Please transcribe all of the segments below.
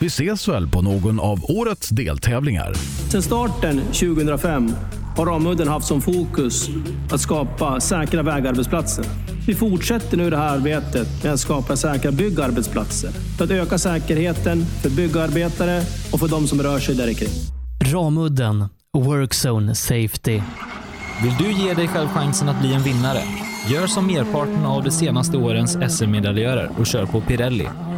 Vi ses väl på någon av årets deltävlingar. Sedan starten 2005 har Ramudden haft som fokus att skapa säkra vägarbetsplatser. Vi fortsätter nu det här arbetet med att skapa säkra byggarbetsplatser för att öka säkerheten för byggarbetare och för de som rör sig där kring. Ramudden Workzone Safety. Vill du ge dig själv chansen att bli en vinnare? Gör som merparten av de senaste årens SM-medaljörer och kör på Pirelli.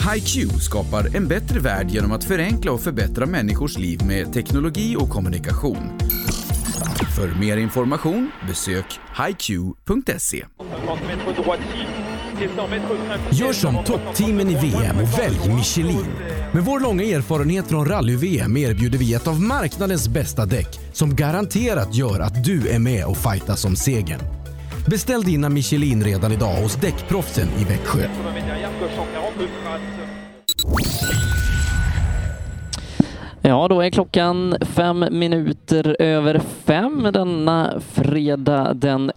HiQ skapar en bättre värld genom att förenkla och förbättra människors liv med teknologi och kommunikation. För mer information besök hiq.se. Gör som toppteamen i VM och välj Michelin. Med vår långa erfarenhet från rally-VM erbjuder vi ett av marknadens bästa däck som garanterat gör att du är med och fightar om segern. Beställ dina Michelin redan idag hos Däckproffsen i Växjö. Ja, då är klockan fem minuter över fem denna fredag den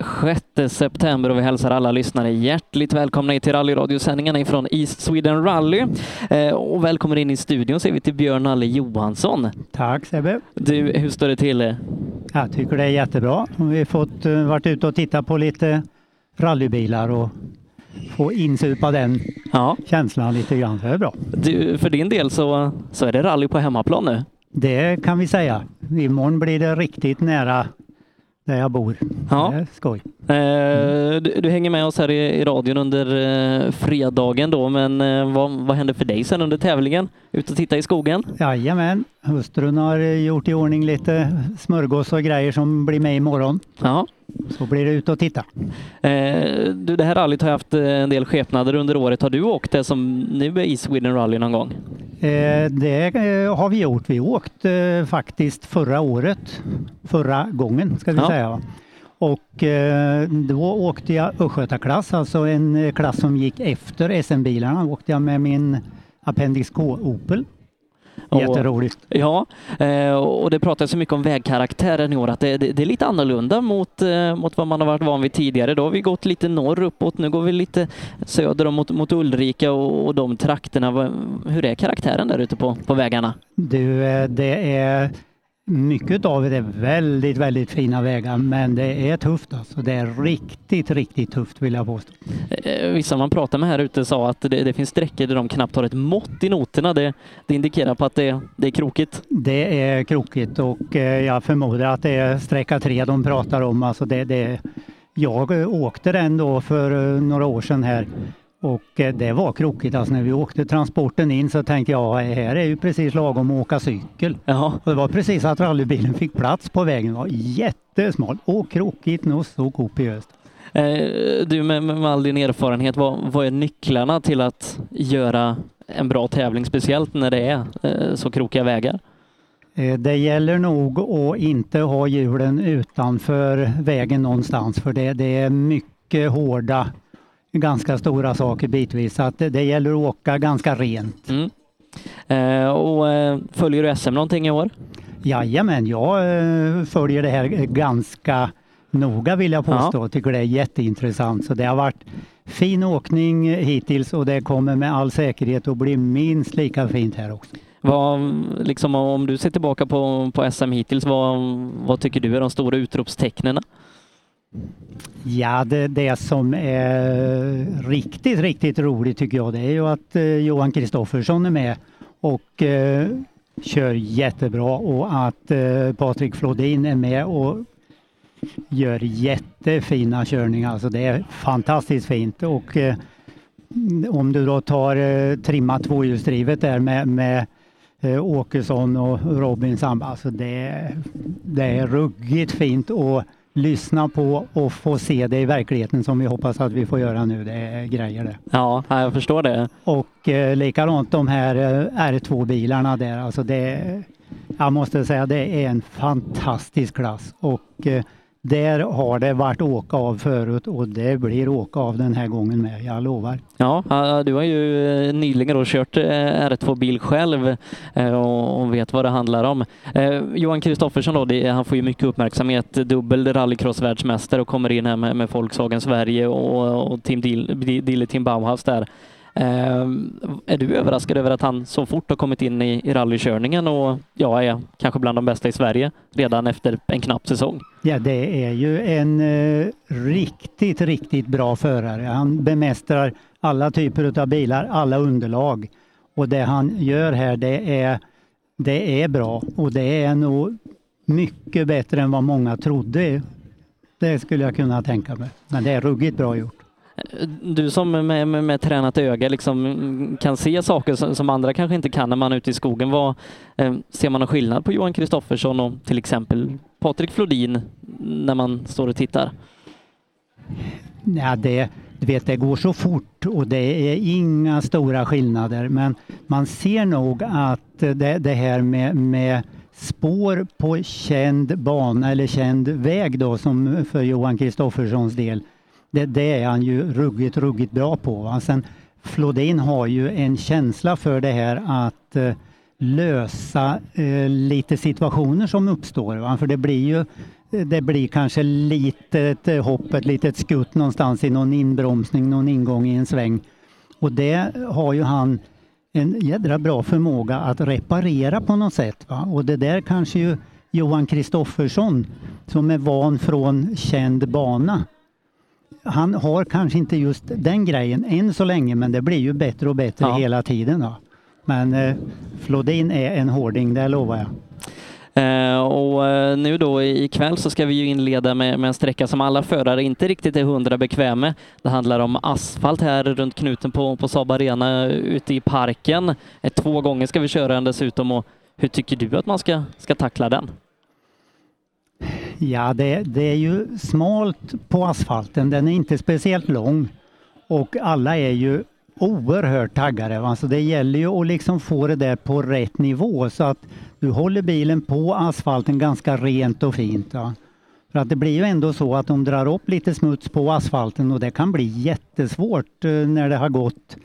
6 september och vi hälsar alla lyssnare hjärtligt välkomna till rallyradiosändningarna ifrån East Sweden Rally. Eh, och välkommen in i studion säger vi till Björn Nalle Johansson. Tack Sebbe. Du, hur står det till? Jag tycker det är jättebra. Vi har fått uh, varit ute och titta på lite rallybilar och få insupa den ja. känslan lite grann. Det är bra. Du, för din del så, så är det rally på hemmaplan nu? Det kan vi säga. Imorgon blir det riktigt nära där jag bor. Ja. Det är skoj. Eh, du, du, hänger med oss här i, i radion under eh, fredagen då, men eh, vad, vad händer för dig sen under tävlingen? Ut och titta i skogen? Jajamän, hustrun har gjort i ordning lite smörgås och grejer som blir med imorgon. Ja. Så blir det ut och titta. Eh, du, det här rallyt har haft eh, en del skepnader under året. Har du åkt det som nu är i Sweden Rally någon gång? Eh, det eh, har vi gjort. Vi åkte eh, faktiskt förra året, förra gången ska vi Ja. säga. Och eh, då åkte jag Östgötaklass, alltså en eh, klass som gick efter SM-bilarna. åkte jag med min Appendix K Opel. Och- Jätteroligt. Ja, eh, och det pratas så mycket om vägkaraktären i år, att det, det, det är lite annorlunda mot, mot vad man har varit van vid tidigare. Då har vi gått lite norr uppåt, nu går vi lite söder mot, mot Ulrika och, och de trakterna. Hur är karaktären där ute på, på vägarna? Du, det är mycket av det är väldigt, väldigt fina vägar, men det är tufft alltså. Det är riktigt, riktigt tufft vill jag påstå. Eh, Vissa man pratar med här ute sa att det, det finns sträckor där de knappt har ett mått i noterna. Det, det indikerar på att det, det är krokigt. Det är krokigt och eh, jag förmodar att det är sträcka tre de pratar om. Alltså det, det, jag eh, åkte den då för eh, några år sedan här och eh, det var krokigt. Alltså när vi åkte transporten in så tänkte jag här är ju precis lagom att åka cykel. Jaha. Och det var precis att rallybilen fick plats på vägen. Det var jättesmal och krokigt och så kopiöst. Eh, Du med, med all din erfarenhet, vad, vad är nycklarna till att göra en bra tävling, speciellt när det är eh, så krokiga vägar? Det gäller nog att inte ha hjulen utanför vägen någonstans för det, det är mycket hårda, ganska stora saker bitvis. Så att det, gäller att åka ganska rent. Mm. Eh, och eh, följer du SM någonting i år? Jajamän, jag eh, följer det här ganska noga vill jag påstå. Tycker det är jätteintressant. Så det har varit fin åkning hittills och det kommer med all säkerhet att bli minst lika fint här också. Vad, liksom, om du ser tillbaka på, på SM hittills, vad, vad tycker du är de stora utropstecknen? Ja, det, det som är riktigt, riktigt roligt tycker jag, det är ju att eh, Johan Kristoffersson är med och eh, kör jättebra och att eh, Patrik Flodin är med och gör jättefina körningar. Alltså det är fantastiskt fint och eh, om du då tar eh, trimma tvåhjulsdrivet där med, med eh, Åkesson och Robin Samba, alltså det, det är ruggigt fint och lyssna på och få se det i verkligheten som vi hoppas att vi får göra nu. Det är grejer det. Ja, ja, jag förstår det. Och eh, likadant de här eh, R2-bilarna där, alltså det, jag måste säga det är en fantastisk klass och eh, där har det varit åka av förut och det blir åka av den här gången med, jag lovar. Ja, du har ju eh, nyligen då kört eh, R2-bil själv eh, och vet vad det handlar om. Johan Kristoffersson då, han får ju mycket uppmärksamhet, dubbel rallycross-världsmästare och kommer in här med, Volkswagen Sverige och, och Team Dille Dille Team Bauhaus där. Eh, är du överraskad över att han så fort har kommit in i, i rallykörningen och ja, är kanske bland de bästa i Sverige redan efter en knapp säsong? Ja, det är ju en eh, riktigt, riktigt bra förare. Han bemästrar alla typer av bilar, alla underlag. Och det han gör här, det är, det är bra och det är nog mycket bättre än vad många trodde. Det skulle jag kunna tänka mig. Men det är ruggigt bra gjort. Du som med, med, med tränat öga liksom kan se saker som, som andra kanske inte kan när man är ute i skogen. Vad, eh, ser man någon skillnad på Johan Kristoffersson och till exempel Patrik Flodin när man står och tittar? Ja, det, du vet, det går så fort och det är inga stora skillnader. Men man ser nog att det, det här med, med spår på känd bana eller känd väg då som för Johan Kristofferssons del. Det, det är han ju ruggigt, ruggigt bra på. va. Sen Flodin har ju en känsla för det här att eh, lösa eh, lite situationer som uppstår. Va? För det blir ju det blir kanske litet eh, hopp, ett litet skutt någonstans i någon inbromsning, någon ingång i en sväng. Och det har ju han en jädra bra förmåga att reparera på något sätt. Va? Och det där kanske ju Johan Kristoffersson som är van från känd bana. Han har kanske inte just den grejen än så länge men det blir ju bättre och bättre Ja. hela tiden. Va? Men eh, Flodin är en hårding, det lovar jag. Eh, och eh, nu då ikväll så ska vi ju inleda med, med en sträcka som alla förare inte riktigt är hundra bekväm med. Det handlar om asfalt här runt knuten på, på Saab Arena ute i parken. Eh, två gånger ska vi köra den dessutom och hur tycker du att man ska, ska tackla den? Ja, det, det är ju smalt på asfalten. Den är inte speciellt lång och alla är ju oerhört taggade. Alltså det gäller ju att liksom få det där på rätt nivå så att du håller bilen på asfalten ganska rent och fint. Ja. För att det blir ju ändå så att de drar upp lite smuts på asfalten och det kan bli jättesvårt eh, när det har gått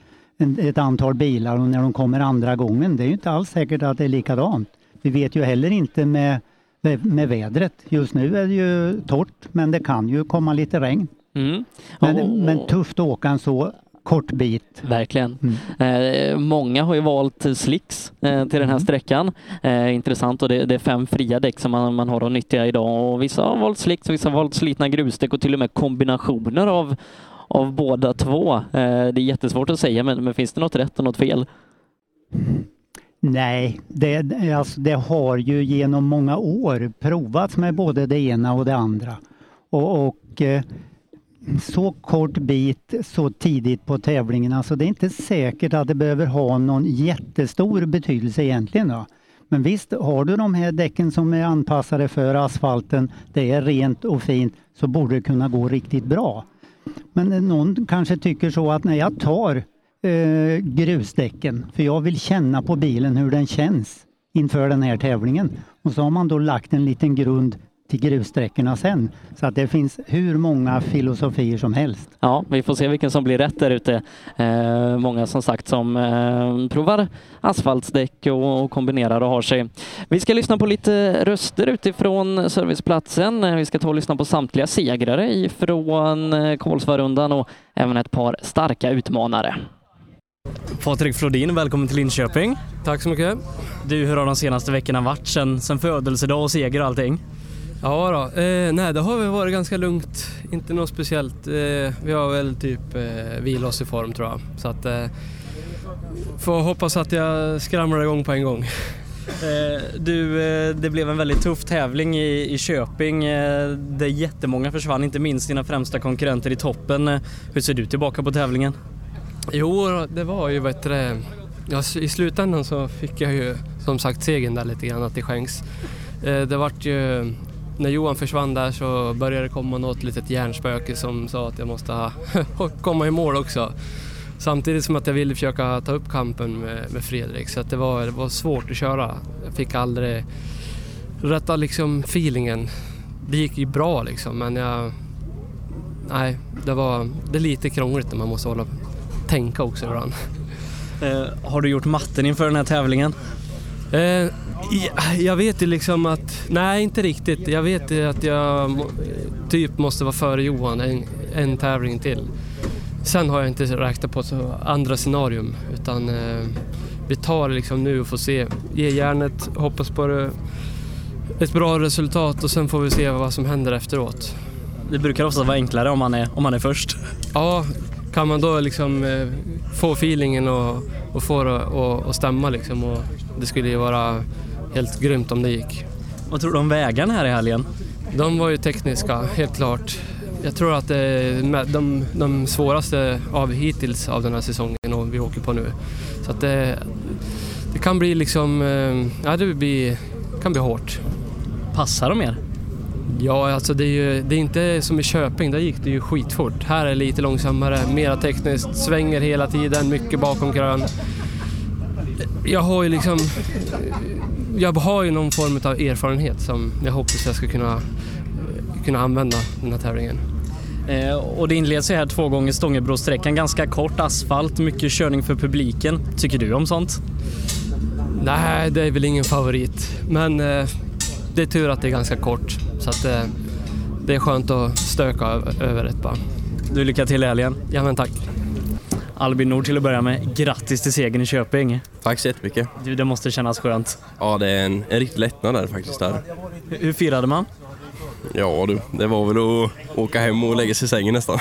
ett antal bilar och när de kommer andra gången. Det är ju inte alls säkert att det är likadant. Vi vet ju heller inte med, med, vädret. Just nu är det ju torrt men det kan ju komma lite regn. Mm. Men, men tufft att åka en så kort bit. Verkligen. Eh, många har ju valt slicks eh, till den här sträckan. Eh, intressant och det, det är fem fria däck som man, man har att nyttja idag och vissa har valt slicks, vissa har valt slitna grusdäck och till och med kombinationer av, av båda två. Eh, det är jättesvårt att säga men, men finns det något rätt och något fel? Nej, det, alltså, det har ju genom många år provats med både det ena och det andra. Och, och eh, så kort bit så tidigt på tävlingen, alltså det är inte säkert att det behöver ha någon jättestor betydelse egentligen. Då. Men visst, har du de här däcken som är anpassade för asfalten, det är rent och fint, så borde det kunna gå riktigt bra. Men någon kanske tycker så att när jag tar eh, grusdäcken, för jag vill känna på bilen hur den känns inför den här tävlingen. Och så har man då lagt en liten grund till grussträckorna sen. Så att det finns hur många filosofier som helst. Ja, vi får se vilken som blir rätt där ute. Eh, många som sagt som eh, provar asfaltsdäck och, och kombinerar och har sig. Vi ska lyssna på lite röster utifrån serviceplatsen. Vi ska ta och lyssna på samtliga segrare ifrån eh, Kolsvarundan och även ett par starka utmanare. Patrik Flodin, välkommen till Linköping. Tack så mycket. Du, hur har de senaste veckorna varit sen, sen födelsedag och seger och allting? Ja då, eh, nej det har väl varit ganska lugnt. Inte något speciellt. Eh, vi har väl typ eh, vilat oss i form tror jag. Så att eh, får hoppas att jag skramlar igång på en gång. Eh, du, eh, det blev en väldigt tuff tävling i, i Köping eh, där jättemånga försvann, inte minst dina främsta konkurrenter i toppen. Hur ser du tillbaka på tävlingen? Jo, det var ju bättre. Ja, I slutändan så fick jag ju som sagt segern där lite grann till skänks. Eh, det vart ju, när Johan försvann där så började det komma något litet hjärnspöke som sa att jag måste ha, komma i mål också. Samtidigt som att jag ville försöka ta upp kampen med, med Fredrik så att det, var, det var svårt att köra. Jag fick aldrig rätta liksom feelingen. Det gick ju bra liksom men jag... Nej, det var det är lite krångligt när man måste hålla tänka också ibland. Eh, har du gjort matten inför den här tävlingen? Eh, ja, jag vet ju liksom att, nej inte riktigt. Jag vet ju att jag typ måste vara före Johan en, en tävling till. Sen har jag inte räknat på så andra scenarium utan eh, vi tar det liksom nu och får se. Ge järnet, hoppas på det, ett bra resultat och sen får vi se vad som händer efteråt. Det brukar ofta vara enklare om man är, om man är först. Ja, kan man då liksom eh, få feelingen och, och få det att- stämma liksom och det skulle ju vara helt grymt om det gick. Vad tror du om vägarna här i helgen? De var ju tekniska, helt klart. Jag tror att det är de, de svåraste av hittills av den här säsongen och vi åker på nu. Så att det, det kan bli liksom, eh, ja det blir, kan bli hårt. Passar de er? Ja, alltså det är ju det är inte som i Köping, där gick det ju skitfort. Här är det lite långsammare, mera tekniskt, svänger hela tiden, mycket bakom krön. Jag har ju liksom... Jag har ju någon form av erfarenhet som jag hoppas jag ska kunna, kunna använda den här tävlingen. Eh, och det inleds ju här två gånger Stångebrosträckan, ganska kort asfalt, mycket körning för publiken. Tycker du om sånt? Nej, det är väl ingen favorit. Men eh, det är tur att det är ganska kort. Så att eh, det är skönt att stöka över ett barn. Du, lycka till i helgen. Ja, men tack. Albin Nord till att börja med, grattis till segern i Köping. Tack så jättemycket. Du, det måste kännas skönt. Ja, det är en, en riktig lättnad där faktiskt. Där. Hur, hur firade man? Ja du, det var väl att åka hem och lägga sig i sängen nästan.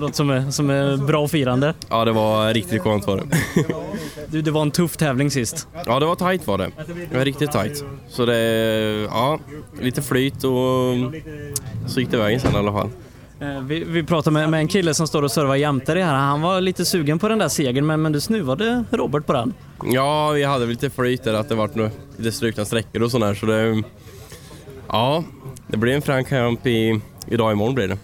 Låter som, är- som är bra firande. Ja, det var riktigt skönt var det. Du, det var en tuff tävling sist. Ja, det var tight var det. Det var riktigt tight. Så det, ja, lite flyt och så gick det vägen sen i alla fall. Eh, Vi, vi pratade med, med en kille som står och servar jämte dig här. Han var lite sugen på den där segern, men, men du snuvade Robert på den. Ja, vi hade väl lite flyt där att det vart lite strukna sträckor och sådär så det... Ja, det blir en frän kamp i, idag imorgon blir det.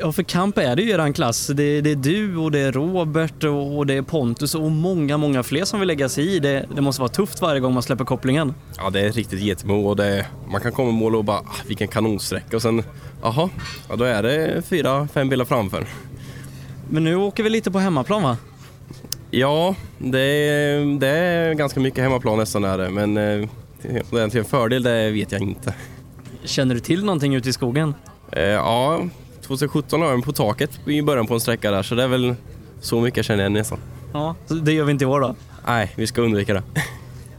Ja, för kamp är det ju i eran klass. Det, det är du och det är Robert och, och det är Pontus och många, många fler som vill lägga sig i. Det, det måste vara tufft varje gång man släpper kopplingen. Ja, det är riktigt getmo och det, man kan komma i mål och bara ah, vilken kanonsträcka och sen, jaha, ja, då är det fyra, fem bilar framför. Men nu åker vi lite på hemmaplan va? Ja, det är, det är ganska mycket hemmaplan nästan är det, men eh, det är en fördel det vet jag inte. Känner du till någonting ute i skogen? Eh, ja, 2017 har jag en på taket i början på en sträcka där så det är väl så mycket jag känner igen nästan. Ja, det gör vi inte i år då? Nej, vi ska undvika det.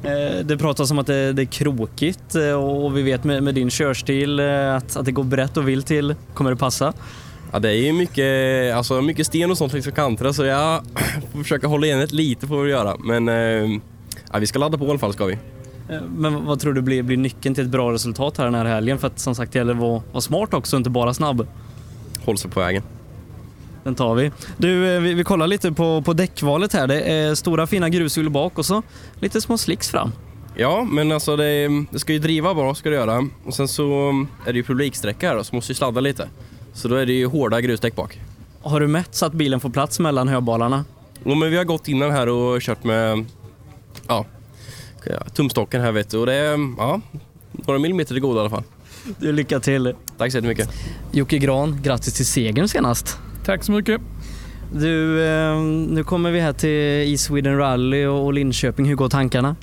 Eh, Det pratas om att det, det är krokigt eh, och vi vet med, med din körstil eh, att, att det går brett och vilt till. Kommer det passa? Ja, det är ju mycket, alltså, mycket sten och sånt längs kanterna så jag får försöka hålla igen ett lite får vi göra. Men ja, vi ska ladda på i alla fall ska vi. Men vad tror du blir, blir nyckeln till ett bra resultat här den här helgen? För att som sagt det gäller att vara, vara smart också, inte bara snabb. Håll sig på vägen. Den tar vi. Du, eh, vi, vi kollar lite på, på däckvalet här. Det är stora fina grushjul bak och så lite små slicks fram. Ja, men alltså det, det ska ju driva bra ska det göra. Och sen så är det ju publiksträcka här då, så måste ju sladda lite. Så då är det ju hårda grusdäck bak. Har du mätt så att bilen får plats mellan höbalarna? Ja, men vi har gått innan här och kört med ja, tumstocken här vet du. Och det är ja, några millimeter till goda i alla fall. Du, lycka till. Tack så jättemycket. Jocke Gran, grattis till segern senast. Tack så mycket. Du, eh, nu kommer vi här till East Sweden Rally och och Linköping. Hur går tankarna?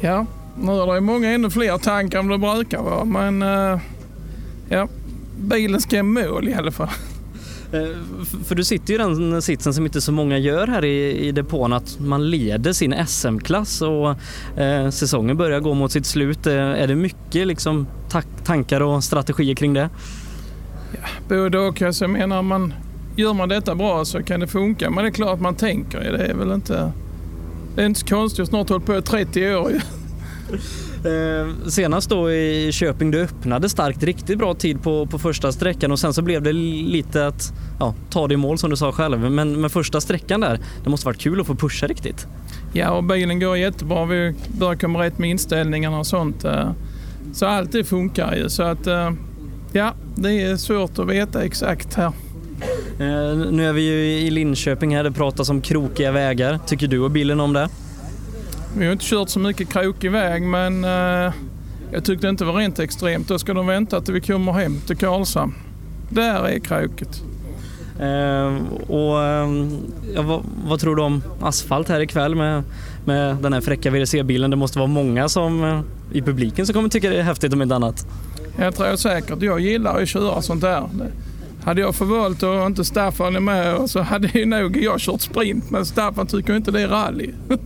Ja, nu är det många ännu fler tankar än det brukar vara, men eh, ja, bilen ska i mål i alla fall. Eh, för du sitter ju i den sitsen som inte så många gör här i, i depån, att man leder sin SM-klass och eh, säsongen börjar gå mot sitt slut. Eh, är det mycket liksom, tankar och strategier kring det? Både och. Alltså, jag menar, man, gör man detta bra så kan det funka, men det är klart att man tänker ju. Det är väl inte... Det är inte så konstigt. Jag har snart hållit på i 30 år ju senast då i Köping, du öppnade starkt, riktigt bra tid på, på första sträckan och sen så blev det lite att ja, ta det i mål som du sa själv. Men med första sträckan där, det måste varit kul att få pusha riktigt. Ja, och bilen går jättebra. Vi börjar komma rätt med inställningarna och sånt. eh. Så allt det funkar ju. Så att, eh, ja, det är svårt att veta exakt här. Eh, nu är vi ju i Linköping här, det pratas om krokiga vägar. Tycker du och bilen om det? Vi har inte kört så mycket krokig väg, men eh, jag tyckte inte det var rent extremt. Då ska de vänta till vi kommer hem till Karlshamn. Där är krokigt. Eh, och, eh, ja, vad, vad tror du om asfalt här ikväll med, med den här fräcka VRC-bilen? Det måste vara många som eh, i publiken som kommer tycka det är häftigt om inte annat. Jag tror säkert. Jag gillar att köra sånt där. Hade jag förvalt och inte Staffan är med så hade ju nog jag kört sprint. Men Staffan tycker inte det är rally.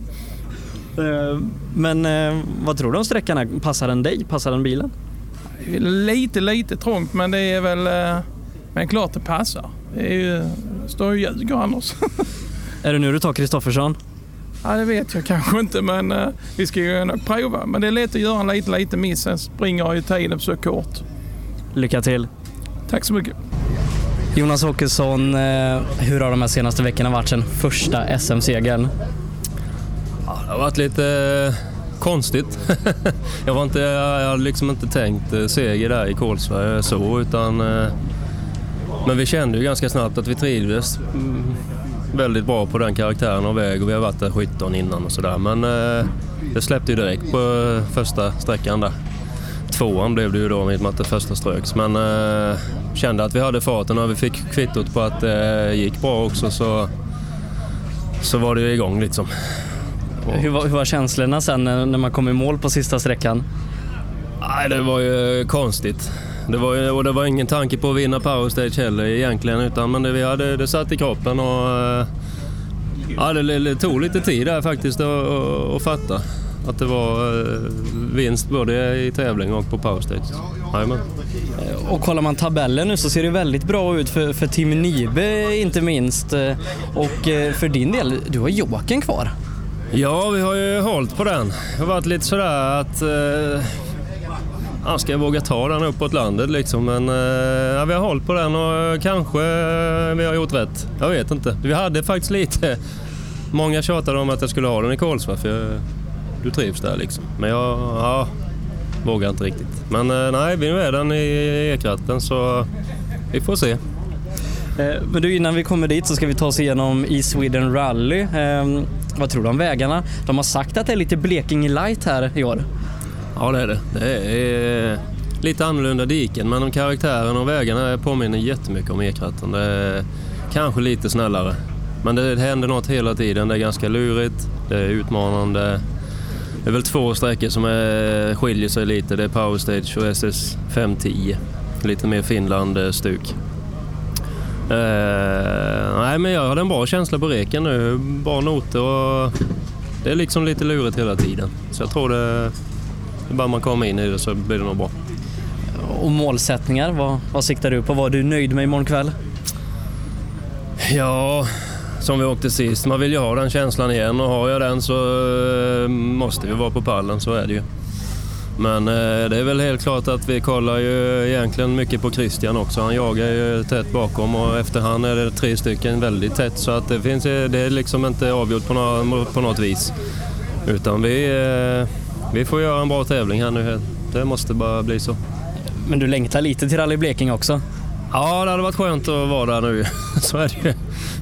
Eh, Men eh, vad tror du om sträckan här? Passar den dig? Passar den bilen? Lite, lite trångt men det är väl... eh, Men klart det passar. Det är ju, står ju ljuger annars. Är det nu du tar Kristoffersson? Ja, det vet jag kanske inte men vi ska ju nog prova. Men det är lätt att göra en liten, liten miss. Sen springer ju tiden så kort. Lycka till! Tack så mycket. Jonas Åkesson, hur har de här senaste veckorna varit sen första SM-segern? Det har varit lite eh, konstigt. jag, var inte, jag hade liksom inte tänkt eh, seger där i Kolsva eh, så utan... Men vi kände ju ganska snabbt att vi trivdes mm, väldigt bra på den karaktären av väg och vi har varit där 17 innan och sådär. Men det släppte ju direkt på första sträckan där. Tvåan blev det ju då i och med att det första ströks. Men eh, kände att vi hade farten och vi fick kvittot på att det gick bra också så, så var det ju igång liksom. Hur var, hur var känslorna sen när, när man kom i mål på sista sträckan? Nej, det var ju konstigt. Det var, ju- och det var ingen tanke på att vinna Power Stage heller egentligen, utan men det, vi hade, det satt i kroppen och eh, ja, det, det tog lite tid där faktiskt att, att, att fatta att det var eh, vinst både i tävling och på Power Stage. Jajamän. Och kollar man tabellen nu så ser det väldigt bra ut för, för Team Nibe inte minst. Eh, Och eh, för din del, du har Jokern kvar. Ja, vi har ju hållit på den. Det har varit lite sådär att... Eh, ska jag våga ta den uppåt landet liksom? Men eh, ja, vi har hållit på den och kanske vi har gjort rätt. Jag vet inte. Vi hade faktiskt lite... Många tjatade om att jag skulle ha den i Kolsva för jag, du trivs där liksom. Men jag ja, vågar inte riktigt. Men eh, nej, nu är den i ekratten så vi får se. Eh, men du, innan vi kommer dit så ska vi ta oss igenom i Sweden Rally. Ehm, vad tror du om vägarna? De har sagt att det är lite Blekinge light här i år. Ja, det är det. Det är lite annorlunda diken, men de karaktären och vägarna påminner jättemycket om ekratten. Det är kanske lite snällare. Men det händer något hela tiden. Det är ganska lurigt, det är utmanande. Det är väl två sträckor som är, skiljer sig lite. Det är Power Stage och SS 510. Lite mer Finland-stuk. Eh, Eh, nej, men jag hade en bra känsla på reken nu. Bra noter och det är liksom lite lurigt hela tiden. Så jag tror det, bara man kommer in i det så blir det nog bra. Och målsättningar, vad, vad siktar du på? Vad är du nöjd med imorgon kväll? Ja, som vi åkte sist. Man vill ju ha den känslan igen och har jag den så eh, måste vi vara på pallen, så är det ju. Men eh, det är väl helt klart att vi kollar ju egentligen mycket på Christian också. Han jagar ju tätt bakom och efter han är det tre stycken väldigt tätt så att det, finns, det är liksom inte avgjort på, nå, på något vis. Utan vi, eh, vi får göra en bra tävling här nu. Det måste bara bli så. Men du längtar lite till Rally Blekinge också? Ja, det hade varit skönt att vara där nu. Så är det ju.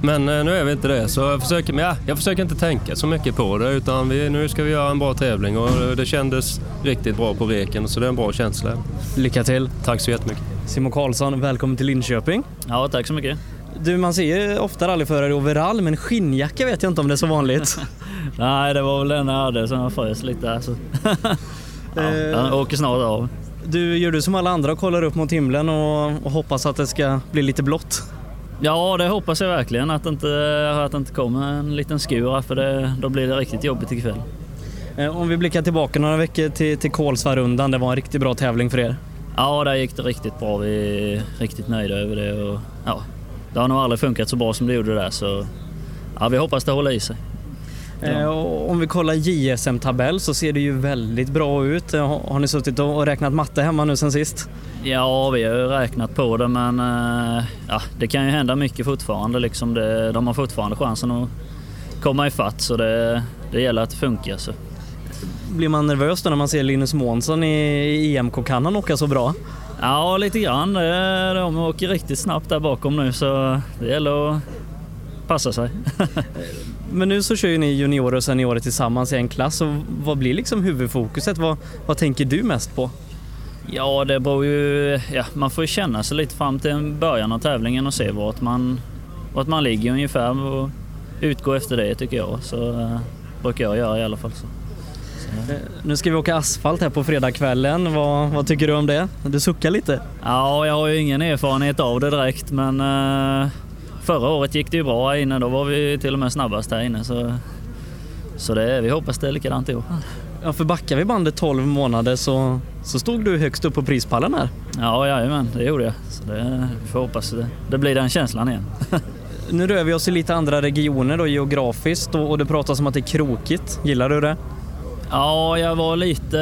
Men eh, nu är vi inte det, så jag försöker, ja, jag försöker inte tänka så mycket på det. Utan vi, nu ska vi göra en bra tävling och det kändes riktigt bra på reken, så det är en bra känsla. Lycka till! Tack så jättemycket. Simon Karlsson, välkommen till Linköping. Ja, tack så mycket. Du, man ser ju ofta rallyförare i overall, men skinnjacka vet jag inte om det är så vanligt. Nej, det var väl den jag hade som jag frös lite. Alltså. ja, den åker snart av. Du, gör du som alla andra och kollar upp mot himlen och, och hoppas att det ska bli lite blått? Ja, det hoppas jag verkligen att det inte, att det inte kommer en liten skur för det, då blir det riktigt jobbigt ikväll. Eh, Om vi blickar tillbaka några veckor till, till Kolsvarundan, det var en riktigt bra tävling för er. Ja, där gick det riktigt bra. Vi är riktigt nöjda över det. Och, ja, det har nog aldrig funkat så bra som det gjorde där, så ja, vi hoppas det håller i sig. Eh, och Om vi kollar JSM-tabell så ser det ju väldigt bra ut. Eh, Har, ni suttit och räknat matte hemma nu sen sist? Ja, vi har ju räknat på det men eh, ja, det kan ju hända mycket fortfarande. Liksom det, de har fortfarande chansen att komma ifatt så det, det gäller att det funkar. Så. Blir man nervös då när man ser Linus Månsson i, i EMK? Kan han åka så bra? Ja, lite grann. De åker riktigt snabbt där bakom nu så det gäller att passa sig. Men nu så kör ju ni juniorer och seniorer tillsammans i en klass. Och vad blir liksom huvudfokuset? Vad, vad tänker du mest på? Ja, det beror ju... Ja, man får ju känna sig lite fram till början av tävlingen och se vart man, vart man ligger ungefär och utgå efter det tycker jag. Så eh, brukar jag göra i alla fall. Så. Eh, Nu ska vi åka asfalt här på fredagskvällen. Vad, vad tycker du om det? Du suckar lite. Ja, jag har ju ingen erfarenhet av det direkt men eh, förra året gick det ju bra här inne. Då var vi till och med snabbast här inne. Så, så det, vi hoppas det är likadant i år. Ja, för backar vi bandet 12 månader så, så stod du högst upp på prispallen här. Ja, jajamän, det gjorde jag. Så det, vi får hoppas det, det blir den känslan igen. Nu rör vi oss i lite andra regioner då geografiskt och, och det pratas om att det är krokigt. Gillar du det? Ja, jag var lite,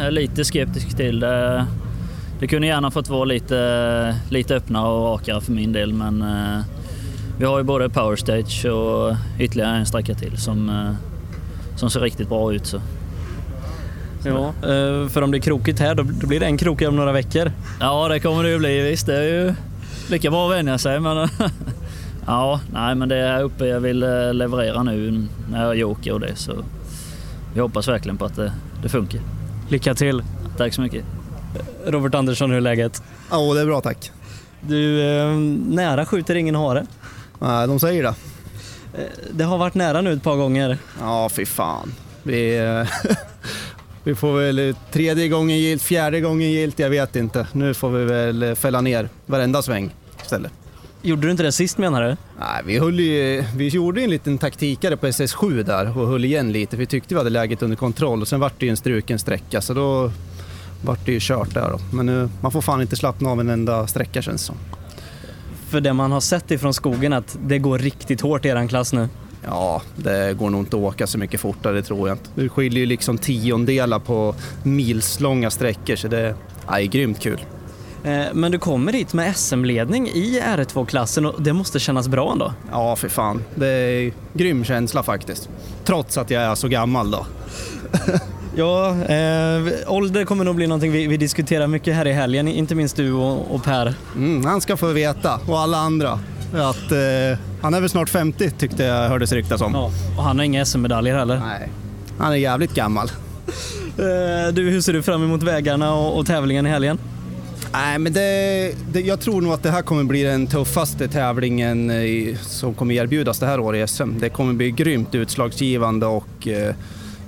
eh, lite skeptisk till det. Det kunde gärna fått vara lite, lite öppnare och rakare för min del men eh, vi har ju både Power Stage och ytterligare en sträcka till som, eh, som ser riktigt bra ut. Så. Ja, eh, för om det är krokigt här då, blir det en krokig om några veckor. Ja, det kommer det ju bli visst. Det är ju lika bra att vänja sig men ja, nej men det är här uppe jag vill leverera nu när jag joker och det så vi hoppas verkligen på att det, det funkar. Lycka till! Tack så mycket. Robert Andersson, hur är läget? Ja, det är bra tack. Du, eh, nära skjuter ingen hare. Nej, de säger det. Det har varit nära nu ett par gånger. Ja, fy fan. Vi, eh, vi får väl tredje gången gilt, fjärde gången gilt, jag vet inte. Nu får vi väl fälla ner varenda sväng istället. Gjorde du inte det sist menar du? Nej, vi, höll ju, vi gjorde en liten taktikare på SS7 där och höll igen lite. Vi tyckte vi hade läget under kontroll och sen vart det ju en struken sträcka så då vart det ju kört där då. Men nu, man får fan inte slappna av en enda sträcka känns som. För det man har sett ifrån skogen att det går riktigt hårt i eran klass nu. Ja, det går nog inte att åka så mycket fortare, tror jag inte. Det skiljer ju liksom tiondelar på milslånga sträckor så det är grymt kul. Eh, Men du kommer hit med SM-ledning i R2-klassen och det måste kännas bra ändå? Ja, för fan. Det är grym känsla faktiskt. Trots att jag är så gammal då. Ja, eh, ålder kommer nog bli någonting vi, vi diskuterar mycket här i helgen, inte minst du och, och Per. Mm, han ska få veta, och alla andra, att eh, han är väl snart 50 tyckte jag hördes ryktas om. Ja, och han har inga SM-medaljer heller. Nej, han är jävligt gammal. Eh, du, hur ser du fram emot vägarna och, och tävlingen i helgen? Nej, men det, det, jag tror nog att det här kommer bli den tuffaste tävlingen i, som kommer erbjudas det här året i SM. Det kommer bli grymt utslagsgivande och eh,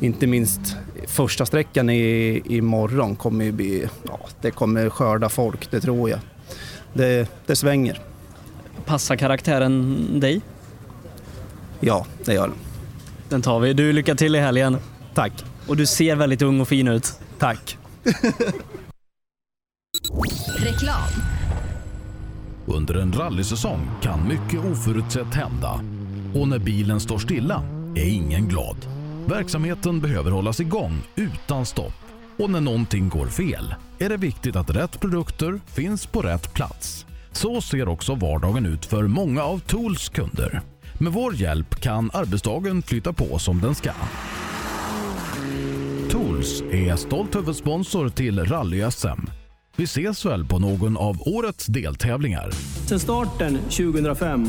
inte minst första sträckan i, imorgon kommer ju bli, ja, det kommer skörda folk, det tror jag. Det, det svänger. Passar karaktären dig? Ja, det gör den. Den tar vi. Du, lycka till i helgen. Tack. Och du ser väldigt ung och fin ut. Tack. Reklam. Under en rallysäsong kan mycket oförutsett hända. Och när bilen står stilla är ingen glad. Verksamheten behöver hållas igång utan stopp. Och när någonting går fel är det viktigt att rätt produkter finns på rätt plats. Så ser också vardagen ut för många av Tools kunder. Med vår hjälp kan arbetsdagen flytta på som den ska. Tools är stolt huvudsponsor till Rally-SM. Vi ses väl på någon av årets deltävlingar. Sedan starten 2005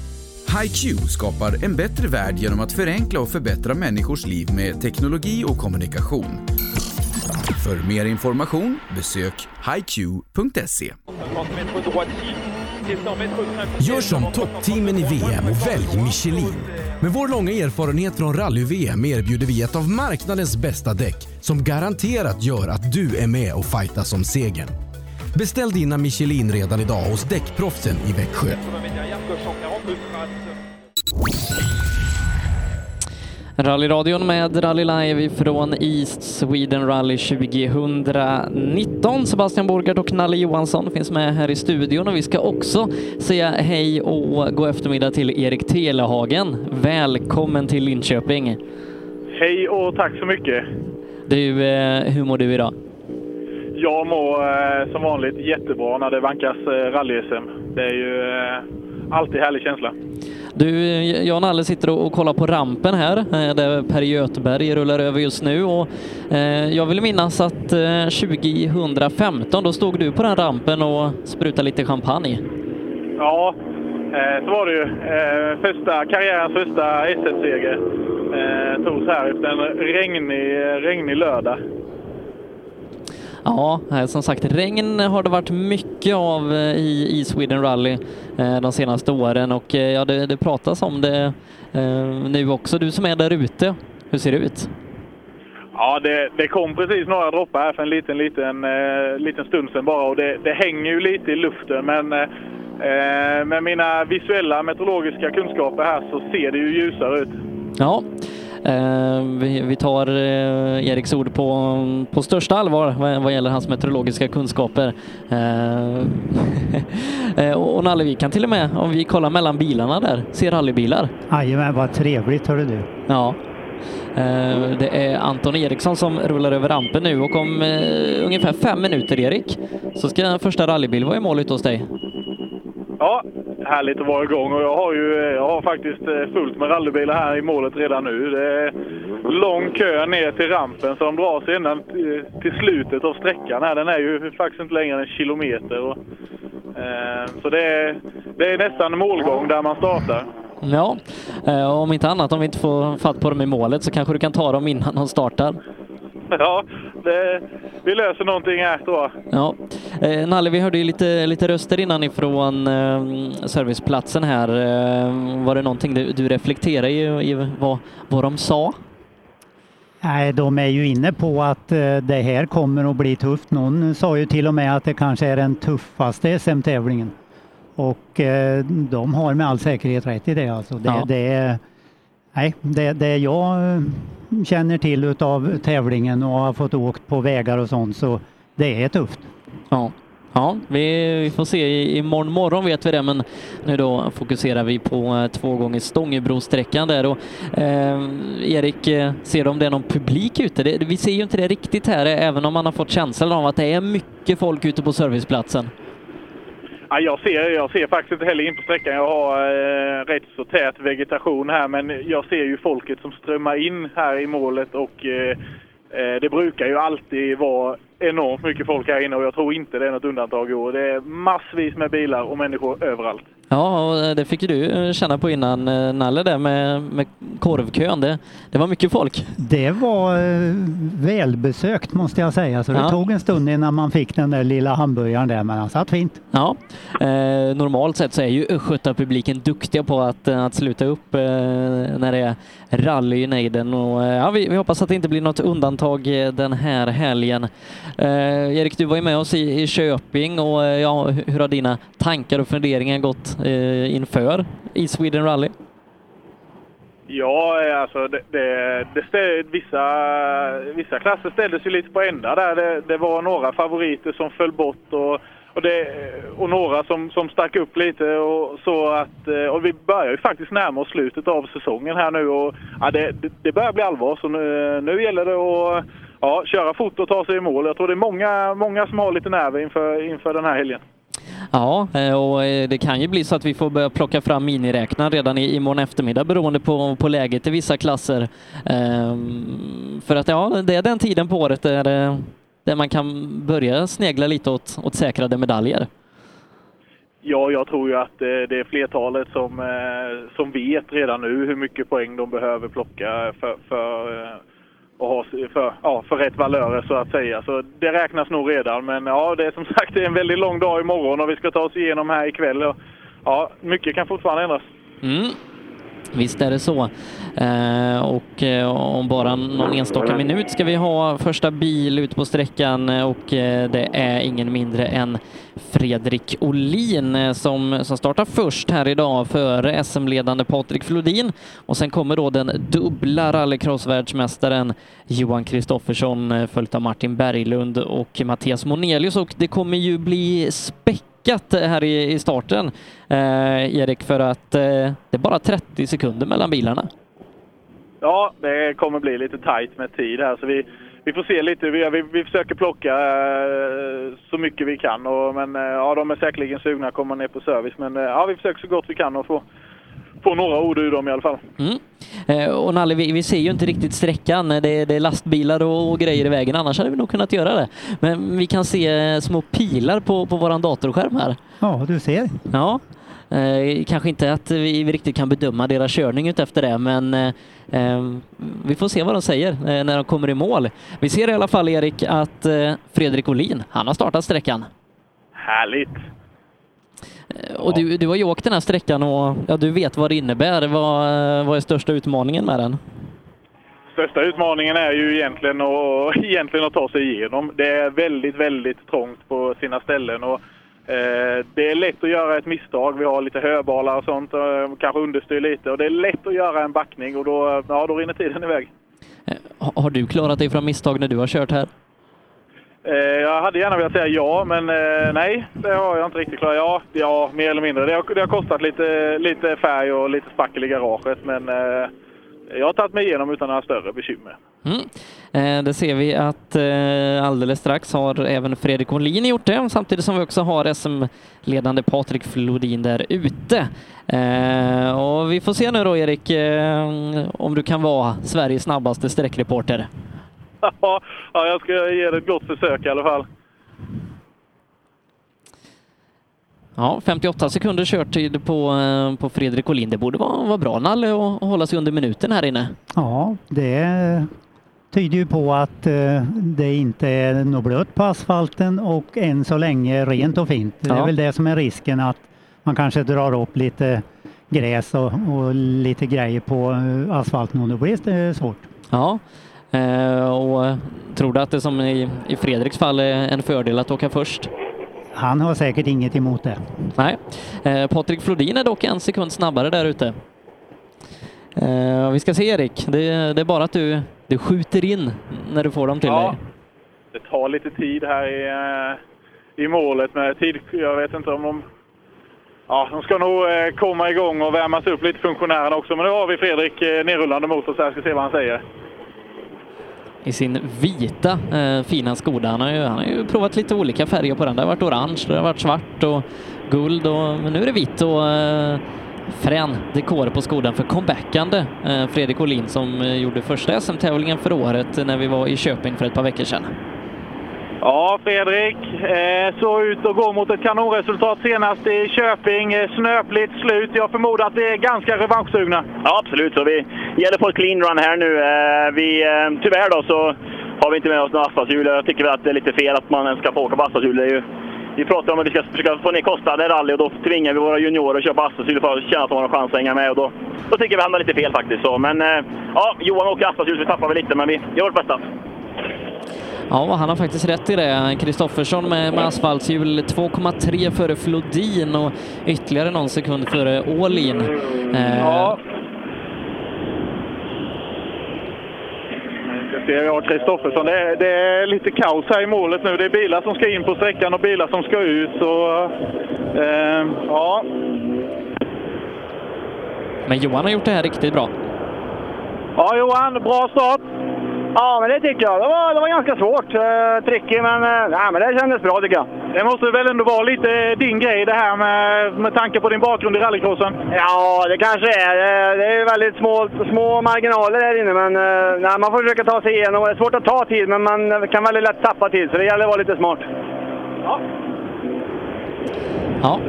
HiQ skapar en bättre värld genom att förenkla och förbättra människors liv med teknologi och kommunikation. För mer information besök hiq.se. Gör som toppteamen i VM och välj Michelin. Med vår långa erfarenhet från rally-VM erbjuder vi ett av marknadens bästa däck som garanterat gör att du är med och fightar om segern. Beställ dina Michelin redan idag hos Däckproffsen i Växjö. Rallyradion med Rally Live från East Sweden Rally 2019. Sebastian Borgart och Nalle Johansson finns med här i studion och vi ska också säga hej och god eftermiddag till Erik Telehagen. Välkommen till Linköping. Hej och tack så mycket. Du, eh, hur mår du idag? Jag mår eh, som vanligt jättebra när det vankas eh, rally-SM. Det är ju eh, alltid härlig känsla. Du, jag och Nalle sitter och kollar på rampen här, där Per Göteberg rullar över just nu. Och, jag vill minnas att eh, 2015, då stod du på den rampen och sprutade lite champagne. Ja, så var det ju. Första, karriärens första SS-seger togs här efter en regnig, regnig lördag. Ja, eh, som sagt, regn har det varit mycket av eh, i, i Sweden Rally eh, de senaste åren och ja, det, det pratas om det nu också. Du som är där ute, hur ser det ut? Ja, det, det kom precis några droppar här för en liten, liten, eh, liten stund sedan bara och det, det hänger ju lite i luften men eh, med mina visuella meteorologiska kunskaper här så ser det ju ljusare ut. Ja, vi, vi tar eh, Eriks ord på, på största allvar vad, gäller hans meteorologiska kunskaper. Eh, eh, och Nalle, vi kan till och med, om vi kollar mellan bilarna där, se rallybilar. Jajamän, vad trevligt hörru du. Ja. Eh, Det är Anton Eriksson som rullar över rampen nu och om eh, ungefär fem minuter, Erik, så ska första rallybil vara i mål ute hos dig. Ja, härligt att vara igång och jag har ju eh, jag har faktiskt eh, fullt med rallybilar här i målet redan nu. Det är lång kö ner till rampen så de drar sig ända till- slutet av sträckan här. Den är ju faktiskt inte längre än en kilometer. Och, eh, så det är, det är nästan målgång där man startar. Ja, och om inte annat, om vi inte får fatt på dem i målet så kanske du kan ta dem innan de startar. Ja, det, vi löser någonting här tror jag. Ja. Eh, Nalle, vi hörde ju lite, lite röster innan ifrån eh, serviceplatsen här. Eh, var det någonting du, du reflekterade i, i vad, vad de sa? Nej, de är ju inne på att eh, det här kommer att bli tufft. Någon sa ju till och med att det kanske är den tuffaste SM-tävlingen. Och eh, de har med all säkerhet rätt i det. Alltså. Det, Ja. det, är- nej, det, det jag eh, känner till utav tävlingen och har fått åkt på vägar och sånt så det är tufft. Ja. Ja, vi, vi får se. I- Imorgon morgon vet vi det, men nu då fokuserar vi på eh, två gånger Stångebrosträckan där. Och, eh, Erik, eh, ser du om det är någon publik ute? Det, vi ser ju inte det riktigt här, även om man har fått känslan av att det är mycket folk ute på serviceplatsen. Ja, jag, ser, jag ser faktiskt inte heller in på sträckan. Jag har eh, rätt så tät vegetation här men jag ser ju folket som strömmar in här i målet och eh, eh det brukar ju alltid vara enormt mycket folk här inne och jag tror inte det är något undantag i år. Det är massvis med bilar och människor överallt. Ja, och det fick ju du eh, känna på innan eh, Nalle där med, med korvkön. Det, det var mycket folk. Det var eh, välbesökt måste jag säga, så det Ja. tog en stund innan man fick den där lilla hamburgaren där, men han satt fint. Ja, eh, normalt sett så är ju Östgötapubliken duktiga på att, eh, att sluta upp eh, när det är rally i nejden och eh, ja, vi, vi hoppas att det inte blir något undantag eh, den här helgen. Eh, Erik, du var ju med oss i, i Köping och eh, ja, hur har dina tankar och funderingar gått eh, inför i Sweden Rally? Ja, eh, alltså det, det, det ställ, vissa, vissa klasser ställdes ju lite på ända där. Det, det var några favoriter som föll bort och, och, det, och några som, som stack upp lite. Och, så att, eh, och vi börjar ju faktiskt närma oss slutet av säsongen här nu och ja, det, det, det börjar bli allvar. Så nu, nu gäller det att ja, köra fort och ta sig i mål. Jag tror det är många, många som har lite nerver inför, inför den här helgen. Ja, eh, och eh, det kan ju bli så att vi får börja plocka fram miniräknaren redan i, imorgon eftermiddag beroende på, på läget i vissa klasser. Ehm, för att ja, det är den tiden på året där, eh, där man kan börja snegla lite åt, åt säkrade medaljer. Ja, jag tror ju att det är flertalet som, som vet redan nu hur mycket poäng de behöver plocka för, för, och ha, för, ja, för rätt valörer så att säga. Så det räknas nog redan. Men ja, det är som sagt det är en väldigt lång dag imorgon och vi ska ta oss igenom här ikväll. Och, Ja, mycket kan fortfarande ändras. Mm. Visst är det så. Eh, och eh, om bara någon enstaka minut ska vi ha första bil ut på sträckan eh, och det är ingen mindre än Fredrik Olin som, som startar först här idag före SM-ledande Patrik Flodin och sen kommer då den dubbla rallycrossvärldsmästaren Johan Kristoffersson följt av Martin Berglund och Mattias Monelius och det kommer ju bli späckat här i, i starten, eh, Erik, för att eh, det är bara 30 sekunder mellan bilarna. Ja, det kommer bli lite tajt med tid här så vi, vi får se lite. Vi, vi, vi försöker plocka eh, så mycket vi kan. Och, men eh, ja, de är säkerligen sugna att komma ner på service. Men eh, ja, vi försöker så gott vi kan att få, få några ord ur dem i alla fall. Mm. Eh, och Nalle, vi, vi ser ju inte riktigt sträckan. Det, är- det är lastbilar och, och grejer i vägen, annars hade vi nog kunnat göra det. Men vi kan se eh, små pilar på, på våran datorskärm här. Ja, du ser. Ja. Eh, kanske inte att vi, vi riktigt kan bedöma deras körning ut efter det, men eh, eh, vi får se vad de säger eh, när de kommer i mål. Vi ser i alla fall, Erik, att eh, Fredrik Olin, han har startat sträckan. Härligt! Eh, Och du, du har ju åkt den här sträckan och ja, du vet vad det innebär. Vad, eh, vad är största utmaningen med den? Största utmaningen är ju egentligen att, egentligen att ta sig igenom. Det är väldigt, väldigt trångt på sina ställen. Och, eh, det är lätt att göra ett misstag. Vi har lite höbalar och sånt, eh, kanske understyr lite. Och det är lätt att göra en backning och då, ja, då rinner tiden iväg. Ha- Har du klarat dig från misstag när du har kört här? Eh, jag hade gärna velat säga ja, men eh, nej, det har jag inte riktigt klarat. Ja, ja mer eller mindre. Det har, det har kostat lite, lite färg och lite spackel i garaget, men eh, jag har tagit mig igenom utan några större bekymmer. Mm. Det ser vi att alldeles strax har även Fredrik Molin gjort det, samtidigt som vi också har SM-ledande Patrik Flodin där ute. Och vi får se nu då Erik, om du kan vara Sveriges snabbaste sträckreporter ja, jag ska ge det ett gott försök i alla fall. Ja, 58 sekunder körtid på, eh, på Fredrik Olin. Det borde vara, vara bra Nalle att att hålla sig under minuten här inne. Ja, det tyder ju på att eh, det inte är något blött på asfalten och än så länge rent och fint. Det är Ja. väl det som är risken att man kanske drar upp lite gräs och, och lite grejer på eh, asfalten och då blir det svårt. Ja, och tror du att det som i, i Fredriks fall är en fördel att åka först? Han har säkert inget emot det. Nej. Eh, Patrik Flodin är dock en sekund snabbare där ute. Eh, vi ska se Erik, det, det är bara att du, du skjuter in när du får dem till Ja. dig. Det tar lite tid här i, eh, i målet med tid. Jag vet inte om de... Ja, de ska nog eh, komma igång och värmas upp lite funktionärerna också. Men nu har vi Fredrik eh, nerrullande mot oss här. Ska se vad han säger. I sin vita eh, fina Skoda. Han har, ju, han har ju provat lite olika färger på den. Det har varit orange, det har varit svart och guld och men nu är det vitt och eh, frän dekor på Skodan för comebackande eh, Fredrik Olin som eh, gjorde första SM-tävlingen för året när vi var i Köping för ett par veckor sedan. Ja, Fredrik. Eh, såg ut att gå mot ett kanonresultat senast i Köping. Eh, snöpligt slut. Jag förmodar att vi är ganska revanschsugna. Ja, absolut. Så vi gäller på ett clean run här nu. Eh, vi, eh, tyvärr då så har vi inte med oss några asfaltshjul. Jag tycker väl att det är lite fel att man ens ska få åka på asfaltshjul. Ju, vi pratar om att vi ska försöka få ner kostnader i rally och då tvingar vi våra juniorer att köpa asfaltshjul för att känna att de har en chans att hänga med. Och då, då tycker jag vi hamnar lite fel faktiskt. Så, men eh, ja, Johan åker asfaltshjul så vi tappar väl lite, men vi gör vårt bästa. Ja, han har faktiskt rätt i det. Kristoffersson med, med asfaltshjul 2,3 före Flodin och ytterligare någon sekund före Åhlin. Eh, Ja. Ser jag Kristoffersson. Det är, det är lite kaos här i målet nu. Det är bilar som ska in på sträckan och bilar som ska ut. Så, eh, ja. Men Johan har gjort det här riktigt bra. ja, Johan, bra start. Ja, men det tycker jag. Det var, det var ganska svårt. Uh, tricky, men, nej, men det kändes bra tycker jag. Det måste väl ändå vara lite din grej det här med, med tanke på din bakgrund i rallycrossen? Ja, det kanske är. Det- är väldigt små, små marginaler här inne, men eh, nej, man får försöka ta sig igenom. Det är svårt att ta tid, men man kan väldigt lätt tappa tid, så det gäller att vara lite smart. Ja,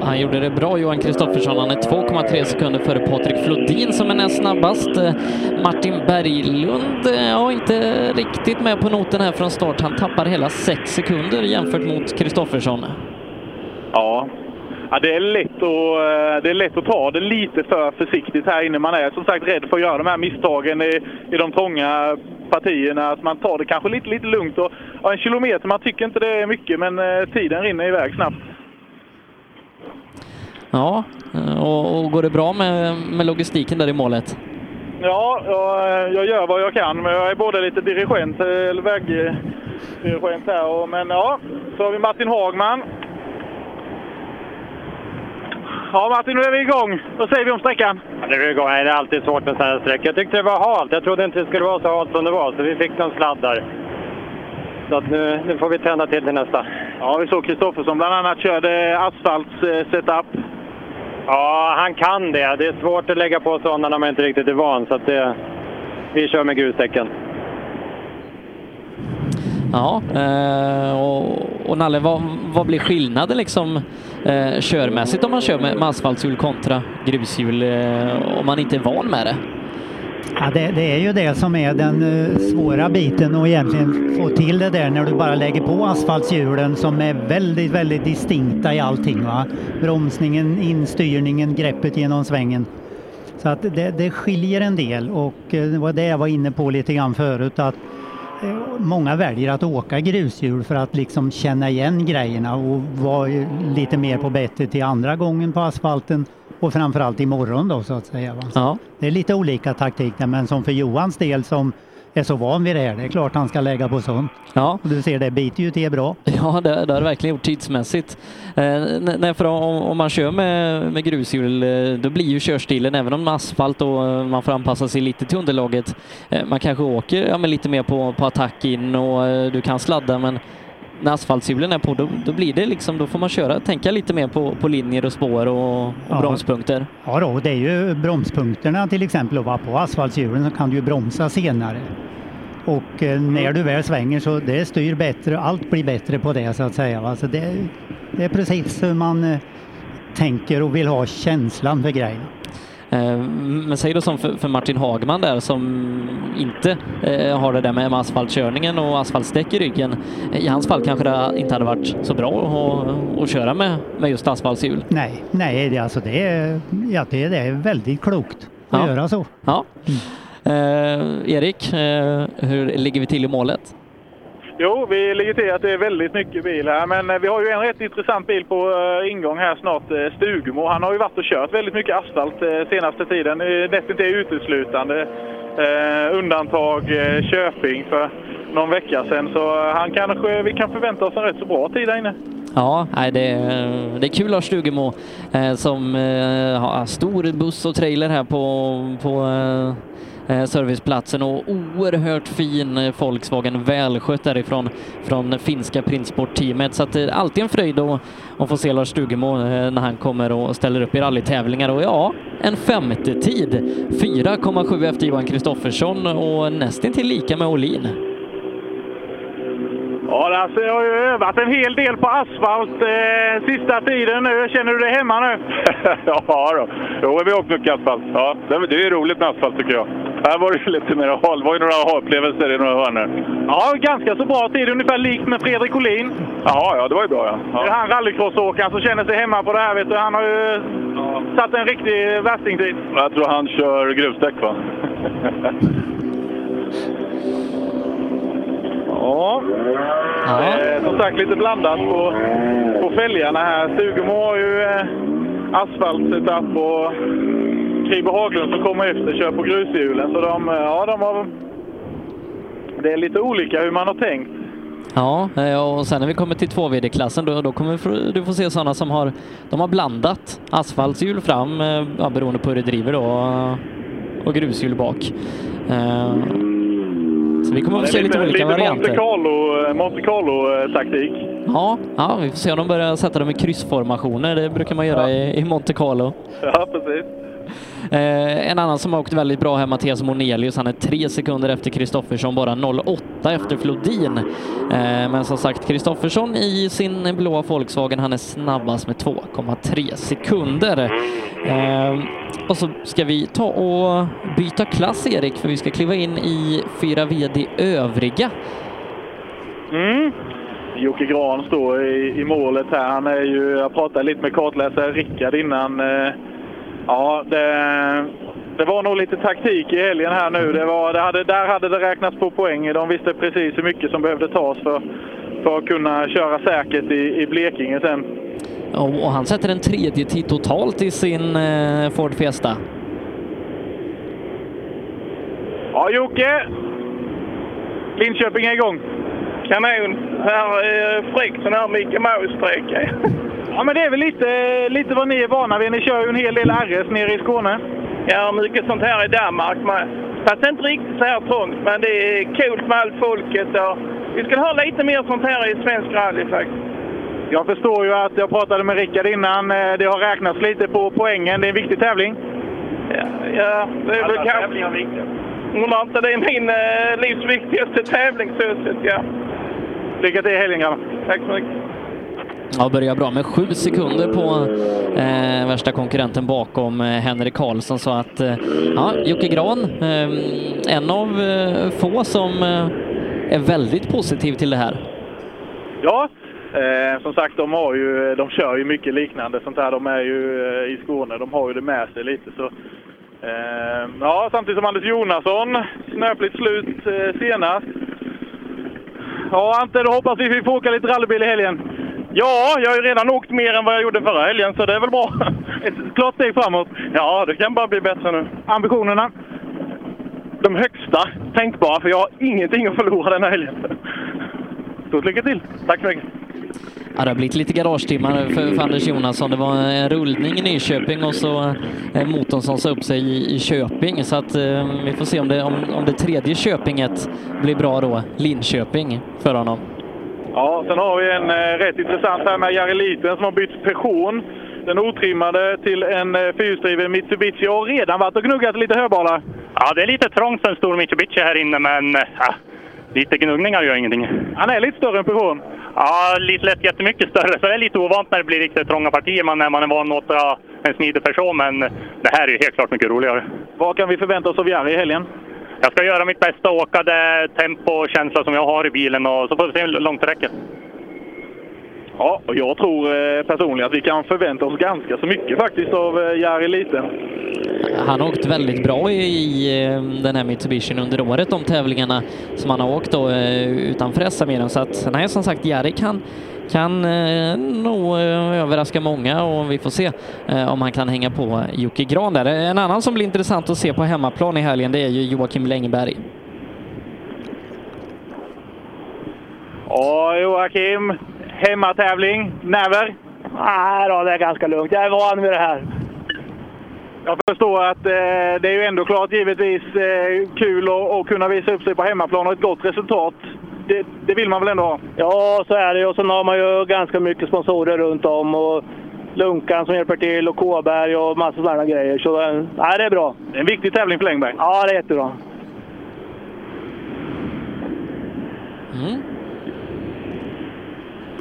han gjorde det bra Johan Kristoffersson. Han är 2,3 sekunder före Patrik Flodin som är näst snabbast. Martin Berglund eh, ja, inte riktigt med på noten här från start. Han tappar hela 6 sekunder jämfört mot Kristoffersson. Ja. ja det, är lätt att, eh, det är lätt att ta det lite för försiktigt här inne. Man är som sagt rädd för att göra de här misstagen i, i de trånga partierna. Att man tar det kanske lite, lite lugnt. Och, ja, en kilometer, man tycker inte det är mycket, men eh, tiden rinner iväg snabbt. Ja, eh, och, och går det bra med, med logistiken där i målet? Ja, jag, jag gör vad jag kan, men jag är både lite dirigent, eh, eller vägdirigent här. Och, men ja, så har vi Martin Hagman. Ja Martin, nu är vi igång. Vad säger vi om sträckan? Ja, det är igång. Nej, Det är alltid svårt med sådana här sträckor. Jag tyckte det var halt. Jag trodde inte det skulle vara så halt som det var, så vi fick någon sladd där. Så att nu, nu får vi tända till till nästa. Ja, vi såg Kristoffersson bland annat körde asfalts-setup. Ja, han kan det. Det är svårt att lägga på sådana när man inte riktigt är van, så att det, vi kör med grusdäcken. Ja, eh, och, och Nalle, vad, vad blir skillnaden liksom eh, körmässigt om man kör med, med asfaltshjul kontra grushjul eh, om man inte är van med det? Ja, det, det är ju det som är den eh, svåra biten och egentligen få till det där när du bara lägger på asfaltshjulen som är väldigt, väldigt distinkta i allting. Va? Bromsningen, instyrningen, greppet genom svängen. Så att det, det skiljer en del och eh, det var det jag var inne på lite grann förut att eh, Många väljer att åka grushjul för att liksom känna igen grejerna och vara lite mer på bettet till andra gången på asfalten och framförallt imorgon då så att säga. Va? Ja. Det är lite olika taktiker men som för Johans del som är så van vid det här, det är klart han ska lägga på sånt. Ja. Och du ser det biter ju till bra. Ja, det, det har det verkligen gjort tidsmässigt. Eh, nej, för om, om man kör med, med grushjul, eh, då blir ju körstilen, även om asfalt och eh, man får anpassa sig lite till underlaget, eh, man kanske åker ja, lite mer på, på attack in och eh, du kan sladda, men när asfaltshjulen är på, då, då blir det liksom, då får man köra, tänka lite mer på, på linjer och spår och, och Ja. bromspunkter. Ja då, det är ju bromspunkterna till exempel och på asfaltshjulen så kan du ju bromsa senare. Och eh, när du väl svänger så det styr bättre, allt blir bättre på det så att säga. Va? Så det, det är precis hur man eh, tänker och vill ha känslan för grejerna. Eh, Men säg då som för, för Martin Hagman där som inte eh, har det där med, asfaltkörningen och asfaltdäck i ryggen. I hans fall kanske det inte hade varit så bra att, att köra med, med just asfaltshjul. Nej, nej det, alltså det, är, ja, det, det är väldigt klokt att Ja. göra så. Ja. Eh, Erik, eh, hur ligger vi till i målet? Jo, vi ligger till att det är väldigt mycket bil här, men eh, vi har ju en rätt intressant bil på eh, ingång här snart, eh, Stugemo. Han har ju varit och kört väldigt mycket asfalt senaste tiden, Det är uteslutande. Undantag Köping för någon vecka sedan, så han kanske, vi kan förvänta oss en rätt så bra tid där inne. Ja, det, är- det är kul att ha Stugemo som har stor buss och trailer här på, på serviceplatsen och oerhört fin eh, Volkswagen, välskött därifrån från finska Printsport-teamet. Så att det är alltid en fröjd att, att få se Lars Stugemo eh, när han kommer och ställer upp i rallytävlingar. Och ja, en femte tid 4,7 efter Johan Kristoffersson och nästan till lika med Olin. Ja, alltså, jag har ju övat en hel del på asfalt eh, sista tiden nu. Känner du dig hemma nu? ja, då. Jo, vi har åkt mycket asfalt. Ja, det, det är roligt med asfalt tycker jag. Här var det lite mer hal. Det var ju några ha-upplevelser i några hörnor. Ja, ganska så bra tid. Ungefär likt med Fredrik Olin. Jaha, ja, det var ju bra ja. Det är ja. han rallycrossåkaren som känner sig hemma på det här. Vet du. Han har ju satt en riktig värstingtid. Jag tror han kör grusdäck va? Ja, Eh, som sagt lite blandat på, på fälgarna här. Stugemo har ju eh, asfaltsetup och Kribo Haglund som kommer efter kör på grushjulen. Så de, eh, ja, de har... Det är lite olika hur man har tänkt. Ja, eh, och sen när vi kommer till 2VD-klassen då, då kommer du- få se sådana som har, de har blandat asfaltshjul fram, eh, ja, beroende på hur det driver då, och grushjul bak. Så vi kommer att få se lite olika lite varianter. Monte Carlo, eh, Monte Carlo-taktik. Ja, ja, vi får se om de börjar sätta dem i kryssformationer. Det brukar man göra i, i Monte Carlo. Ja, precis. Eh, en annan som har åkt väldigt bra här, Mattias Monelius, han är tre sekunder efter Kristoffersson, bara 08 efter Flodin. Eh, men som sagt, Kristoffersson i sin blåa Volkswagen, han är snabbast med 2,3 sekunder. Eh, och så ska vi ta och byta klass, Erik, för vi ska kliva in i 4 VD övriga. Mm. Jocke Gran står i, i målet här. Han är ju, jag pratade lite med kartläsare Rickard innan. Eh, ja, det, det var nog lite taktik i helgen här nu. Det var, det hade, där hade det räknats på poäng. De visste precis hur mycket som behövde tas för, för att kunna köra säkert i, i Blekinge sen. Och, och han sätter en tredje tid totalt i sin eh, Ford Fiesta. Ja, Jocke! Linköping är igång. Kanon! Här är fräckt sån här Micke Maus-sträcka. Ja, men det är väl lite, lite vad ni är vana vid. Ni kör ju en hel del RS nere i Skåne. Ja, mycket sånt här i Danmark med. Fast inte riktigt så här trångt, men det är coolt med allt folket. Och vi skulle ha lite mer sånt här i svensk rally faktiskt. Jag förstår ju att jag pratade med Rickard innan. eh, Det har räknats lite på poängen. Det är en viktig tävling. Ja, ja det är väl Alla kanske... tävlingar är viktiga. Undrar inte det är min eh, livs viktigaste tävling så ja. Lycka till i helgen grabbar. Tack så mycket. Ja, börjar bra med sju sekunder på eh, värsta konkurrenten bakom eh, Henrik Karlsson så att eh, ja, Jocke Gran, eh, en av eh, få som eh, är väldigt positiv till det här. Ja, eh, som sagt de, har ju, de kör ju mycket liknande sånt här. De är ju eh, i Skåne, de har ju det med sig lite. Så, eh, ja, samtidigt som Anders Jonasson, snöpligt slut eh, senast. Ja, Ante, då hoppas vi vi får åka lite rallybil i helgen. Ja, jag har ju redan åkt mer än vad jag gjorde förra helgen, så det är väl bra. Ett klart steg framåt. Ja, det kan bara bli bättre nu. Ambitionerna? De högsta tänkbara, för jag har ingenting att förlora den här helgen. Stort lycka till! Tack så mycket! Ja, det har blivit lite garagetimmar för, för Anders Jonasson. Det var en rullning i Nyköping och så eh, motorn som sa upp sig i, i Köping. Så att eh, vi får se om det, om, om det tredje Köpinget blir bra då, Linköping, för honom. Ja, sen har vi en eh, rätt intressant här med Jari Liten som har bytt person. Den otrimmade till en eh, fyrhjulsdriven Mitsubishi och redan varit och gnuggat lite höbalar. Ja, det är lite trångt för en stor Mitsubishi här inne, men ja, lite gnuggningar gör ingenting. Han är lite större än Peugeot. Ja, lite lätt jättemycket större, så det är lite ovant när det blir riktigt trånga partier man, när man är van att åka en smidig person, men det här är ju helt klart mycket roligare. Vad kan vi förvänta oss av Jari i helgen? Jag ska göra mitt bästa och åka det tempo och känsla som jag har i bilen och så får vi se hur långt det räcker. Ja, och jag tror eh, personligen att vi kan förvänta oss ganska så mycket faktiskt av eh, Jari Liten. Han har åkt väldigt bra i, eh, den här Mitsubishi under året, de tävlingarna som han har åkt då, utanför SM så att nej, som sagt, Jari kan, kan eh, nog eh, överraska många och vi får se eh, om han kan hänga på Jocke Gran där. En annan som blir intressant att se på hemmaplan i helgen, det är ju Joakim Längberg. Ja, Joakim. Hemmatävling. Näver? Nej då, det är ganska lugnt. Jag är van vid det här. Jag förstår att eh, det är ju ändå klart givetvis eh, kul att, att kunna visa upp sig på hemmaplan och ett gott resultat. Det, det vill man väl ändå ha? Ja, så är det. Och sen har man ju ganska mycket sponsorer runt om. Och Lunkan som hjälper till och Kåberg och massa sådana grejer. Så eh, nej, det är bra. Det är en viktig tävling för Längberg. Ja, det är jättebra.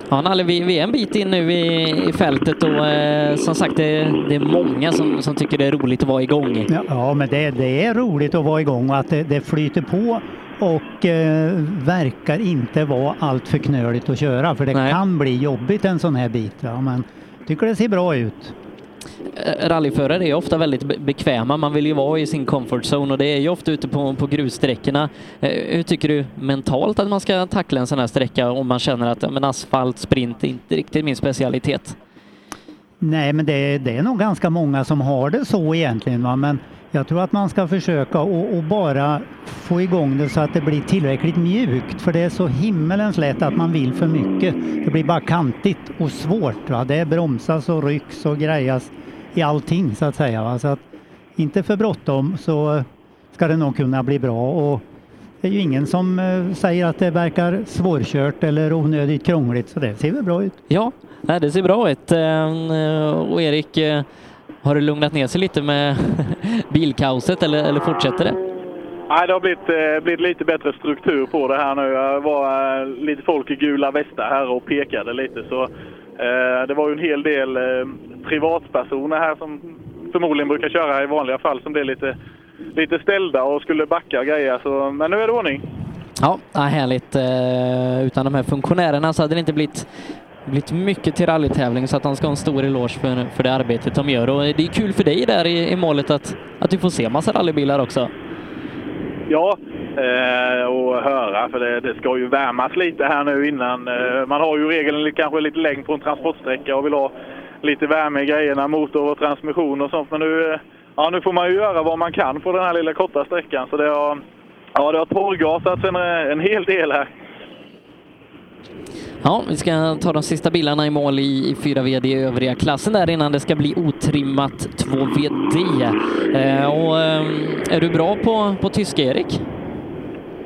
Ja, Nalle, vi, vi är en bit in nu i, i fältet och eh, som sagt, det, det är många som, som tycker det är roligt att vara igång. Ja, ja men det, det är roligt att vara igång och att det, det flyter på och eh, verkar inte vara allt för knöligt att köra för det kan bli jobbigt en sån här bit. Ja, men tycker det ser bra ut. Eh, Rallyförare är ofta väldigt be- bekväma. Man vill ju vara i sin comfort zone och det är ju ofta ute på, på grussträckorna. Eh, Hur tycker du mentalt att man ska tackla en sån här sträcka om man känner att men asfalt, sprint är inte riktigt min specialitet? Nej, men det, det är nog ganska många som har det så egentligen. Va? Men jag tror att man ska försöka och, och bara få igång det så att det blir tillräckligt mjukt. För det är så himmelens lätt att man vill för mycket. Det blir bara kantigt och svårt. Va? Det bromsas och rycks och grejas i allting så att säga. Va? Så att inte för bråttom så ska det nog kunna bli bra. Och det är ju ingen som eh, säger att det verkar svårkört eller onödigt krångligt så det ser väl bra ut. Ja, det ser bra ut. Eh, och Erik, eh, har det lugnat ner sig lite med bilkaoset eller, eller fortsätter det? Nej, det har blivit, eh, blivit lite bättre struktur på det här nu. Det var eh, lite folk i gula västar här och pekade lite. Så, eh, det var ju en hel del eh, privatpersoner här som förmodligen brukar köra i vanliga fall som blev lite, lite ställda och skulle backa och grejer. Så, men nu är det ordning. Ja, härligt. Utan de här funktionärerna så hade det inte blivit, blivit mycket till rallytävling så att han ska ha en stor eloge för, för det arbetet de gör. Och det är kul för dig där i, i målet att, att du får se massa rallybilar också. Ja, eh, och höra för det, det ska ju värmas lite här nu innan. Eh, man har ju i regel en- kanske lite längd på en transportsträcka och vill ha lite värme i grejerna, motor och transmission och sånt. Men nu, eh, ja, nu får man ju göra vad man kan på den här lilla korta sträckan. Så det har, ja, det har torrgasats en, en hel del här. Ja, vi ska ta de sista bilarna i mål i, i 4VD i övriga klassen där innan det ska bli otrimmat 2VD. Eh, och, eh, är du bra på, på tyska, Erik?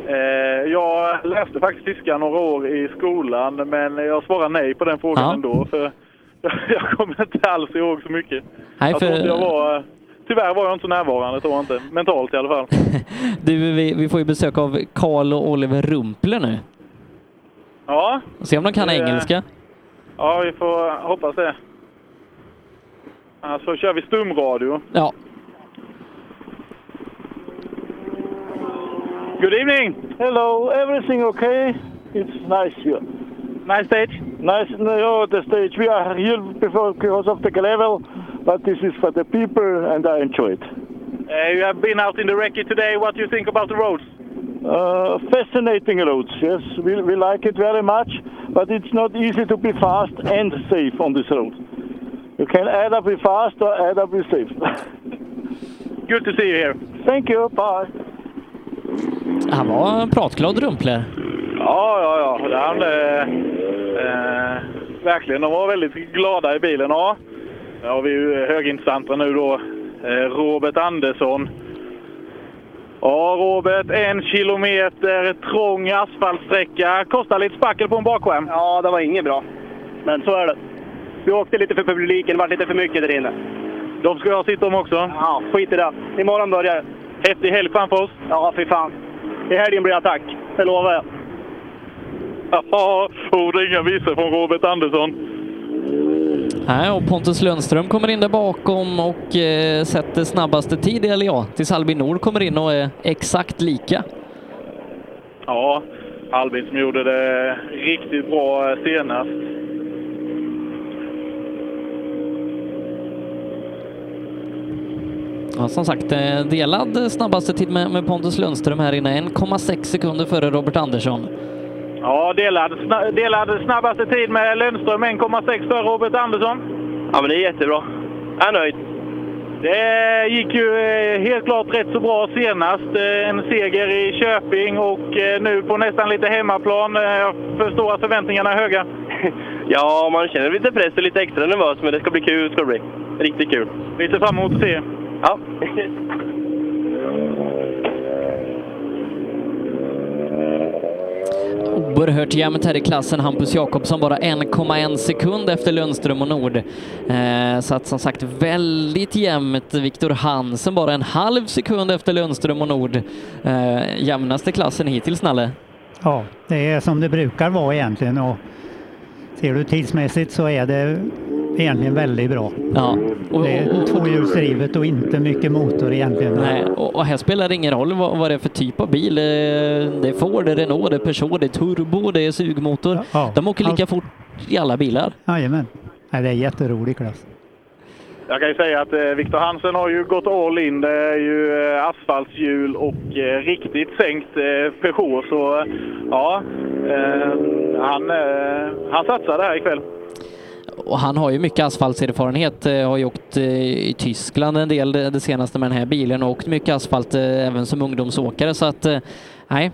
Eh, jag läste faktiskt tyska några år i skolan, men jag svarar nej på den frågan Ja. ändå. För jag, jag kommer inte alls ihåg så mycket. Nej, för- jag var, tyvärr var jag inte så närvarande, tror jag inte. Mentalt i alla fall. Du, vi, vi får ju besök av Karl och Oliver Rumpler nu. Ja, Se om de kan Det- engelska. ja vi får hoppas det. Annars så kör vi stumradio. Ja. Good evening. Hello, everything okay? It's nice here. Nice stage? Nice, no, the stage. We are here before because of the level, but this is for the people and I enjoy it. Uh, you have been out in the recce today. What do you think about the roads? Uh, fascinating roads, yes. We, we like it very much, but it's not easy to be fast and safe on this road. You can either be fast or either be safe. Good to see you here. Thank you, bye. Han var pratglad Rumpler. Ja, ja, ja. Det Han, eh, eh, verkligen, de var väldigt glada i bilen. Ja, Där har vi ju högintressanta nu då. Eh, Robert Andersson. Ja, Robert, en kilometer trång asfaltsträcka. Kostar lite spackel på en bakskärm. Ja, det var inget bra. Men så är det. Vi åkte lite för publiken, det var lite för mycket där inne. De ska jag sitta om också. Ja, skit i det. Imorgon börjar det. Häftig helg framför oss. Ja, fy fan. I helgen blir attack. Det lovar jag. Ja, det är inga visor från Robert Andersson. Nej, och Pontus Lundström kommer in där bakom och eh, sätter snabbaste tid, eller ja, tills Albin Nord kommer in och är exakt lika. Ja, Albin som gjorde det riktigt bra eh, senast. Ja, som sagt, eh, delad snabbaste tid med, med Pontus Lundström här inne, 1,6 sekunder före Robert Andersson. Ja, delad, delad snabbaste tid med Lundström 1,6 för Robert Andersson. Ja, men det är jättebra. Jag är nöjd. Det gick ju eh, helt klart rätt så bra senast. Eh, En seger i Köping och eh, nu på nästan lite hemmaplan. Jag förstår att förväntningarna är höga. Ja, man känner lite press och lite extra nervös, men det ska bli kul. Ska det bli. Riktigt kul. Vi ser fram emot att se. Ja. Oerhört jämnt här i klassen. Hampus Jakobsson bara 1,1 sekund efter Lundström och Nord. Eh, så att som sagt väldigt jämnt. Viktor Hansen bara en halv sekund efter Lundström och Nord. Eh, jämnaste klassen hittills, Nalle. Ja, det är som det brukar vara egentligen. Och ser du tidsmässigt så är det egentligen väldigt bra. Ja. Och, Det är tvåhjulsdrivet och inte mycket motor egentligen. Nej, och, och här spelar det ingen roll vad, vad det är för typ av bil. Eh, Det är Ford, det är Renault, det är Peugeot, det är turbo, det är sugmotor. Ja. De åker lika Allt. fort i alla bilar. Jajamän. Nej, det är jätterolig klass. Jag kan ju säga att eh, Viktor Hansen har ju gått all in. Det är ju eh, asfaltshjul och eh, riktigt sänkt eh, Peugeot. Så eh, ja, eh, han, eh, han satsar där ikväll. Och han har ju mycket asfaltserfarenhet, eh, har ju åkt eh, i Tyskland en del det senaste med den här bilen och åkt mycket asfalt eh, även som ungdomsåkare så att nej,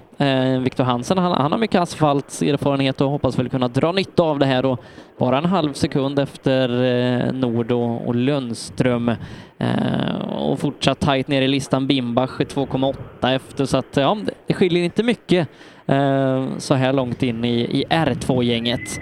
Viktor Hansen han, han har mycket asfaltserfarenhet och hoppas väl kunna dra nytta av det här och bara en halv sekund efter Nord och, och Lundström och fortsatt tajt ner i listan Bimbach 2,8 efter så att ja, det- skiljer inte mycket så här långt in i, i R2-gänget.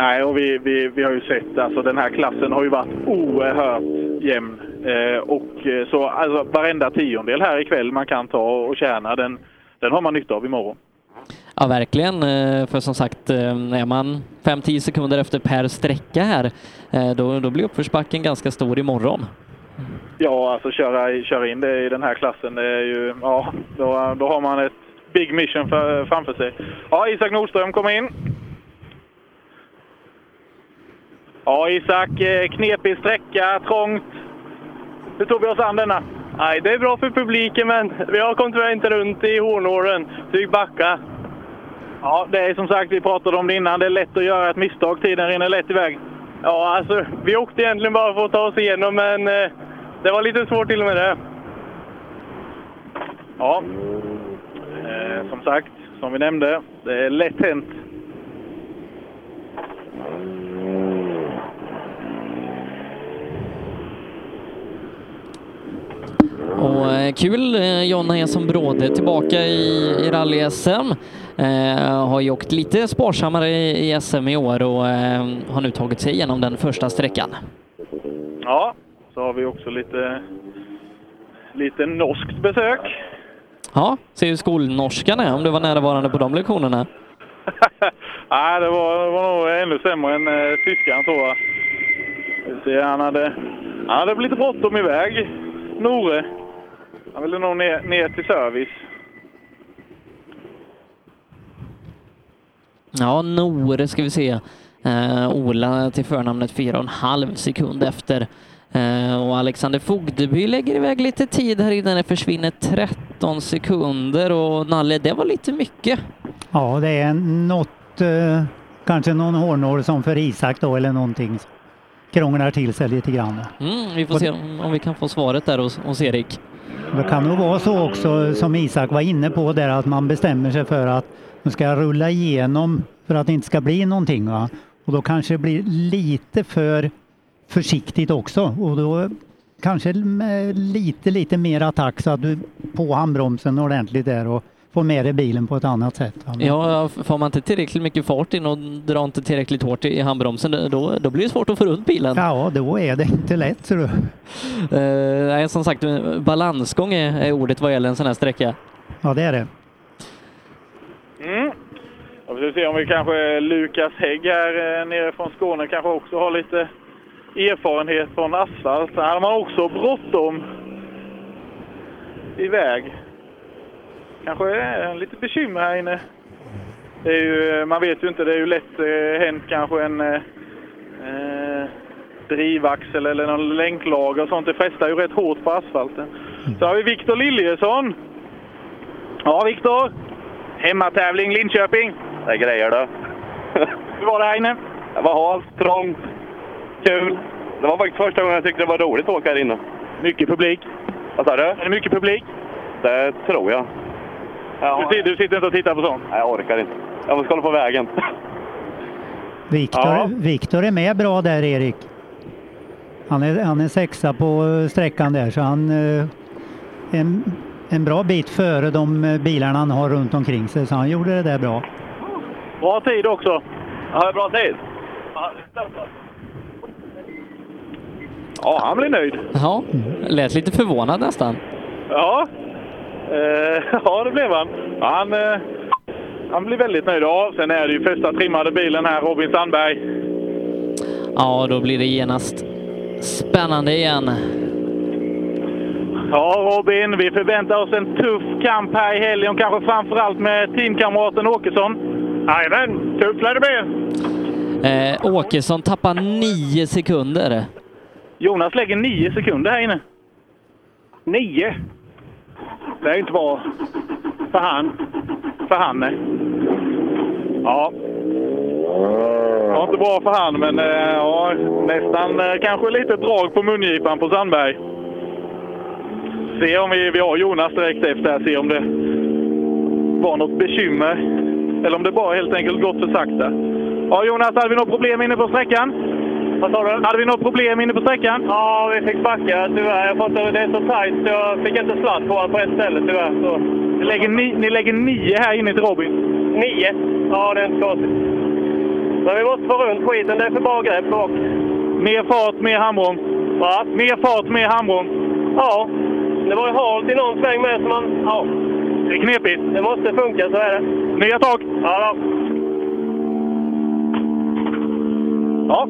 Nej, och vi, vi, vi har ju sett alltså den här klassen har ju varit oerhört jämn. Eh, och eh, så alltså varenda tiondel här ikväll man kan ta och tjäna den, den har man nytta av imorgon. Ja, verkligen. Eh, För som sagt, eh, är man 5-10 sekunder efter per sträcka här, då, då blir uppförsbacken ganska stor imorgon. Ja, alltså köra, köra in det i den här klassen, det är ju, ja, då, då har man ett big mission för, framför sig. Ja, Isak Nordström kommer in. Ja, Isak, eh, knepig sträcka, trångt. Hur tog vi oss an denna? Nej, det är bra för publiken, men vi har kom tyvärr inte runt i hornåren, så vi backar. Ja, det är som sagt, vi pratade om det innan, det är lätt att göra ett misstag, tiden rinner lätt iväg. Ja, alltså, vi åkte egentligen bara för att ta oss igenom, men eh, det var lite svårt till och med det. Ja, eh, som sagt, som vi nämnde, det är lätt hänt. Och eh, kul, eh, Jonna är som bråde tillbaka i, i rally-SM. Eh, har ju åkt lite sparsammare i, i SM i år och eh, har nu tagit sig igenom den första sträckan. Ja, så har vi också lite, lite norskt besök. Ja, ser hur skolnorskan är, om du var närvarande på de lektionerna. Nej, det var, det var nog ännu sämre än eh, tyskan tror jag. Han, hade, han hade lite bråttom iväg, Nore. Han ville nog ner, ner till service. Ja, Nore ska vi se. Eh, Ola till förnamnet 4,5 sekund efter. Eh, och Alexander Fogdeby lägger iväg lite tid här innan det försvinner 13 sekunder och Nalle, det var lite mycket. Ja, det är något, eh, kanske någon hårnål som för Isak då eller någonting. Krånglar till sig lite grann. Mm, vi får se om, om vi kan få svaret där hos, hos Erik. Det kan nog vara så också som Isak var inne på där att man bestämmer sig för att man ska rulla igenom för att det inte ska bli någonting. Va? Och då kanske det blir lite för försiktigt också och då kanske med lite, lite mer attack så att du på handbromsen ordentligt där och får med dig bilen på ett annat sätt. Ja, får man inte tillräckligt mycket fart in och drar inte tillräckligt hårt i handbromsen, då, då blir det svårt att få runt bilen. Ja, då är det inte lätt. Så du. Eh, nej, som sagt, balansgång är, är ordet vad gäller en sån här sträcka. Ja, det är det. Mm. Och vi ska se om vi kanske Lukas Hägg här eh, nere från Skåne kanske också har lite erfarenhet från asfalt. Här har man också bråttom iväg. Kanske är lite bekymmer här inne. Det är ju, man vet ju inte, det är ju lätt eh, hänt kanske en eh, eh, drivaxel eller någon länklager och sånt. Det frestar ju rätt hårt på asfalten. Så har vi Viktor Liljesson. Ja, Viktor. Hemmatävling Linköping. Det är grejer det. Hur var det här inne? Det var halt, trångt, kul. Det var faktiskt första gången jag tyckte det var roligt att åka här inne. Mycket publik. Vad sa du? Är det mycket publik? Det tror jag. Ja. Du, sitter, du sitter inte och tittar på sånt? Nej, jag orkar inte. Jag måste kolla på vägen. Viktor, Ja. Viktor är med bra där Erik. Han är, han är sexa på eh, sträckan där så han eh, är en, en bra bit före de eh, bilarna han har runt omkring sig så han gjorde det där bra. Bra tid också. Ja, bra tid. Ja, han blir nöjd. Ja, lät lite förvånad nästan. Ja, ja det blev han. Han, eh, han blir väldigt nöjd. Ja, sen är det ju första trimmade bilen här, Robin Sandberg. Ja, då blir det genast spännande igen. Ja, Robin, vi förväntar oss en tuff kamp här i helgen, kanske framförallt med teamkamraten Åkesson. Jajamän, tufft lär det bli. Eh, Åkesson tappar nio sekunder. Jonas lägger nio sekunder här inne. Nio? Det är inte bra för han. För han, nej. Ja. Det var inte bra för han, men eh, ja, nästan eh, kanske lite drag på mungipan på Sandberg. Se om vi, vi har Jonas direkt efter här, se om det var något bekymmer. Eller om det bara helt enkelt gått för sakta. Ja, Jonas, hade vi något problem inne på sträckan? Vad sa du? Hade vi något problem inne på sträckan? Ja, vi fick backa tyvärr. Jag fått, det är så tajt så jag fick inte sladd på på ett ställe tyvärr. Så. Ni lägger, ni, ni lägger nio här inne till Robin? Nio? Ja, det är inte konstigt. Men vi måste få runt skiten. Det är för bra grepp bak. Mer fart, mer handbroms. Va? Mer fart, mer handbroms. Ja. Det var ju halt i någon sväng med så man... Ja. Det är knepigt. Det måste funka, så är det. Nya tag! Ja, då. Ja.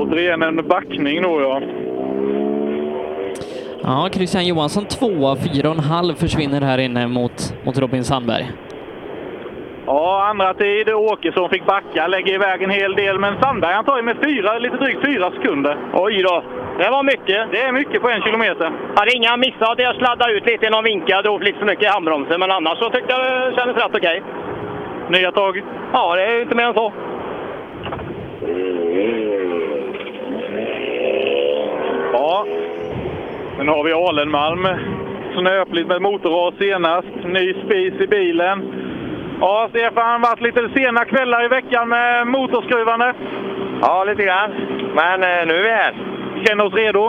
Återigen en backning då, ja. Ja, Christian Johansson tvåa, fyra och en halv försvinner här inne mot, mot Robin Sandberg. Ja, andra tid. Åkesson fick backa, lägger iväg en hel del, men Sandberg han tar ju med fyra, lite drygt fyra sekunder. Oj då. Det var mycket. Det är mycket på en kilometer. Hade inga missar. Jag sladdade ut lite i någon vinkel, drog lite för mycket i handbromsen, men annars så tyckte jag det kändes rätt okej. Nya tag? Ja, det är inte mer än så. Ja, men har vi Alenmalm. Snöpligt med motorras senast. Ny spis i bilen. Ja, Stefan, varit lite sena kvällar i veckan med motorskruvande. Ja, lite grann. Men eh, nu är vi här. Vi känner oss redo.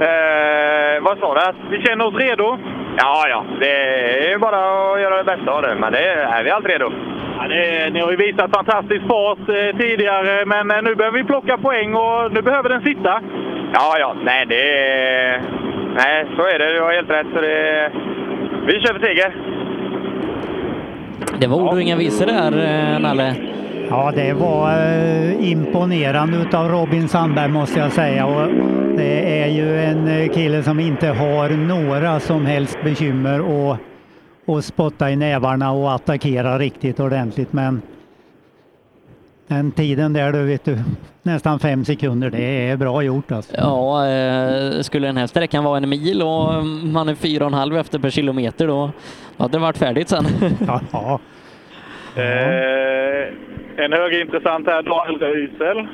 Eh, vad sa du? Vi känner oss redo. Ja, ja. Det är bara att göra det bästa av det. Men det är vi alltid redo. Ja, det, ni har ju visat fantastisk fart eh, tidigare, men eh, nu behöver vi plocka poäng och nu behöver den sitta. Ja, ja. Nej, det är... Nej, så är det. Du har helt rätt. Så det... Vi kör för seger. Det var ord och inga visor där, eh, Nalle. Ja, det var eh, imponerande utav Robin Sandberg måste jag säga. Och det är ju en eh, kille som inte har några som helst bekymmer och, och spotta i nävarna och attackera riktigt ordentligt. Men den tiden där du vet du, nästan fem sekunder, det är bra gjort alltså. Ja, eh, skulle den här sträckan vara en mil och man är fyra och en halv efter per kilometer då hade det varit färdigt sen. ja. Eh, en högintressant här, Daniel Röisel.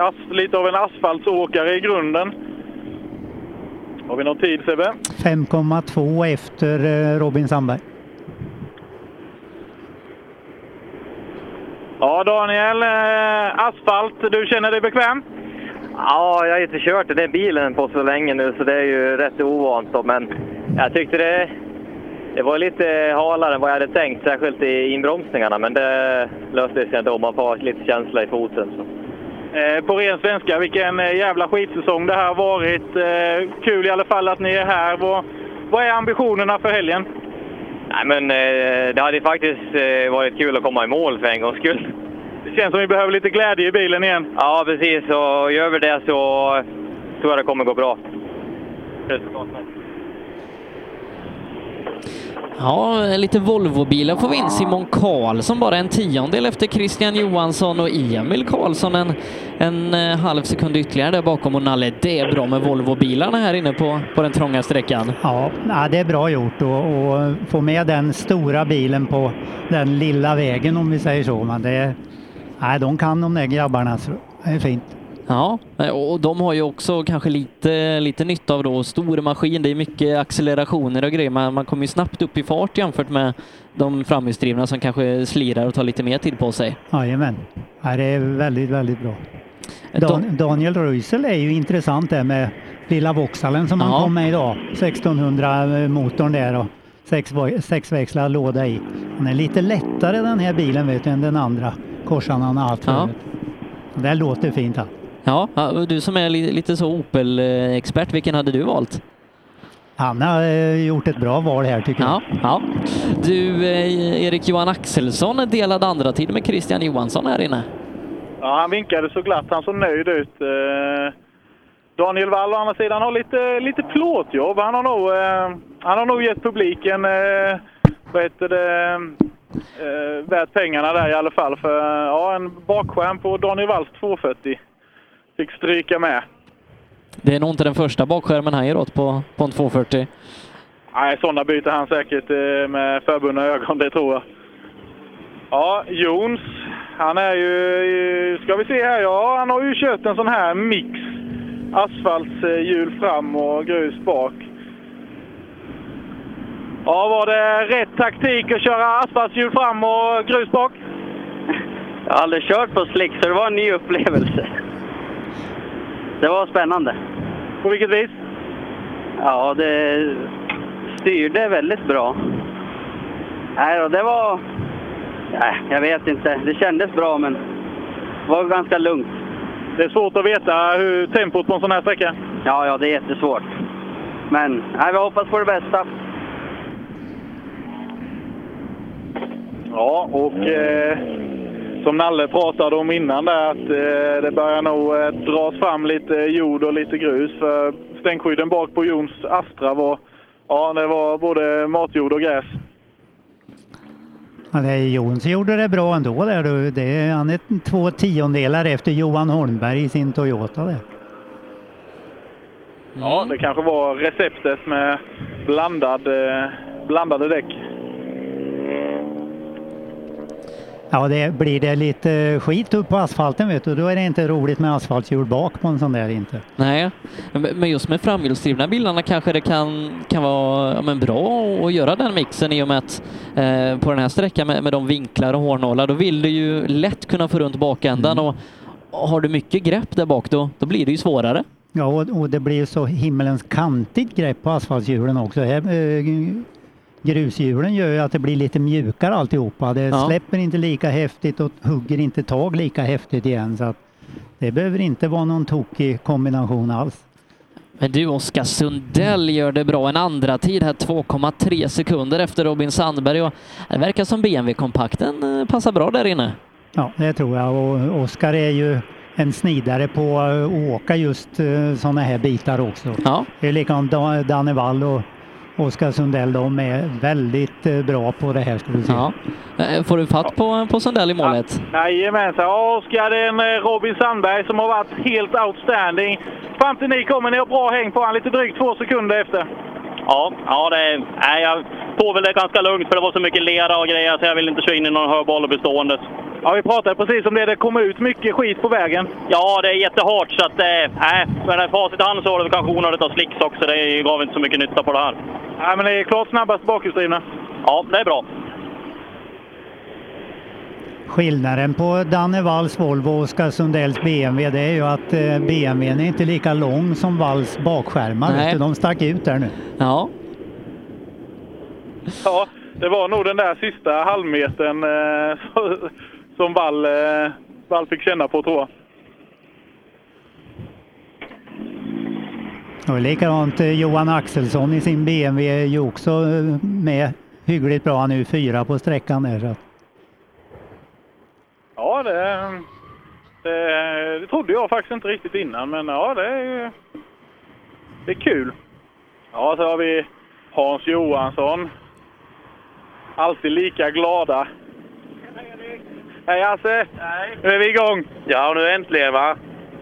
As, lite av en asfaltsåkare i grunden. Har vi någon tid Sebbe? 5,2 efter eh, Robin Sandberg. Ja Daniel, eh, asfalt, du känner dig bekväm? Ja, jag har inte kört den där bilen på så länge nu så det är ju rätt ovant. Då, men jag tyckte det, det var lite halare än vad jag hade tänkt, särskilt i inbromsningarna. Men det löste sig ändå. Man får lite känsla i foten. Så. Eh, på ren svenska, vilken eh, jävla skitsäsong det här har varit. Eh, kul i alla fall att ni är här. Vad, vad är ambitionerna för helgen? Nej, men eh, det hade faktiskt eh, varit kul att komma i mål för en gångs skull. Det känns som vi behöver lite glädje i bilen igen. Ja, precis. Och gör vi det så tror jag det kommer gå bra. Ja, lite Volvobilar får vi in. Simon Karlsson bara en tiondel efter Christian Johansson och Emil Karlsson en, en eh, halv sekund ytterligare där bakom och Nalle. Det är bra med Volvobilarna här inne på, på den trånga sträckan. Ja, ja, det är bra gjort och, och få med den stora bilen på den lilla vägen om vi säger så. Men det, nej, de kan de där grabbarna, så det är fint. Ja, och de har ju också kanske lite, lite nytta av då stor maskin. Det är mycket accelerationer och grejer. Man, man kommer ju snabbt upp i fart jämfört med de framhjulsdrivna som kanske slirar och tar lite mer tid på sig. Jajamän, ja, det är väldigt, väldigt bra. Dan, Daniel Röisel är ju intressant där med lilla Vauxhallen som han Ja. kom med idag. 1600 motorn där och sex, sexväxlad låda i. Den är lite lättare den här bilen vet du än den andra Corsan han har haft Ja. förut. Det låter fint. här. Ja, du som är li, lite så Opel-expert, vilken hade du valt? Han har eh, gjort ett bra val här tycker Ja, jag. ja. Du, eh, Erik Johan Axelsson delade andra tid med Christian Johansson här inne. Ja, han vinkade så glatt. Han såg nöjd ut. Eh, Daniel Wall å andra sidan har lite, lite plåtjobb. Han har nog, han har nog gett publiken vad heter det, värt pengarna där i alla fall. För ja, en bakskärm på Daniel Walls 240 fick stryka med. Det är nog inte den första bakskärmen han ger åt på, på en 240. Nej, sådana byter han säkert eh, med förbundna ögon, det tror jag. Ja, Jons, han är ju... Ska vi se här, ja, han har ju kört en sån här mix. Asfaltshjul fram och grus bak. Ja, var det rätt taktik att köra asfaltshjul fram och grus bak? Jag har aldrig kört på slick, så det var en ny upplevelse. Det var spännande. På vilket vis? Ja, det styrde väldigt bra. Nej, och det var... Nej, jag vet inte. Det kändes bra, men det var ganska lugnt. Det är svårt att veta hur tempot på en sån här sträcka. Ja, ja, det är jättesvårt. Men nej, vi hoppas på det bästa. Ja, och eh, som Nalle pratade om innan där, att eh, det börjar nog eh, dras fram lite jord och lite grus. För stänkskydden bak på Jons Astra var, ja, det var både matjord och gräs. Ja, Jons gjorde det bra ändå där. du. Det är, han är två tiondelar efter Johan Holmberg i sin Toyota där. Ja, det kanske var receptet med blandad, eh, blandade däck. Ja, det blir det lite skit upp på asfalten vet du, då är det inte roligt med asfaltshjul bak på en sån där inte. Nej, men just med framhjulsdrivna bilarna kanske det kan, kan vara ja, men bra att göra den mixen i och med att eh, på den här sträckan med, med de vinklar och hårnålar, då vill du ju lätt kunna få runt bakändan och, och har du mycket grepp där bak då, då blir det ju svårare. Ja, och, och det blir så himmelens kantigt grepp på asfaltshjulen också. Här, eh, grushjulen gör ju att det blir lite mjukare alltihopa. Det Ja. släpper inte lika häftigt och hugger inte tag lika häftigt igen. Så det behöver inte vara någon tokig kombination alls. Men du Oskar Sundell gör det bra. En andra tid här 2,3 sekunder efter Robin Sandberg och det verkar som BMW-kompakten eh, passar bra där inne. Ja, det tror jag. Och Oskar är ju en snidare på att åka just sådana här bitar också. Ja. Det är likadant Da- Danne Wall och Oskar Sundell. De är väldigt eh, bra på det här ska du se. Ja. Eh, Får du fatt på, på Sundell i målet? Jajamensan. Ja, Oskar, det är en eh, Robin Sandberg som har varit helt outstanding. Fram till ni kommer, ni har bra häng på han lite drygt två sekunder efter. Ja, ja det, nej, jag tog väl det ganska lugnt för det var så mycket lera och grejer så jag vill inte köra in i någon högboll och bestående. Ja, vi pratade precis om det. Det kom ut mycket skit på vägen. Ja, det är jättehårt så att, eh, med facit i hand så var det kanske onödigt av slicks också. Det gav inte så mycket nytta på det här. Nej, men det är klart snabbast bakhjulsdrivna. Ja, det är bra. Skillnaden på Danne Walls Volvo och Oskar Sundells BMW det är ju att eh, BMWn är inte lika lång som Walls bakskärmar. Nej. De stack ut där nu. Ja. Ja, det var nog den där sista halvmetern eh, som Wall, eh, Wall fick känna på tror jag. Och likadant eh, Johan Axelsson i sin BMW är ju också eh, med hyggligt bra nu, fyra på sträckan där. Så. Ja, det, det, det trodde jag faktiskt inte riktigt innan, men ja, det är, det är kul. Ja, så har vi Hans Johansson. Alltid lika glada. Hej Hasse! Hej! Nu är vi igång! Ja, nu äntligen va?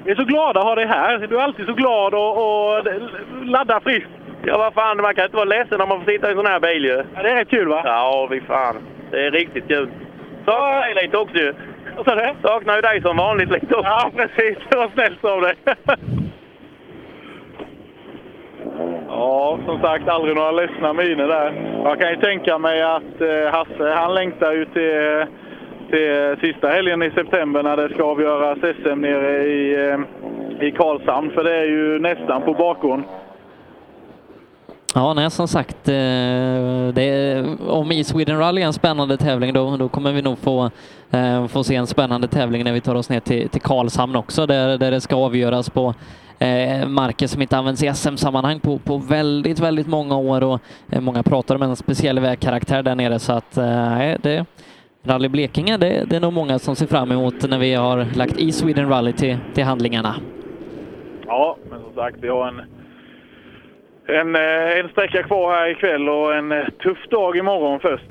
Vi är så glada att ha dig här. Du är alltid så glad och, och laddar friskt. Ja, vad fan, man kan inte vara ledsen när man får sitta i en sån här bil ju. Ja, det är rätt kul va? Ja, vi fan. Det är riktigt kul. Saknar dig lite också ju. Vad sa du? Saknar ju dig som vanligt lite också. Ja, precis. Det var snällt av dig. Ja, som sagt, aldrig några ledsna miner där. Jag kan ju tänka mig att eh, Hasse, han längtar ju till, till sista helgen i september när det ska avgöras SM nere i, eh, i Karlshamn. För det är ju nästan på bakgården. Ja, nej, som sagt, eh, det är, om i Sweden Rally är en spännande tävling då, då kommer vi nog få, eh, få se en spännande tävling när vi tar oss ner till, till Karlshamn också, där, där det ska avgöras på eh, marker som inte används i SM-sammanhang på, på väldigt, väldigt många år och eh, många pratar om en speciell vägkaraktär där nere så att eh, det Rally Blekinge, det, det är nog många som ser fram emot när vi har lagt i Sweden Rally till, till handlingarna. Ja, men som sagt, vi har en, en, eh, en sträcka kvar här ikväll och en eh, tuff dag imorgon först.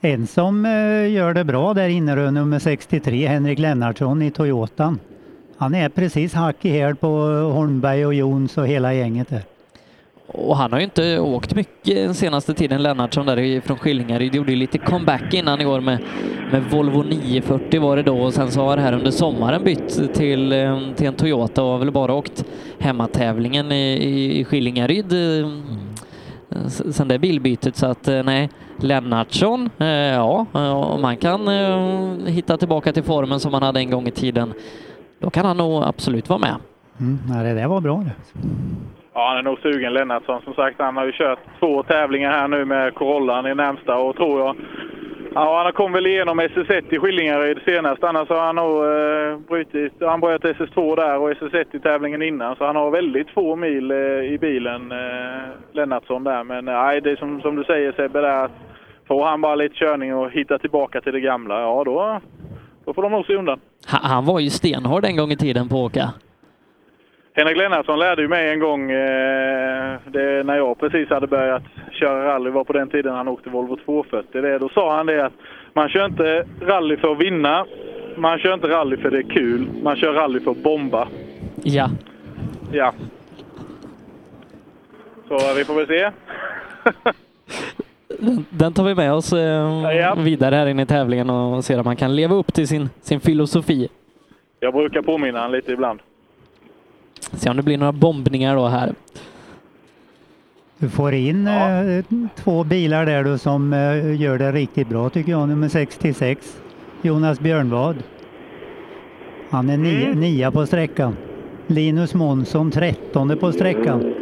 En som eh, gör det bra där inne nummer 63, Henrik Lennartsson i Toyotan. Han är precis hack i häl på Holmberg och Jons och hela gänget där. Och han har ju inte åkt mycket den senaste tiden, Lennartsson där från Skillingaryd. Gjorde ju lite comeback innan igår med, med Volvo 940 var det då och sen så har det här under sommaren bytt till, eh, till en Toyota och har väl bara åkt hemmatävlingen i, i, i Skillingaryd eh, sen det bilbytet så att eh, nej, Lennartsson, ja, om man kan hitta tillbaka till formen som han hade en gång i tiden, då kan han nog absolut vara med. Mm, nej, det där var bra det. Ja, han är nog sugen Lennartsson. Som sagt, han har ju kört två tävlingar här nu med Corollan i närmsta och tror jag... Ja, han kom väl igenom SS1 i Skillingaryd senast. Annars har han nog eh, brutit... Han bröt SS2 där och SS1 i tävlingen innan. Så han har väldigt få mil eh, i bilen, eh, Lennartsson där. Men eh, nej, det är som, som du säger Sebbe där att får han bara lite körning och hitta tillbaka till det gamla, ja då, då får de nog se undan. Han, han var ju stenhård en gång i tiden på att åka. Henrik Lennartsson lärde ju mig en gång eh, när jag precis hade börjat köra rally. var på den tiden han åkte Volvo 240. Det, då sa han det att man kör inte rally för att vinna. Man kör inte rally för det är kul. Man kör rally för att bomba. Ja. Ja. Så vi får väl se. Den, tar vi med oss eh, vidare här inne i tävlingen och ser om han kan leva upp till sin, sin filosofi. Jag brukar påminna honom lite ibland. Se om det blir några bombningar då här. Du får in eh, två bilar där då som eh, gör det riktigt bra tycker jag. Nummer 66, Jonas Björnvad. Han är nia, nia på sträckan. Linus Månsson trettonde på sträckan.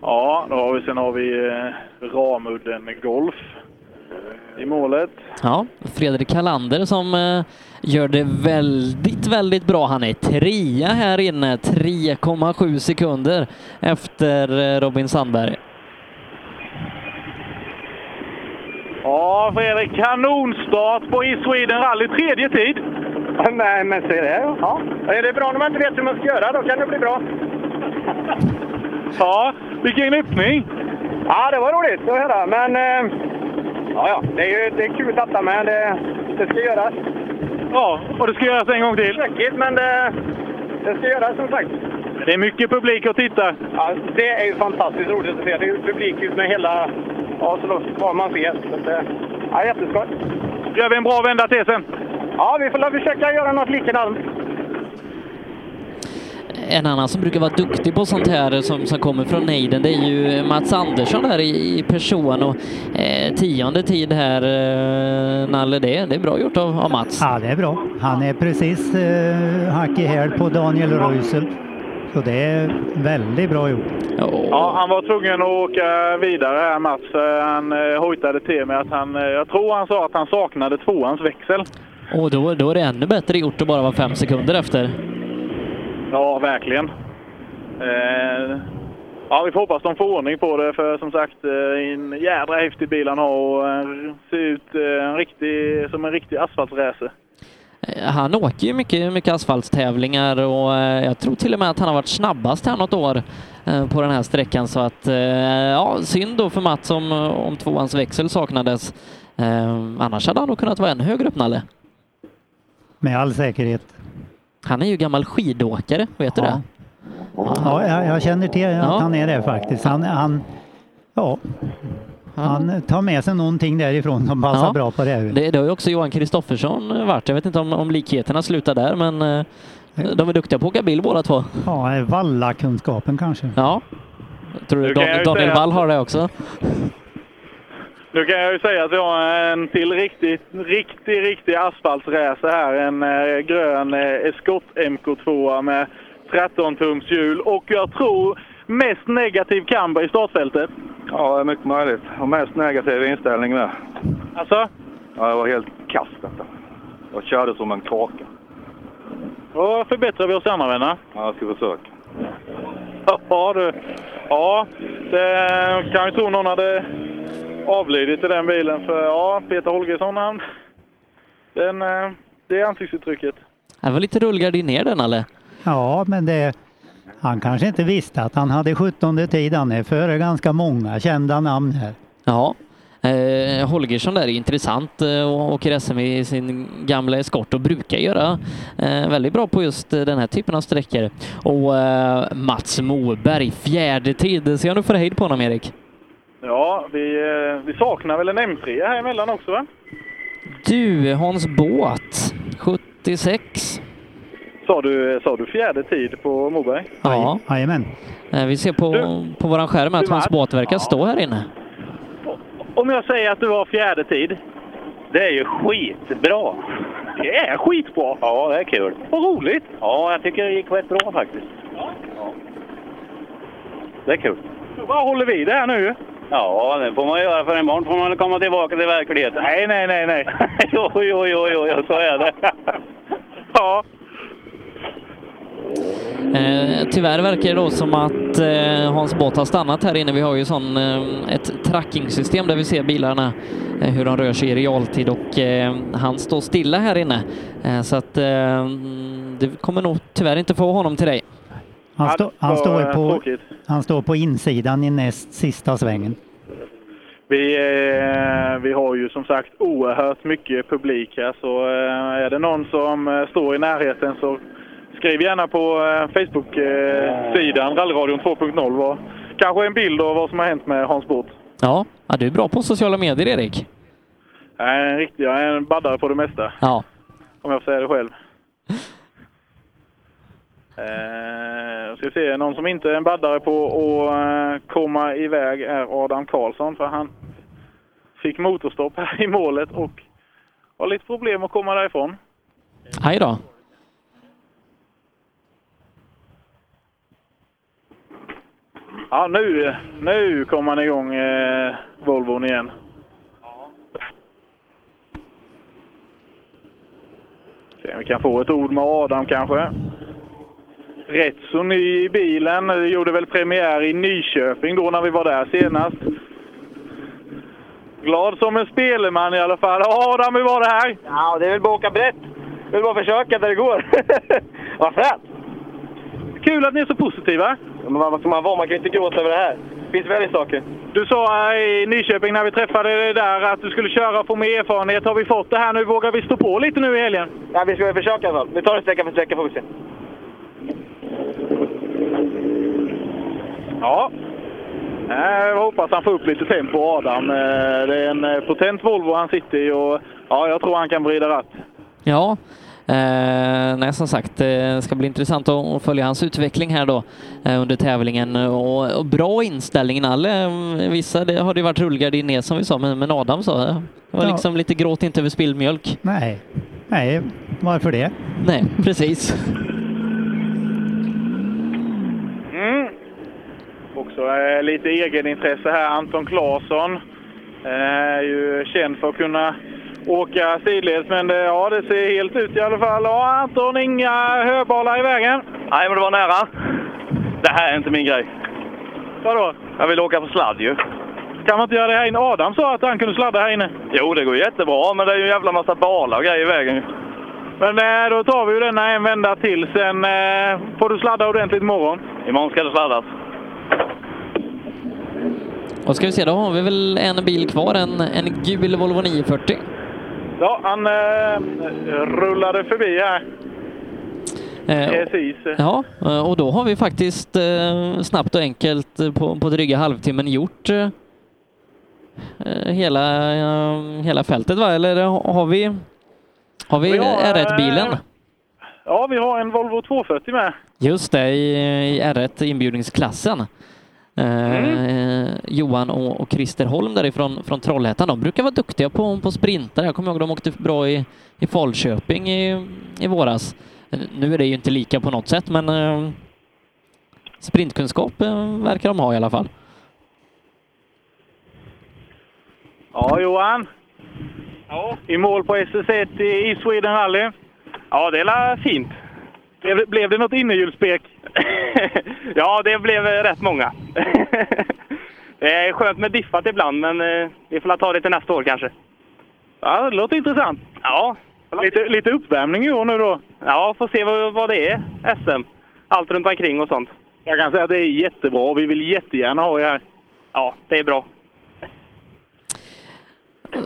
Ja, då har vi, sen har vi eh, Ramudden Golf i målet. Ja, Fredrik Kalander som eh, gör det väldigt, väldigt bra. Han är trea här inne, 3,7 sekunder efter eh, Robin Sandberg. Ja, Fredrik, kanonstart på East Sweden Rally. Tredje tid. Nej, men se det. Ja. Är det bra när man inte vet hur man ska göra? Då kan det bli bra. Ja, vilken öppning! Ja, det var roligt att höra. Men eh, ja, ja, det är ju det är kul detta med. Det, det ska göras. Ja, och det ska göras en gång till. Tråkigt, men det, det ska göras som sagt. Det är mycket publik och tittar. Ja, det är ju fantastiskt roligt att se. Det är ju publik med hela... Ja, så vad man ser. Så att, eh, ja, jätteskoj. Gör vi en bra vända till sen? Ja, vi får försöka göra något likadant. En annan som brukar vara duktig på sånt här som, som kommer från nejden, det är ju Mats Andersson där i, i person och eh, tionde tid här, eh, Nalle, det, det är bra gjort av, av Mats. Ja, det är bra. Han är precis eh, hack i häl på Daniel Röisel. Så det är väldigt bra gjort. Ja, han var tvungen att åka vidare här, Mats. Eh, Han eh, hojtade till mig att han... eh, Jag tror han sa att han saknade tvåans växel. Och då, då är det ännu bättre gjort att bara vara fem sekunder efter. Ja, verkligen. Eh, ja, vi får hoppas de får ordning på det, för som sagt, eh, en jädra häftig bil han har och eh, ser ut eh, en riktig, som en riktig asfaltracer. Eh, Han åker ju mycket, mycket asfaltstävlingar och jag tror till och med att han har varit snabbast här något år på den här sträckan så att ja, synd då för Mats om, om tvåans växel saknades. Annars hade han nog kunnat vara ännu högre upp, Nalle. Med all säkerhet. Han är ju gammal skidåkare, vet du det? Ja, jag, jag känner till att Ja. han är det faktiskt. Han, han, ja, han tar med sig någonting därifrån som passar Ja. bra på det. Det, det har ju också Johan Kristoffersson varit. Jag vet inte om, om likheterna slutar där, men eh, de är duktiga på att åka bil båda två. Ja, vallakunskapen kanske. Ja. Tror du ju Daniel Wall har det också? Nu kan jag ju säga att vi har en till riktigt, riktig, riktig asfaltracer här. En eh, grön eh, Escort MK2 med 13 tums hjul och jag tror mest negativ camber i startfältet. Ja, det är mycket möjligt. Och mest negativ inställning med. Alltså? Ja, det var helt kast detta. Jag körde som en kaka. Då förbättrar vi oss andra vänner. Ja, jag ska försöka. Ja du. Ja, det kan ju tro någon hade avlidit i den bilen. För ja, Peter Holgersson han... Den, eh, det är ansiktsuttrycket. Det var lite rullgardin ner den, eller? Ja, men det, han kanske inte visste att han hade 17 tid. Han är före ganska många kända namn här. Ja. Eh, Holgersson där är intressant eh, och åker SM i sin gamla eskort och brukar göra eh, väldigt bra på just den här typen av sträckor. Och eh, Mats Moberg, fjärde tid. Se om du får hejd på honom, Erik. Ja, vi, eh, vi saknar väl en M3 här emellan också va? Du, Hans Båt, 76. Sa du, sa du fjärde tid på Moberg? Ja. Jajamän. Eh, vi ser på, på våran skärm att Hans? Båt verkar stå här inne. Om jag säger att du har fjärde tid? Det är ju skitbra. Det är skitbra. Ja, det är kul. Vad roligt. Ja, jag tycker det gick rätt bra faktiskt. Ja. Det är kul. Då bara håller vi det här nu. Ja, det får man göra för imorgon får man komma tillbaka till verkligheten. Nej, nej, nej, nej. jo, jo, jo, jo, jo, så är det. ja. Eh, tyvärr verkar det då som att eh, Hans Båt har stannat här inne. Vi har ju sån, eh, ett trackingsystem där vi ser bilarna, eh, hur de rör sig i realtid och eh, han står stilla här inne. Eh, så att eh, du kommer nog tyvärr inte få honom till dig. Han, stå, han, står eh, på, tråkigt. han står på insidan i näst sista svängen. Vi, eh, vi har ju som sagt oerhört mycket publik här så eh, är det någon som står i närheten så skriv gärna på eh, Facebook-sidan Rallyradion 2.0 vad- kanske en bild av vad som har hänt med Hans Båt. Ja, ja, du är bra på sociala medier Erik. Jag är en riktig, jag är en baddare på det mesta. Ja. Om jag får säga det själv. Eh, ska se, någon som inte är en baddare på att eh, komma iväg är Adam Karlsson för han fick motorstopp här i målet och har lite problem att komma därifrån. Hej då. Ja, nu, nu kommer han igång eh, Volvon igen. Se om vi kan få ett ord med Adam kanske. Rätt så ny i bilen. Det gjorde väl premiär i Nyköping då när vi var där senast. Glad som en speleman i alla fall. Adam, hur var det här? Ja, det är väl bara att åka brett. Det är bara att försöka där det går. Vad fränt! Kul att ni är så positiva. Men vad ska man vara? Man kan ju inte gråta över det här. Det finns värre saker. Du sa eh, i Nyköping när vi träffade dig där att du skulle köra och få mer erfarenhet. Har vi fått det här nu? Vågar vi stå på lite nu i helgen? Ja, vi ska försöka i alla fall. Vi tar det sträcka för sträcka får vi se. Ja. Eh, Jag hoppas han får upp lite tempo, Adam. Eh, Det är en eh, potent Volvo han sitter i och ja, jag tror han kan vrida ratt. Ja, eh, nej, som sagt, det ska bli intressant att, följa hans utveckling här då eh, under tävlingen och, och bra inställning. Nalle, vissa det har det varit rullgardin ner som vi sa, men, men Adam sa det var Ja. liksom lite gråt inte över spilld mjölk. Nej, nej, varför det? Nej, precis. Mm. Också eh, lite egenintresse här. Anton Claesson eh, är ju känd för att kunna åka sidleds, men det, ja, det ser helt ut i alla fall. Ja, Anton, inga höbalar i vägen. Nej, men det var nära. Det här är inte min grej. Vadå? Jag vill åka på sladd ju. Kan man inte göra det här inne? Adam sa att han kunde sladda här inne. Jo, det går jättebra, men det är ju en jävla massa balar och grejer i vägen. Men eh, då tar vi ju denna en vända till, sen eh, får du sladda ordentligt imorgon. Imorgon ska det sladdas. Och ska vi se, då har vi väl en bil kvar, en, en gul Volvo 940. Ja, han eh, rullade förbi här. Eh, Precis. Ja, eh, och då har vi faktiskt eh, snabbt och enkelt eh, på, på dryga halvtimmen gjort eh, hela, hela fältet, va? Eller har har vi, har vi Vi har, R1-bilen? Eh, Ja, vi har en Volvo 240 med. Just det, i, i R1 inbjudningsklassen. Eh, Johan och, och Christer Holm därifrån från Trollhättan, de brukar vara duktiga på, på sprintar. Jag kommer ihåg de åkte bra i, i Falköping i, i våras. Eh, Nu är det ju inte lika på något sätt, men eh, sprintkunskap eh, verkar de ha i alla fall. Ja, Johan. I mål på SS1 i i Sweden Rally. Ja, det är fint. Blev, blev det något innehjulsspek? Ja, det blev eh, rätt många. det är skönt med diffat ibland, men eh, vi får ta det till nästa år kanske. Ja, det låter intressant. Ja. Lite, lite uppvärmning i år nu då? Ja, får se vad, vad det är, SM. Allt runt omkring och sånt. Jag kan säga att det är jättebra. Vi vill jättegärna ha er här. Ja, det är bra.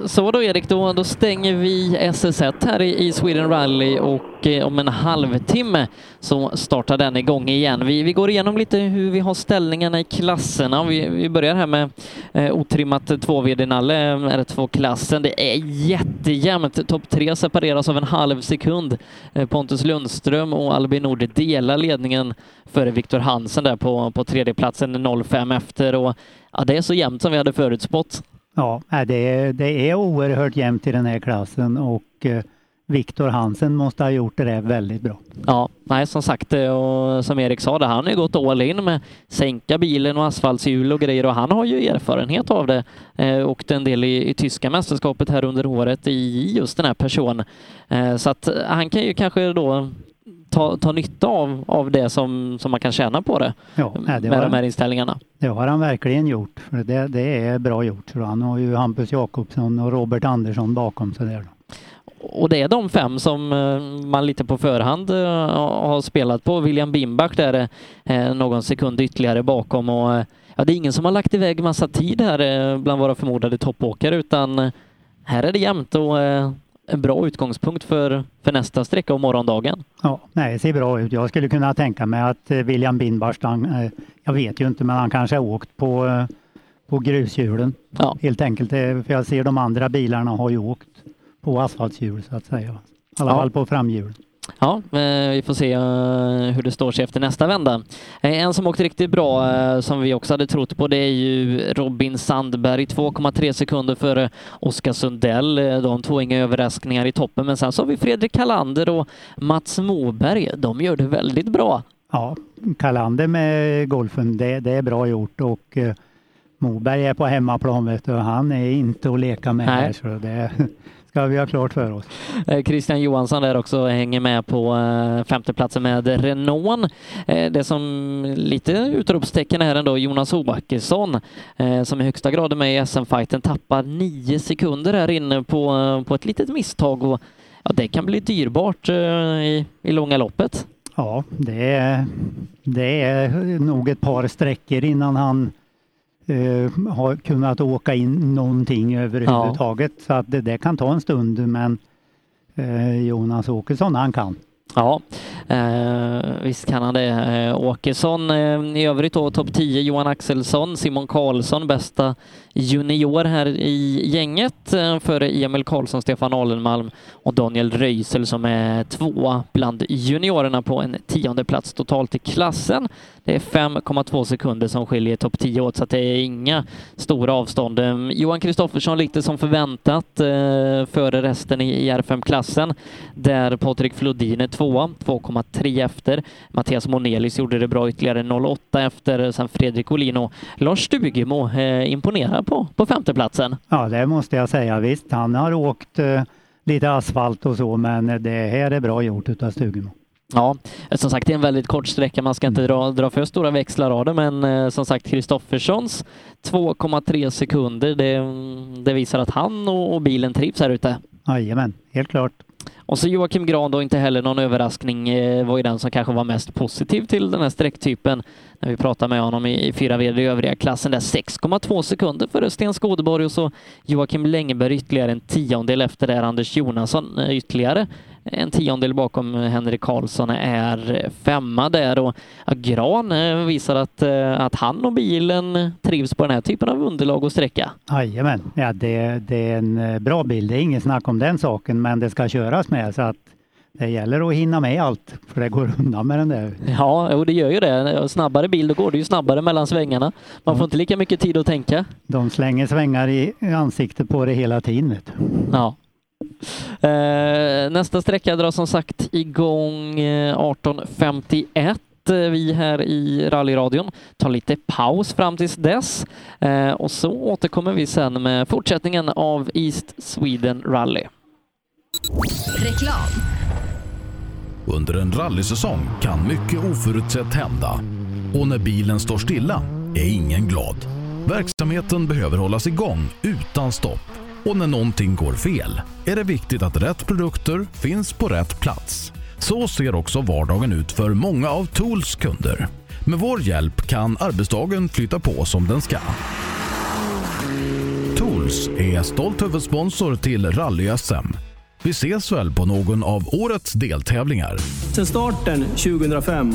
Så då Erik, då, då stänger vi SS1 här i, i Sweden Rally och eh, om en halvtimme så startar den igång igen. Vi, vi går igenom lite hur vi har ställningarna i klasserna. Vi, vi börjar här med eh, otrimmat 2 nalle eh, R2-klassen. Det är jättejämnt. Topp tre separeras av en halv sekund. Eh, Pontus Lundström och Albin Nord delar ledningen före Viktor Hansen där på, på tredjeplatsen 05 efter. Och, ja, det är så jämnt som vi hade förutspått. Ja, det är, det är oerhört jämnt i den här klassen och eh, Viktor Hansen måste ha gjort det där väldigt bra. Ja, nej som sagt eh, och som Erik sa, det, han har ju gått all in med sänka bilen och asfaltshjul och grejer och han har ju erfarenhet av det. Eh, åkte en del i, i tyska mästerskapet här under året i just den här personen. Eh, så att eh, han kan ju kanske då ta, ta nytta av, av det som, som man kan tjäna på det, Ja, nej, det med de här han. inställningarna. Det har han verkligen gjort. För det, det är bra gjort. Så han har ju Hampus Jakobsson och Robert Andersson bakom sig där. Och det är de fem som eh, man lite på förhand eh, har spelat på. William Bimbach där är eh, någon sekund ytterligare bakom och ja, det är ingen som har lagt iväg massa tid här bland våra förmodade toppåkare utan här är det jämnt och en bra utgångspunkt för, för nästa sträcka och morgondagen. Ja, nej, det ser bra ut. Jag skulle kunna tänka mig att eh, William Bindbast, han, eh, jag vet ju inte, men han kanske har åkt på, eh, på grushjulen. Ja. Helt enkelt, för jag ser de andra bilarna har ju åkt på asfaltshjul så att säga. I alla Ja. fall på framhjul. Ja, eh, vi får se eh, hur det står sig efter nästa vända. Eh, En som åkt riktigt bra, som vi också hade trott på, det är ju Robin Sandberg. 2,3 sekunder före Oskar Sundell. De två inga överraskningar i toppen, men sen så har vi Fredrik Kalander och Mats Moberg. De gör det väldigt bra. Ja, Kalander med golfen, det, det är bra gjort och Moberg är på hemmaplan vet du, han är inte att leka med Nej. här så det ska vi ha klart för oss. Eh, Christian Johansson där också hänger med på eh, femteplatsen med Renault. Eh, Det som lite utropstecken är ändå Jonas eh, som i högsta grad är med i SM-fighten tappar nio sekunder här inne på, på ett litet misstag och ja, det kan bli dyrbart i, i långa loppet. Ja, det är, det är nog ett par sträckor innan han eh, har kunnat åka in någonting överhuvudtaget. Så att det, det kan ta en stund men eh, Jonas Åkesson han kan. Ja, eh, visst kan han det. Eh, Åkesson eh, i övrigt då topp 10 Johan Axelsson, Simon Karlsson bästa junior här i gänget eh, före Emil Karlsson, Stefan Alenmalm och Daniel Röisel som är tvåa bland juniorerna på en tionde plats totalt i klassen. Det är 5,2 sekunder som skiljer topp 10 åt så att det är inga stora avstånd. Ehm, Johan Kristoffersson lite som förväntat eh, före resten i, R5-klassen där Patrik Flodin är tvåa, 2,3 efter. Mattias Monelius gjorde det bra ytterligare 0,8 efter. Eh, sen Fredrik Olin och Lars Stugemo eh, imponerar på, på femteplatsen. Ja, det måste jag säga. Visst, han har åkt lite asfalt och så men det här är bra gjort utav Stugemo. Ja, som sagt det är en väldigt kort sträcka. Man ska inte dra, dra för stora växlar av det, men eh, som sagt Kristofferssons 2,3 sekunder, det, det visar att han och, och bilen trivs här ute. Jajamän, helt klart. Och så Joakim Gran då, inte heller någon överraskning, eh, var ju den som kanske var mest positiv till den här sträcktypen när vi pratade med honom i, i fyra VD i övriga klassen där 6,2 sekunder före Sten Skodeborg och så Joakim Längeberg ytterligare en tiondel efter där Anders Jonasson eh, ytterligare en tiondel bakom Henrik Karlsson är femma där och Gran eh, visar att, eh, att han och bilen trivs på den här typen av underlag och sträcka. Jajamän, ja, det, det är en eh, bra bil. Det är inget snack om den saken men det ska köras med så att det gäller att hinna med allt för det går undan med den där. Ja, och det gör ju det. Snabbare bil, då går det ju snabbare mellan svängarna. Man får inte lika mycket tid att tänka. De slänger svängar i ansiktet på det hela tiden. Ja. Eh, nästa sträcka drar som sagt igång eh, 18.51 att eh, vi här i rallyradion tar lite paus fram tills dess eh, och så återkommer vi sen med fortsättningen av East Sweden Rally. Reklam. Under en rallysäsong kan mycket oförutsett hända. Och när bilen står stilla är ingen glad. Verksamheten behöver hållas igång utan stopp. Och när någonting går fel är det viktigt att rätt produkter finns på rätt plats. Så ser också vardagen ut för många av Tools kunder. Med vår hjälp kan arbetsdagen flytta på som den ska. Tools är stolt huvudsponsor till Rally-SM. Vi ses väl på någon av årets deltävlingar. Sedan starten 2005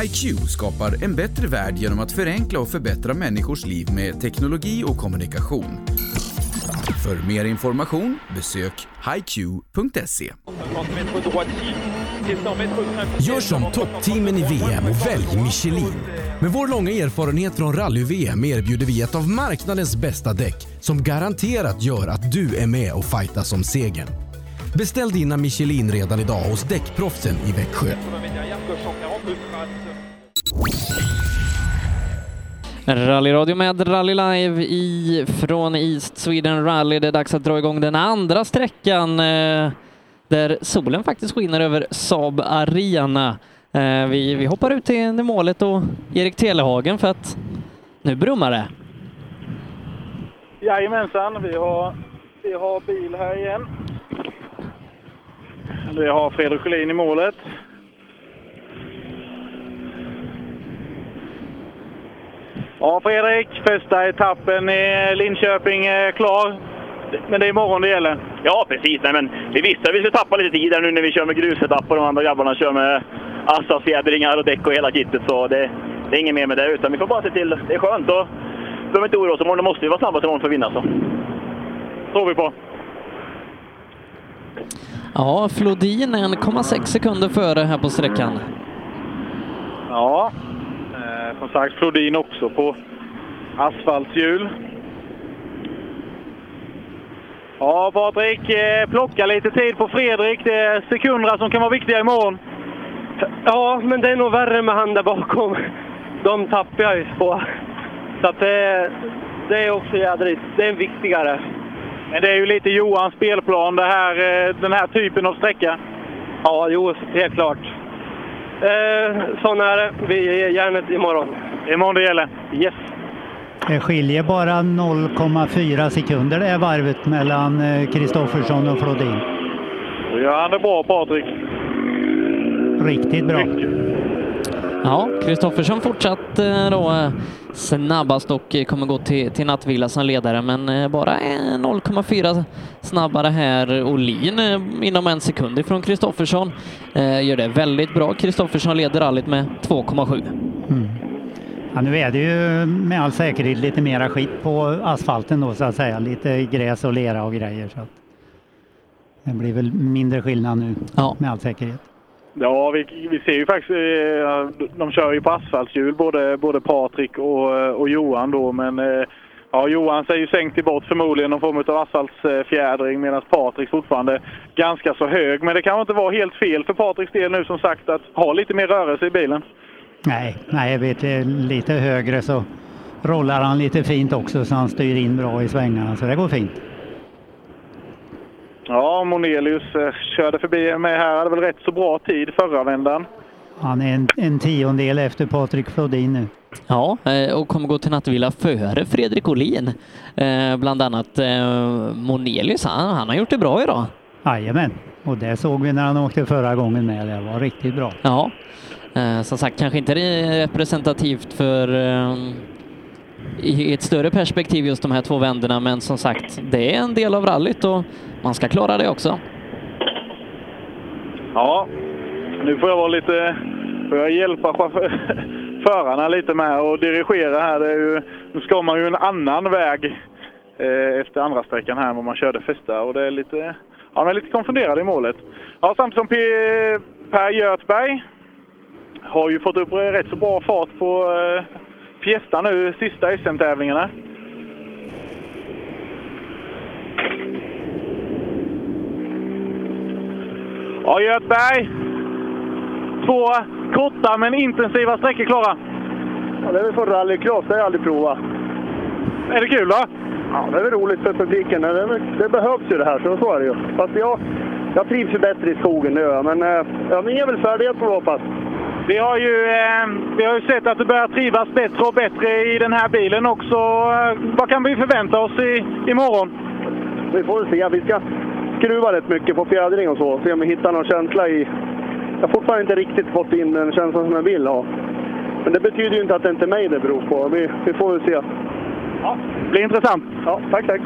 HiQ skapar en bättre värld genom att förenkla och förbättra människors liv med teknologi och kommunikation. För mer information besök hiq.se. Gör som toppteamen i VM och välj Michelin. Med vår långa erfarenhet från rally-VM erbjuder vi ett av marknadens bästa däck som garanterat gör att du är med och fightas om segern. Beställ dina Michelin redan idag hos Däckproffsen i Växjö. Rallyradio med Rally Live i, från East Sweden Rally. Det är dags att dra igång den andra sträckan eh, där solen faktiskt skiner över Saab Arena. Eh, vi, vi hoppar ut till målet och Erik Telehagen för att nu brummar det. Jajamensan, vi har, vi har bil här igen. Vi har Fredrik Sjölin i målet. Ja, Fredrik, första etappen i Linköping är klar. Men det är imorgon det gäller. Ja, precis. Nej, men vi visste att vi skulle tappa lite tid här nu när vi kör med grusetapp och de andra grabbarna kör med asfaltfjädringar och däck och hela kittet. Så det, det är inget mer med det, utan vi får bara se till. Det är skönt och behöver inte oroa oss imorgon. Måste vi vara snabbast imorgon för att vinna. Så. tror vi på. Ja, Flodin 1,6 sekunder före här på sträckan. Ja, eh, som sagt Flodin också på asfaltshjul. Ja, Patrik, eh, plocka lite tid på Fredrik. Det är sekunderna som kan vara viktiga imorgon. Ja, men det är nog värre med han där bakom. De tappar jag ju på. Så att det, det är också jädrigt. Det är viktigare. Men det är ju lite Johans spelplan, det här, eh, den här typen av sträcka. Ja, jo, helt klart. Eh, sån är det. Vi ger järnet imorgon. Imorgon det gäller. Yes. Det skiljer bara 0,4 sekunder det här varvet mellan eh, Kristoffersson och Flodin. Gör han det bra, Patrik. Riktigt bra. Ja, Kristoffersson fortsatt eh, då eh, snabbast och eh, kommer gå till, till nattvila som ledare, men bara eh, 0,4 snabbare här. Olin inom en sekund ifrån Kristoffersson. Gör det väldigt bra. Kristoffersson leder rallyt med 2,7. Mm. Ja, nu är det ju med all säkerhet lite mera skit på asfalten då så att säga. Lite gräs och lera och grejer. Så att det blir väl mindre skillnad nu ja. med all säkerhet. Ja, vi, vi ser ju faktiskt, eh, de kör ju på asfaltshjul både, både Patrik och, eh, och Johan då, men eh, ja, Johan säger ju sänkt i bort förmodligen någon form av asfaltsfjädring medan Patrik fortfarande ganska så hög. Men det kan inte vara helt fel för Patriks del nu som sagt att ha lite mer rörelse i bilen. Nej, nej, jag vet lite högre så rollar han lite fint också så han styr in bra i svängarna så det går fint. Ja, Monelius eh, körde förbi mig här, hade väl rätt så bra tid förra vändan. Han är en, en tiondel efter Patrik Flodin nu. Ja, eh, och kommer gå till nattvila före Fredrik Olin. Eh, Bland annat eh, Monelius, han, han har gjort det bra idag. Jajamän, och det såg vi när han åkte förra gången med. Det var riktigt bra. Ja, eh, som sagt kanske inte representativt för i ett större perspektiv just de här två vänderna, men som sagt, det är en del av rallyt och man ska klara det också. Ja, nu får jag vara lite... Får jag hjälpa chaufför, förarna lite med och dirigera här. Det är ju, nu ska man ju en annan väg eh, efter andra sträckan här än vad man körde första och det är lite... Ja, man är lite konfunderad i målet. Ja, samtidigt som P, Per Göthberg har ju fått upp rätt så bra fart på eh, Fiesta nu, sista SM-tävlingarna. Ja, Göthberg. Två korta men intensiva sträckor klara. Ja, det är väl för rallycross, det har jag aldrig provat. Är det kul då? Ja, det är väl roligt för publiken. Det, väl- det behövs ju det här, så, så är det ju. Fast jag, jag trivs ju bättre i skogen, det gör jag. Men eh, ni är väl färdiga får hoppas. Vi har, ju, eh, vi har ju sett att du börjar trivas bättre och bättre i den här bilen också. Eh, vad kan vi förvänta oss i, imorgon? Vi får se. Vi ska skruva rätt mycket på fjädring och så. Se om vi hittar någon känsla i... Jag har fortfarande inte riktigt fått in den känslan som jag vill ha. Men det betyder ju inte att det inte är mig det beror på. Vi, vi får väl se. Ja, det blir intressant. Ja, tack, tack.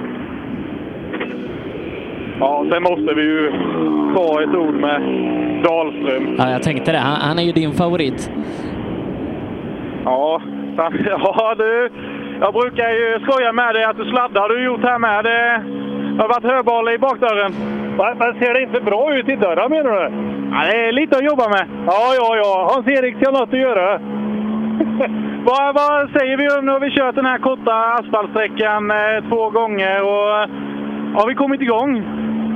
Ja, sen måste vi ju ta ett ord med Dahlström. Ja, jag tänkte det. Han, han är ju din favorit. Ja, ja du. Jag brukar ju skoja med dig att du sladdar har du gjort här med. Det har varit höbal i bakdörren. Men ser det inte bra ut i dörren menar du? Ja, det är lite att jobba med. Ja, ja, ja. Hans-Erik ska ha något att göra. vad, vad säger vi om nu har vi kört den här korta asfaltsträckan eh, två gånger och eh, har vi kommit igång?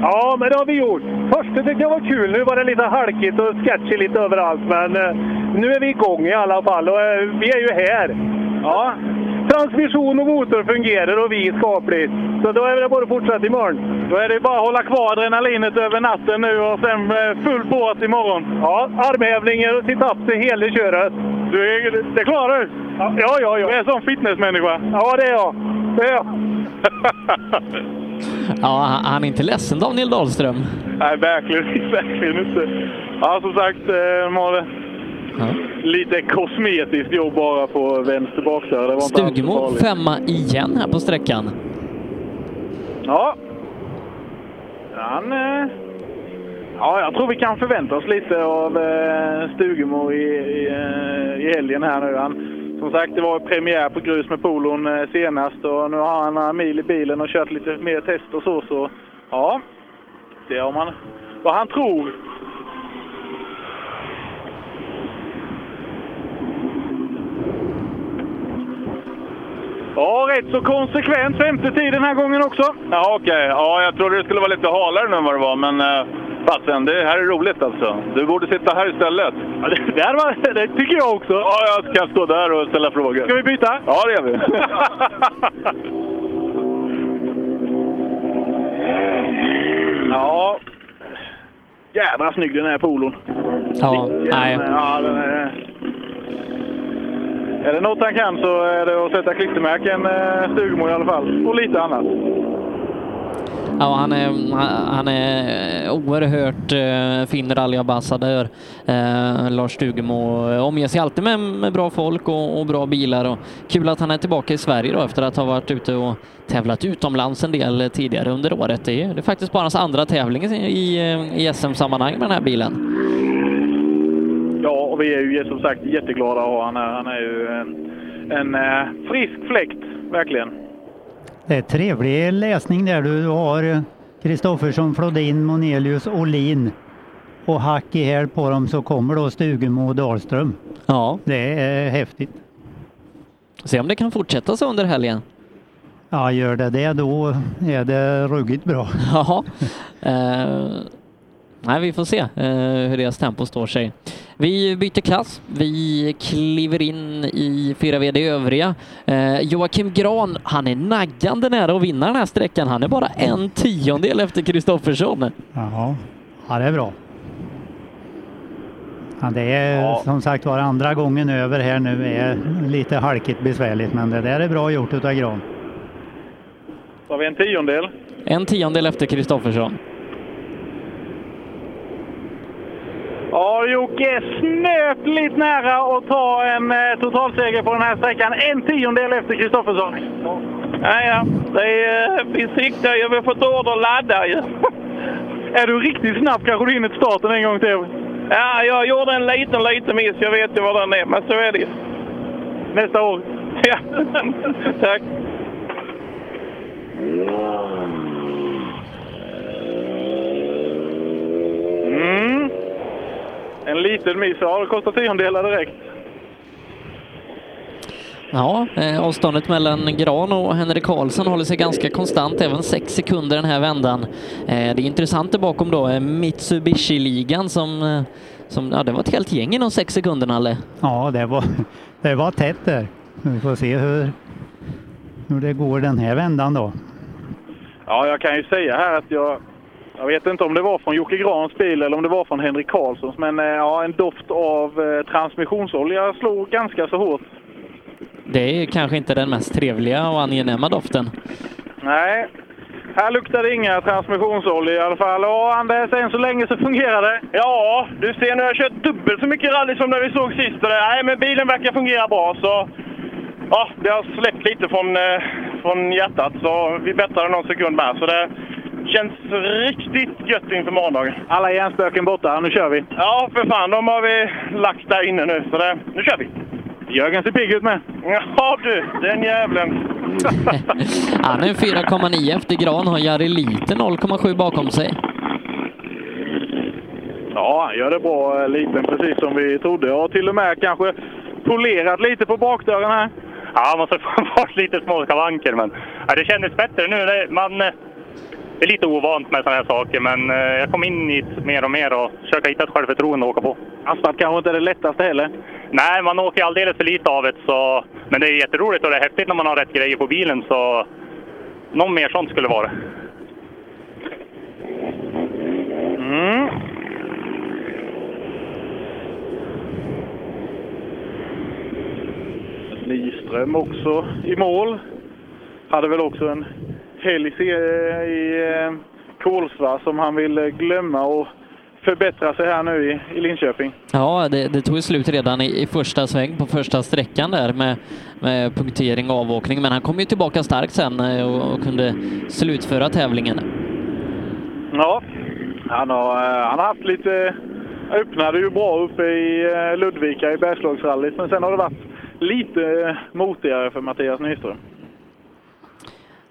Ja, men det har vi gjort. Först tyckte jag var kul. Nu var det lite halkigt och sketchy lite överallt. Men eh, nu är vi igång i alla fall och eh, vi är ju här. Ja, transmission och motor fungerar och vi skapligt. Så då är det bara att fortsätta imorgon. Då är det bara att hålla kvar adrenalinet över natten nu och sen eh, full båt imorgon. Ja, armhävningar och sit-ups i hela köret. Du, är- det klarar du? Ja, ja, ja. Du är en sån fitnessmänniska. Ja, det är jag. Det är jag. Ja, han- han är inte ledsen Daniel Dahlström. Nej, verkligen, verkligen inte. Ja, som sagt, eh, har lite kosmetiskt jobb bara på vänster så Stugemo femma igen här på sträckan. Ja. Han... Eh, ja, jag tror vi kan förvänta oss lite av eh, Stugemo i, i, eh, i helgen här nu. Han, som sagt, det var premiär på grus med polon eh, senast och nu har han några mil i bilen och kört lite mer test och så. så ja, det om han, vad han tror. Ja, rätt så konsekvent femte tid den här gången också. Ja, okej. Ja, jag trodde det skulle vara lite halare nu än vad det var, men eh, fasen, det här är roligt alltså. Du borde sitta här istället. Ja, det, det, här var, det tycker jag också. Ja, jag kan stå där och ställa frågor. Ska vi byta? Ja, det gör vi. Ja. Jädra snygg den här polon. Ja, nej. Ja, den är... Är det något han kan så är det att sätta klistermärken, eh, Stugemo i alla fall. Och lite annat. Ja, han är, han är oerhört eh, fin rallyambassadör. Eh, Lars Stugemo omger sig alltid med, med bra folk och, och bra bilar. Och kul att han är tillbaka i Sverige då efter att ha varit ute och tävlat utomlands en del tidigare under året. Det är, det är faktiskt bara hans andra tävling i, i, i SM-sammanhang med den här bilen. Ja, och vi är ju som sagt jätteglada att ha honom här. Han är ju en, en eh, frisk fläkt, verkligen. Det är trevlig läsning där. Du har Kristoffersson, Flodin, Monelius, Olin och hack i häl på dem så kommer då Stugemo och Dahlström. Ja. Det är häftigt. Se om det kan fortsätta så under helgen. Ja, gör det det då är det ruggigt bra. Ja. Nej, vi får se eh, hur deras tempo står sig. Vi byter klass. Vi kliver in i 4VD övriga. Eh, Joakim Gran, han är naggande nära att vinna den här sträckan. Han är bara en tiondel efter Kristoffersson. Ja, ja det är bra. Ja, det är som sagt var andra gången över här nu är lite halkigt besvärligt men det där är bra gjort utav Gran. Så har vi en tiondel. En tiondel efter Kristoffersson. Ja, Jocke är snöpligt nära att ta en eh, totalseger på den här sträckan. En tiondel efter Kristoffersson. Ja, ja. Det är, eh, vi siktar ju. Vi har fått order att ladda ju. är du riktigt snabb kanske du hinner till starten en gång till. Ja, jag gjorde en liten, liten miss. Jag vet ju vad den är, men så är det ju. Nästa år. Ja, tack. En liten miss. Ja, det kostar tiondelar direkt. Ja, eh, avståndet mellan Gran och Henrik Karlsson håller sig ganska konstant, även sex sekunder den här vändan. Eh, det är intressant där bakom då, eh, Mitsubishi-ligan som, som, ja det var ett helt gäng i de sex sekunderna, Nalle. Ja, det var, det var tätt där. Vi får se hur, hur det går den här vändan då. Ja, jag kan ju säga här att jag... Jag vet inte om det var från Jocke Grans bil eller om det var från Henrik Karlssons, men eh, ja, en doft av eh, transmissionsolja slog ganska så hårt. Det är kanske inte den mest trevliga och angenäma doften. Nej, här luktar det inga transmissionsolja i alla fall. Och Anders, än så länge så fungerar det. Ja, du ser nu har jag kört dubbelt så mycket rally som när vi såg sist. Nej, men bilen verkar fungera bra. Så ja, det har släppt lite från, eh, från hjärtat. Så vi bättrade någon sekund med. Så det känns riktigt gött inför morgondagen. Alla hjärnspöken borta, nu kör vi. Ja, för fan. De har vi lagt där inne nu. Så det, nu kör vi. Jörgen ser pigg ut med. Ja du, den jävlen. Han är 4,9 efter Gran, har Jari Lite 0,7 bakom sig. Ja, han gör det bra, eh, liten, precis som vi trodde. Jag har till och med kanske polerat lite på bakdörren här. Ja, man måste få bort lite små skavanker, men ja, det kändes bättre nu. Man, eh, det är lite ovant med sådana här saker, men eh, jag kom in i det mer och mer och försöka hitta ett självförtroende att åka på. Asfalt kanske inte är det lättaste heller. Nej, man åker alldeles för lite av det, så... men det är jätteroligt och det är häftigt när man har rätt grejer på bilen, så någon mer sånt skulle vara. Mm. Nyström också i mål. Hade väl också en helg i eh, Kolsva som han vill eh, glömma och förbättra sig här nu i, i Linköping. Ja, det, det tog slut redan i, i första sväng på första sträckan där med, med punktering och avåkning, men han kom ju tillbaka starkt sen eh, och, och kunde slutföra tävlingen. Ja, han har, eh, han har haft lite... Öppnade ju bra uppe i eh, Ludvika i Bergslagsrallyt, men sen har det varit lite eh, motigare för Mattias Nyström.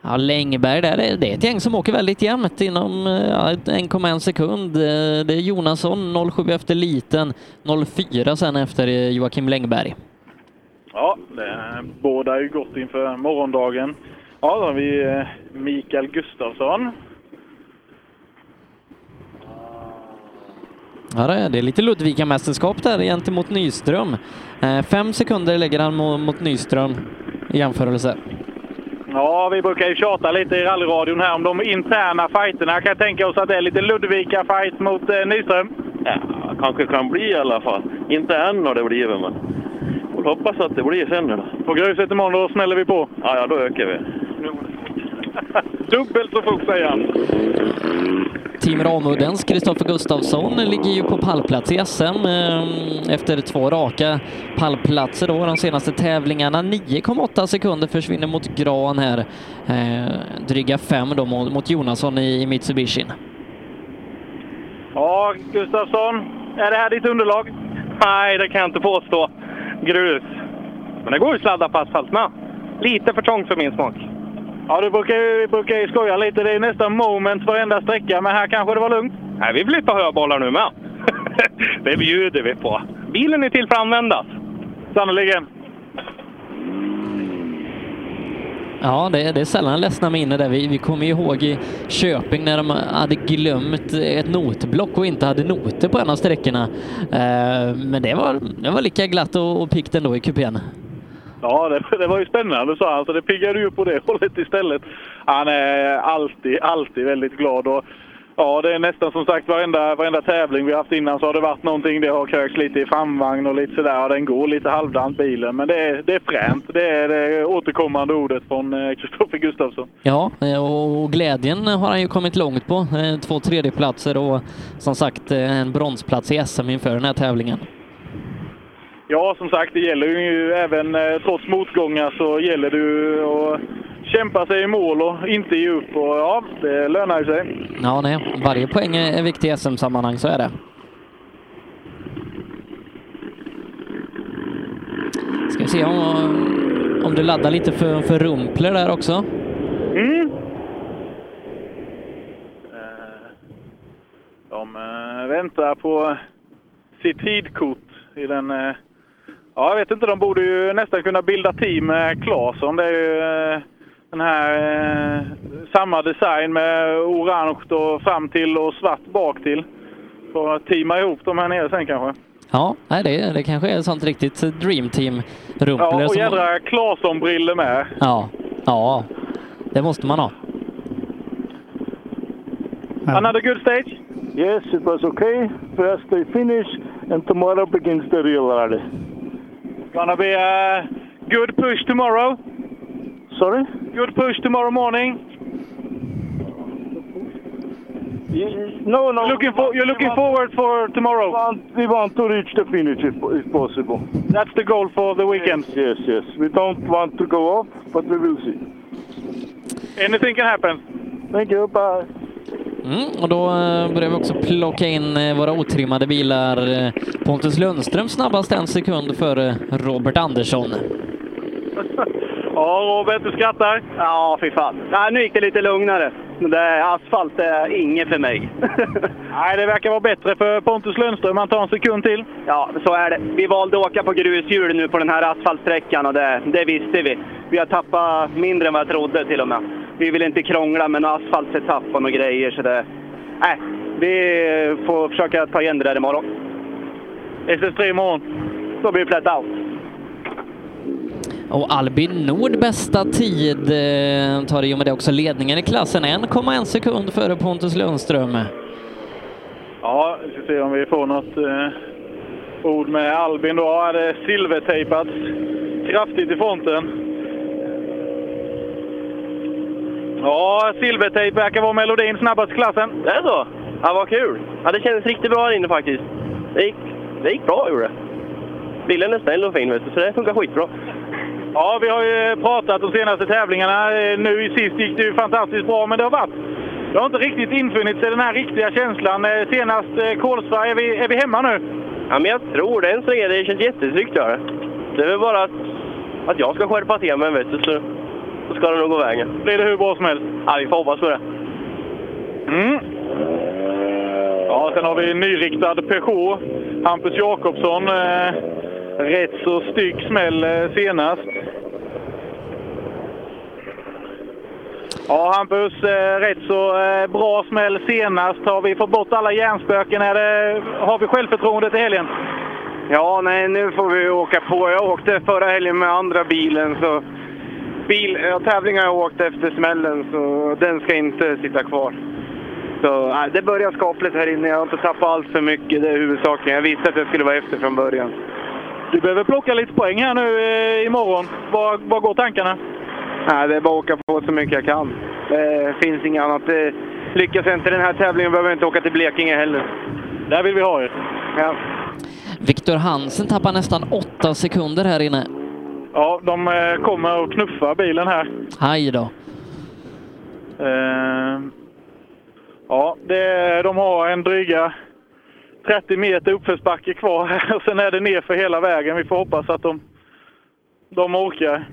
Ja, Längberg där, det, är ett gäng som åker väldigt jämnt inom eh, ja, 1,1 sekund. Eh, Det är Jonasson 07 efter liten, 04 sen efter eh, Joakim Längberg. Ja, det båda ju gott inför morgondagen. Ja, då har vi eh, Mikael Gustafsson. Ja, det är, lite Ludvika-mästerskap där gentemot Nyström. Fem sekunder lägger han mo- mot Nyström i jämförelse. Ja, vi brukar ju tjata lite i rallyradion här om de interna fighterna. Jag kan tänka oss att det är lite Ludvika-fight mot eh, Nyström. Ja, kanske kan bli i alla fall. Inte än har det blivit, men får hoppas att det blir sen då. På gruset imorgon, då smäller vi på. Ja, ja, då ökar vi. Dubbelt så fort säger han. Team Ramuddens Kristoffer Gustafsson ligger ju på pallplats i SM eh, efter två raka pallplatser då de senaste tävlingarna. 9,8 sekunder försvinner mot Gran här. Eh, dryga fem då mot, Jonasson i, i Mitsubishi. Ja, Gustafsson. Är det här ditt underlag? Nej, det kan jag inte påstå. Grus. Men det går ju att sladda på asfalt med. Lite för trångt för min smak. Ja, du brukar ju, brukar ju skoja lite. Det är nästan moment varenda sträcka, men här kanske det var lugnt. Nej, vi flyttar höbollar nu med. det bjuder vi på. Bilen är till för att användas. Sannerligen. Ja, det, det är sällan ledsna minnen där. Vi, vi kommer ihåg i Köping när de hade glömt ett notblock och inte hade noter på en av sträckorna. Eh, men det var, det var lika glatt och, och piggt ändå i kupén. Ja, det, det var ju spännande sa han, så det piggade ju på det hållet istället. Han är alltid, alltid väldigt glad. Och, ja, det är nästan som sagt varenda, varenda tävling vi haft innan så har det varit någonting. Det har kröks lite i framvagn och lite sådär. Och den går lite halvdant bilen. Men det är, det är fränt. Det är det återkommande ordet från eh, Kristoffer Gustafsson. Ja, eh, och glädjen har han ju kommit långt på. Eh, två tredjeplatser och som sagt en bronsplats i SM inför den här tävlingen. Ja, som sagt, det gäller ju även eh, trots motgångar så gäller det ju att kämpa sig i mål och inte ge upp. Och ja, det lönar ju sig. Ja, nej, varje poäng är viktig i SM-sammanhang, så är det. Ska vi se om, om du laddar lite för, för rumpler där också. Mm. Eh, De eh, väntar på sitt tidkort i den... Ja, jag vet inte, de borde ju nästan kunna bilda team med Claesson. Det är ju eh, den här eh, samma design med orange och fram till och svart bak till. Får teama ihop dem här nere sen kanske. Ja, nej, det, det kanske är ett sånt riktigt Dream Team-rumpler. Ja, och som- jädra Claesson-briller med. ja, ja, det måste man ha. Another good stage? Yes, it was okay. First they finish, and tomorrow begins the real rally. Gonna be a good push tomorrow. Sorry? Good push tomorrow morning. No, no. Looking for, you're looking forward for tomorrow. We want, we want to reach the finish if, if possible. That's the goal for the weekend. Yes, yes. We don't want to go off, but we will see. Anything can happen. Thank you. Bye. Mm, och då eh, börjar vi också plocka in eh, våra otrimmade bilar. Pontus Lundström snabbast en sekund före Robert Andersson. Ja, Robert, du skrattar? Ja, fy fan. Nej, nu gick det lite lugnare. Det, asfalt är inget för mig. Nej, det verkar vara bättre för Pontus Lundström. Han tar en sekund till. Ja, så är det. Vi valde att åka på grushjul nu på den här asfaltsträckan och det, det visste vi. Vi har tappat mindre än vad jag trodde till och med. Vi vill inte krångla med någon asfaltsetupp och några grejer. Så det, nej, vi får försöka ta igen det där imorgon. SS3 imorgon? Då blir det flat out. Och Albin Nord bästa tid eh, tar i och med det också ledningen i klassen 1,1 sekund före Pontus Lundström. Ja, vi ska se om vi får något eh, ord med Albin då. Är det silvertejpats kraftigt i fronten. Ja, silvertejp verkar vara melodin snabbast i klassen. Det är så? Ja, vad kul! Ja, det kändes riktigt bra här inne faktiskt. Det gick, det gick bra, gjorde det. Bilen är snäll och fin, vet du, så det funkar skitbra. Ja, vi har ju pratat de senaste tävlingarna. Eh, Nu sist gick det ju fantastiskt bra, men det har varit... Det har inte riktigt infunnit sig den här riktiga känslan. Eh, Senast eh, Kolsva, är vi, är vi hemma nu? Ja, men jag tror det. Än så länge det känns jättetryggt, gör det. Det är väl bara att, att jag ska skärpa till mig, vet du, så, så ska det nog gå vägen. Blir det hur bra som helst? Ja, vi får hoppas på det. Mm. Ja, sen har vi nyriktad Peugeot. Hampus Jakobsson. Eh, rätt så stygg smäll eh, senast. Ja, Hampus, eh, rätt så eh, bra smäll senast. Har vi fått bort alla hjärnspöken? Är det, har vi självförtroende till helgen? Ja, nej, nu får vi åka på. Jag åkte förra helgen med andra bilen, så bil, ja, tävlingar jag åkt efter smällen, så den ska inte sitta kvar. Så nej, det börjar skapligt här inne. Jag har inte tappat allt för mycket, det är huvudsaken. Jag visste att jag skulle vara efter från början. Du behöver plocka lite poäng här nu eh, imorgon. Var, var går tankarna? Nej, det är bara att åka på så mycket jag kan. Det finns inget annat. Det, lyckas jag inte den här tävlingen behöver jag inte åka till Blekinge heller. Där vill vi ha er. Ja. Viktor Hansen tappar nästan åtta sekunder här inne. Ja, de eh, kommer att knuffa bilen här. Aj då. Eh, ja, det, de har en dryga 30 meter uppförsbacke kvar här och sen är det ner för hela vägen. Vi får hoppas att de, de orkar.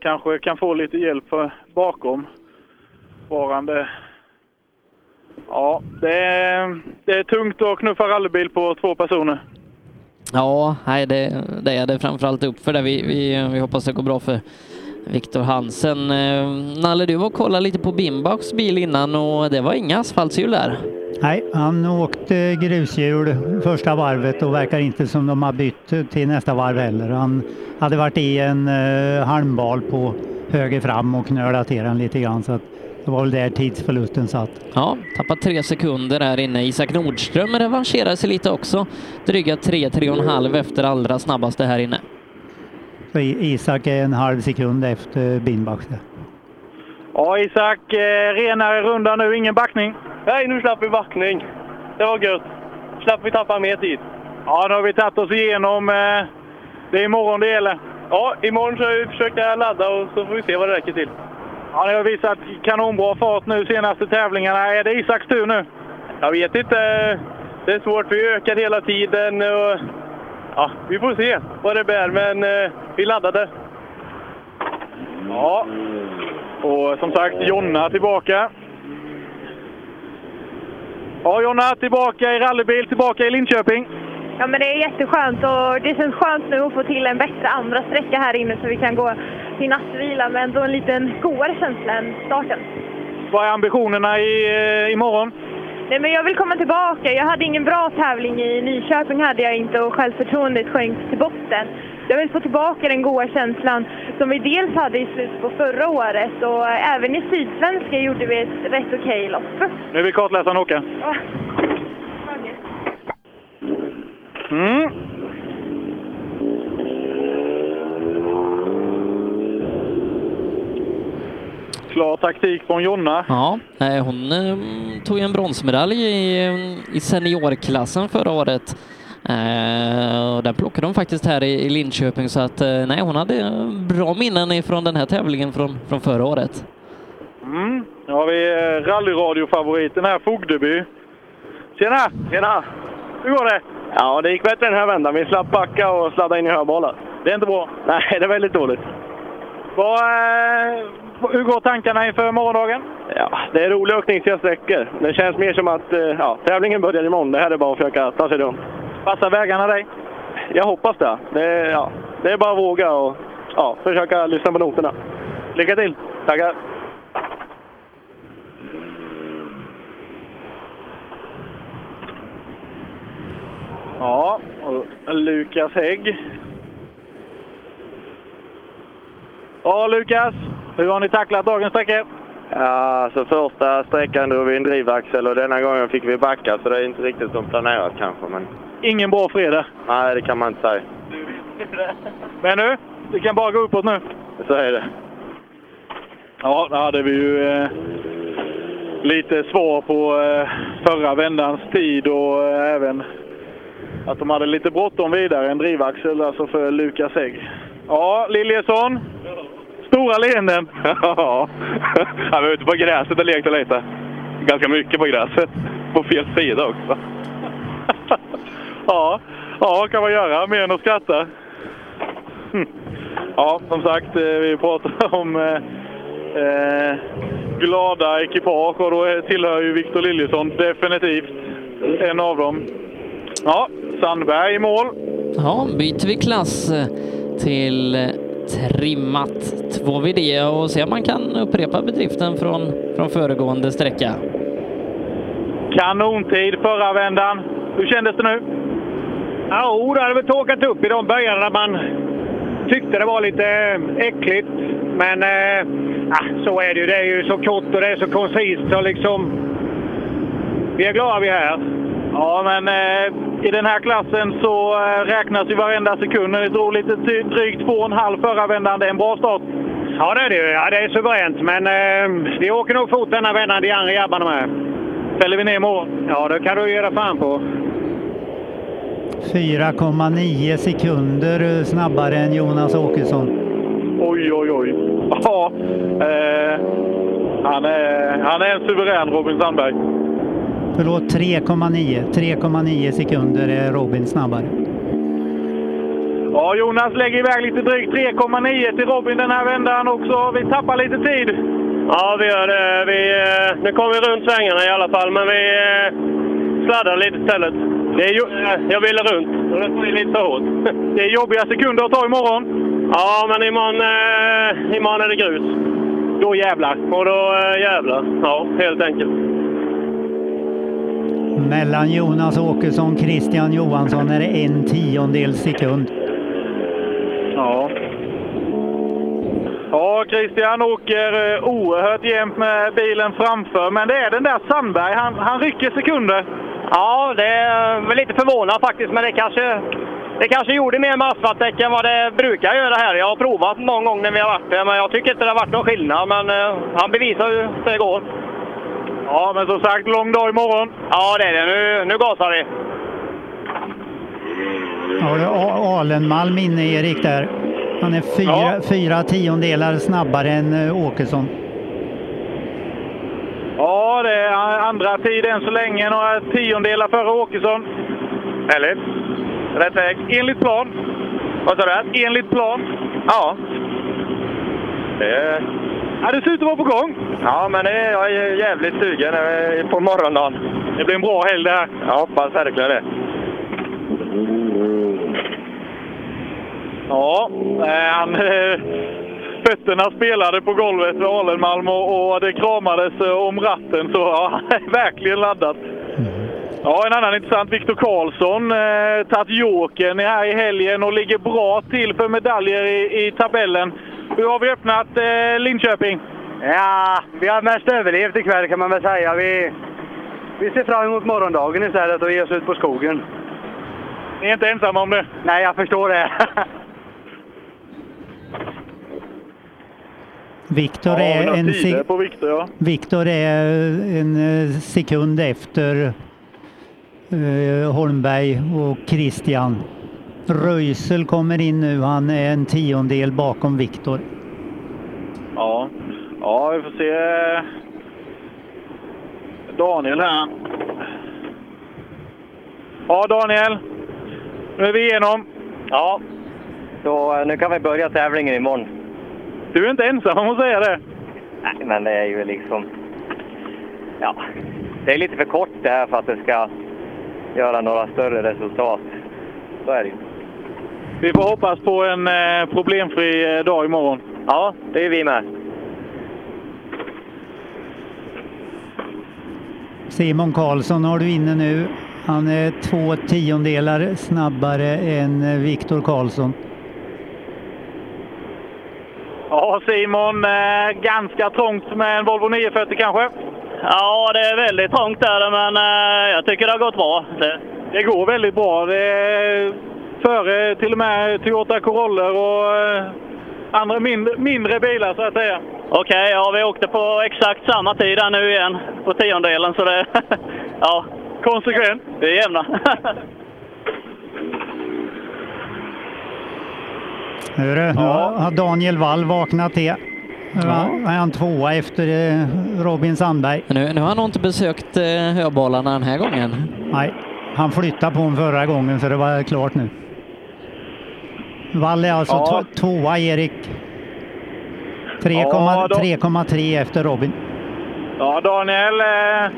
Kanske kan få lite hjälp för bakom varande. Ja, det är, det är tungt att knuffa rallybil på två personer. Ja, nej, det, det är det framförallt uppför där. Vi, vi, vi hoppas det går bra för Viktor Hansen. Eh, Nalle, du var och kollade lite på Bimbaks bil innan och det var inga asfaltshjul där. Nej, han åkte grushjul första varvet och verkar inte som de har bytt till nästa varv heller. Han hade varit i en eh, halmbal på höger fram och knölat till den lite grann så att det var väl där tidsförlusten satt. Ja, tappat tre sekunder här inne. Isak Nordström revanscherar sig lite också. Dryga tre, tre och en halv efter allra snabbaste här inne. Så Isak är en halv sekund efter Bimbach. Ja, Isak, eh, renare runda nu, ingen backning. Nej, nu slapp vi backning. Det var gött. Slapp vi tappa mer tid. Ja, nu har vi tagit oss igenom. Eh, det är imorgon det gäller. Ja, imorgon så vi försöker jag ladda och så får vi se vad det räcker till. Ja, ni har visat kanonbra fart nu senaste tävlingarna. Är det Isaks tur nu? Jag vet inte. Det är svårt. Vi ökar hela tiden. Och, ja, vi får se vad det bär, men eh, vi laddade. Ja, och som sagt Jonna tillbaka. Ja, Jonna tillbaka i rallybil, tillbaka i Linköping. Ja, men det är jätteskönt och det känns skönt nu att få till en bättre andra sträcka här inne så vi kan gå till nattvila med ändå en liten godare känsla än starten. Vad är ambitionerna i, eh, imorgon? Nej, men jag vill komma tillbaka. Jag hade ingen bra tävling i Nyköping hade jag inte och självförtroendet sjönk till botten. Jag vill få tillbaka den goda känslan som vi dels hade i slutet på förra året och även i Sydsvenska gjorde vi ett rätt okej lopp. Nu vill kartläsaren åka. Ja. Mm. Klar taktik från Jonna. Ja, hon eh, tog ju en bronsmedalj i, i seniorklassen förra året. Eh, och den plockade hon faktiskt här i, Linköping så att eh, nej, hon hade bra minnen ifrån den här tävlingen från, från förra året. Mm. Nu har vi rallyradiofavoriten här, Fogdeby. Tjena! Tjena! Hur går det? Ja, det gick bättre den här vändan. Vi slapp backa och sladda in i högbalar. Det är inte bra? Nej, det är väldigt dåligt. Vad, hur går tankarna inför morgondagen? Ja, det är roliga och knixiga sträckor. Det känns mer som att eh, ja, tävlingen börjar imorgon. Det här är bara att försöka ta sig runt. Passar vägarna dig? Jag hoppas det. Det är, ja, det är bara att våga och ja, försöka lyssna på noterna. Lycka till! Tackar! Ja, Lukas Hägg. Ja, Lukas. Hur har ni tacklat dagens sträcka? Ja, alltså första sträckan drog vi en drivaxel och denna gången fick vi backa så det är inte riktigt som planerat kanske. Men Ingen bra fredag. nej, det kan man inte säga. Men nu, det kan bara gå uppåt nu. Så är det. Ja, då hade vi ju eh, lite svar på eh, förra vändans tid och eh, även att de hade lite bråttom vidare. En drivaxel alltså för Lukas Hägg. Ja, Liljesson. Stora leenden. Ja, vi var ute på gräset och lekte lite. Ganska mycket på gräset. På fel sida också. Ja, ja kan man göra mer än att skratta. Hm. Ja, som sagt, eh, vi pratar om eh, eh, glada ekipage och då tillhör ju Victor Liljesson definitivt en av dem. Ja, Sandberg i mål. Ja, byter vi klass eh, till trimmat 2VD och ser om man kan upprepa bedriften från, från föregående sträcka. Kanontid förra vändan. Hur kändes det nu? Ja, det hade väl torkat upp i de böjarna där man tyckte det var lite äckligt. Men eh, ja, så är det ju. Det är ju så kort och det är så koncist så liksom... Vi är glada vi är här. Ja, men eh, i den här klassen så eh, räknas ju varenda sekund. Ni drog lite drygt två och en halv förra vändan. Det är en bra start. Ja, det är det. Ja, det är suveränt. Men eh, vi åker nog fort denna vändan, de andra grabbarna med. Fäller vi ner imorgon? Ja, det kan du göra fan på. 4,9 sekunder snabbare än Jonas Åkesson. Oj, oj, oj. Ja, eh, han, är, han är en suverän Robin Sandberg. Förlåt, 3,9. 3,9 sekunder är Robin snabbare. Ja, Jonas lägger iväg lite drygt 3,9 till Robin den här vändan också. Vi tappar lite tid. Ja, vi gör det. Vi, eh, nu kommer vi runt svängarna i alla fall, men vi eh, sladdar lite istället. Det är ju, eh, jag ville runt och det blir lite för hårt. Det är jobbiga sekunder att ta imorgon. Ja, men imorgon, eh, imorgon är det grus. Då jävlar. Och då eh, jävlar. Ja, helt enkelt. Mellan Jonas Åkesson och Christian Johansson är det en tiondel sekund. Ja. Ja, Christian åker eh, oerhört jämnt med bilen framför, men det är den där Sandberg. Han, han rycker sekunder. Ja, det är väl lite förvånad faktiskt, men det kanske, det kanske gjorde mer med asfaltdäck än vad det brukar göra här. Jag har provat någon gång när vi har varit där, men jag tycker inte det har varit någon skillnad. Men eh, han bevisar hur det går. Ja, men som sagt, lång dag imorgon. Ja, det är det. Nu, nu gasar vi. Har du A- Alenmalm inne, Erik, där? Han är fyra, Ja. fyra tiondelar snabbare än eh, Åkesson. Ja, det är andra tid än så länge. Några tiondelar före Åkesson. Härligt. Rätt väg. Enligt plan. Vad sa du? Enligt plan. Ja. Det, ja, det ser ut att vara på gång. Ja, men det, jag är jävligt sugen på morgondagen. Det blir en bra helg det här. Jag hoppas verkligen det. Ja, eh, han, eh, fötterna spelade på golvet vid Alenmalm och, och det kramades eh, om ratten. Så ja, är verkligen laddad. Ja, en annan intressant. Viktor Karlsson, eh, tagit jokern här i helgen och ligger bra till för medaljer i, i tabellen. Hur har vi öppnat eh, Linköping? Ja, vi har mest överlevt ikväll kan man väl säga. Vi, vi ser fram emot morgondagen istället och ger oss ut på skogen. Ni är inte ensamma om det? Nej, jag förstår det. Viktor Ja, är, en se- på ja. Är en eh, sekund efter eh, Holmberg och Christian. Röisel kommer in nu. Han är en tiondel bakom Viktor. Ja, ja vi får se. Daniel här. Ja, Daniel. Nu är vi igenom. Ja, så eh, nu kan vi börja tävlingen imorgon. Du är inte ensam om att säga det. Nej, men det är ju liksom... Ja, det är lite för kort det här för att det ska göra några större resultat. Så är det ju. Vi får hoppas på en eh, problemfri eh, dag imorgon. Ja, det är vi med. Simon Karlsson har du inne nu. Han är två tiondelar snabbare än eh, Viktor Karlsson. Ja, Simon, ganska trångt med en Volvo 940 kanske? Ja, det är väldigt trångt där, men jag tycker det har gått bra. Det, Det går väldigt bra. Det före till och med Toyota Corollor och eh, andra mindre, mindre bilar så att säga. Okej, ja, vi åkte på exakt samma tid här nu igen, på tiondelen, så det... ja. Konsekvent. Vi är jämna. Hörru, nu har Daniel Wall vaknat till. Nu är han tvåa efter eh, Robin Sandberg. Nu, nu har han nog inte besökt eh, höbalarna den här gången. Nej, han flyttade på honom förra gången så det var klart nu. Wall är alltså Ja. två- tvåa, Erik. 3,3 Ja, då- 3,3 efter Robin. Ja, Daniel. Eh,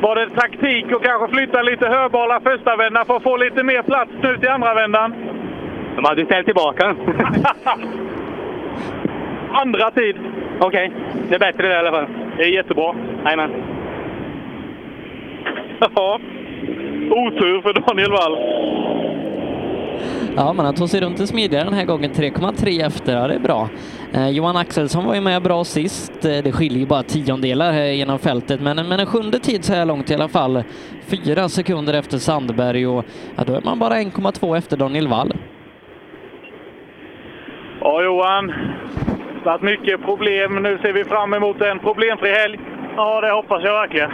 var det taktik att kanske flytta lite höbalar första vändan för att få lite mer plats nu till andra vändan? De hade ju ställt tillbaka. Andra tid. Okej, det är bättre det i alla fall. Det är jättebra. Jajamän. Ja. Otur för Daniel Wall. Ja, men han tog sig runt det smidigare den här gången. 3,3 efter, ja det är bra. Eh, Johan Axelsson var ju med bra sist. Eh, det skiljer ju bara tiondelar här genom fältet, men, men en sjunde tid så här långt i alla fall. Fyra sekunder efter Sandberg och ja, då är man bara 1,2 efter Daniel Wall. Ja, Johan. Det har varit mycket problem. Nu ser vi fram emot en problemfri helg. Ja, det hoppas jag verkligen.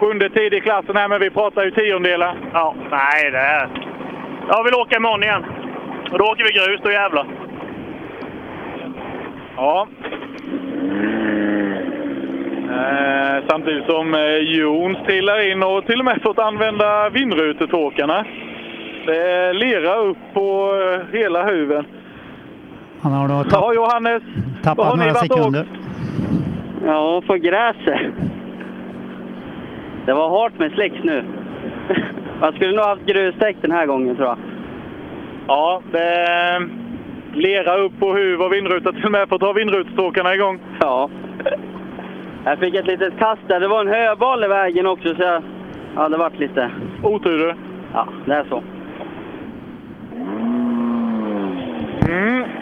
Sjunde tid i klassen här, men vi pratar ju tiondelar. Ja, nej det är... Jag vill åka imorgon igen. Och då åker vi grus, då jävlar. Ja. Eh, samtidigt som eh, Jons trillar in och till och med fått använda vindrutetorkarna. Det är lera upp på eh, hela huven. Han har då Ja, tapp, Johannes. vad har tappat några åkt? sekunder. Ja, på gräset. Det var hårt med slicks nu. Man skulle nog haft grusdäck den här gången tror jag. Ja, det lera upp på huv och vindruta till och med fått ha vindrutetorkarna igång. Ja. Jag fick ett litet kast där. Det var en höbal i vägen också så jag... Ja, det vart lite... Otur du. Ja, det är så. Mm.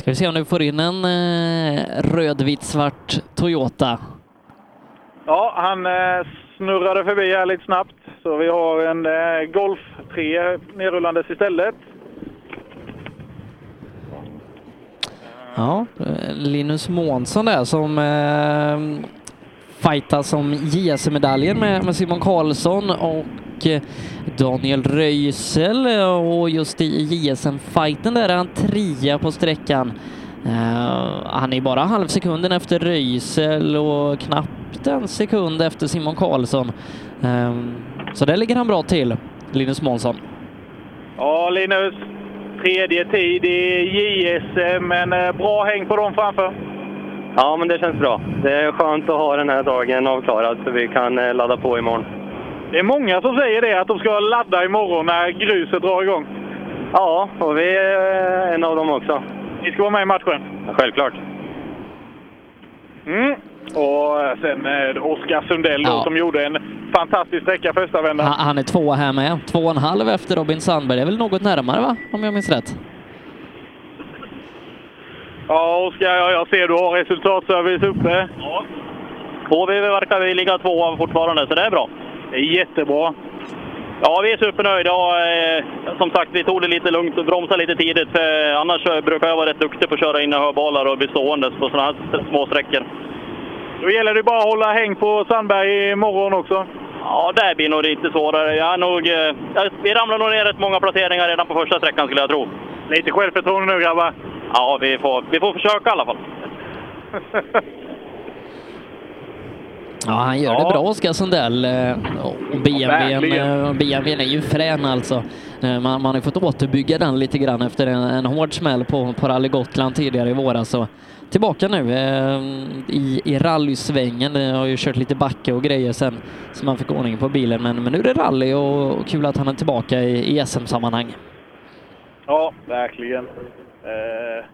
Ska vi se om du får in en eh, rödvit-svart Toyota. Ja, han eh, snurrade förbi här lite snabbt. Så vi har en eh, Golf 3 nerrullandes istället. Ja, eh, Linus Månsson där som eh, fightas om JS-medaljen med, med Simon Karlsson och Daniel Röisel och just i JSM-fighten där är han trea på sträckan. Eh, han är bara halv sekunden efter Röisel och knappt en sekund efter Simon Karlsson. Eh, så där ligger han bra till, Linus Månsson. Ja, Linus. Tredje tid i JSM, men eh, bra häng på dem framför. Ja, men det känns bra. Det är skönt att ha den här dagen avklarad så vi kan eh, ladda på imorgon. Det är många som säger det, att de ska ladda imorgon när gruset drar igång. Ja, och vi är en av dem också. Ni ska vara med i matchen. Ja, självklart. Mm. Och eh, sen är det Oskar Sundell då, Ja. som gjorde en fantastisk sträcka första vändan. Han, han är tvåa här med. Två och en halv efter Robin Sandberg. Det är väl något närmare va? Om jag minns rätt. Ja, Oskar, ja, jag ser du har resultatservice uppe. Ja. Och vi verkar vi ligga tvåa fortfarande, så det är bra. Jättebra. Ja, vi är supernöjda. Och, eh, som sagt, vi tog det lite lugnt och bromsade lite tidigt. För annars brukar jag vara rätt duktig på att köra in i hörbalar och bli ståendes på sådana här små sträckor. Då gäller det bara att hålla häng på Sandberg imorgon också. Ja, det blir nog lite svårare. Jag är nog, eh, vi ramlar nog ner rätt många placeringar redan på första sträckan skulle jag tro. Lite självförtroende nu grabbar. Ja, vi får, vi får försöka i alla fall. Ja, han gör det bra, Oskar Sundell. Eh, BMWn, eh, BMWn är ju frän alltså. Eh, Man, man har fått återbygga den lite grann efter en, en hård smäll på, på Rally Gotland tidigare i våras. Så tillbaka nu i, i rallysvängen. Jag har ju kört lite backe och grejer sen så man fick ordning på bilen. Men, men nu är det rally och, och kul att han är tillbaka i, i SM-sammanhang. Ja, verkligen. Eh,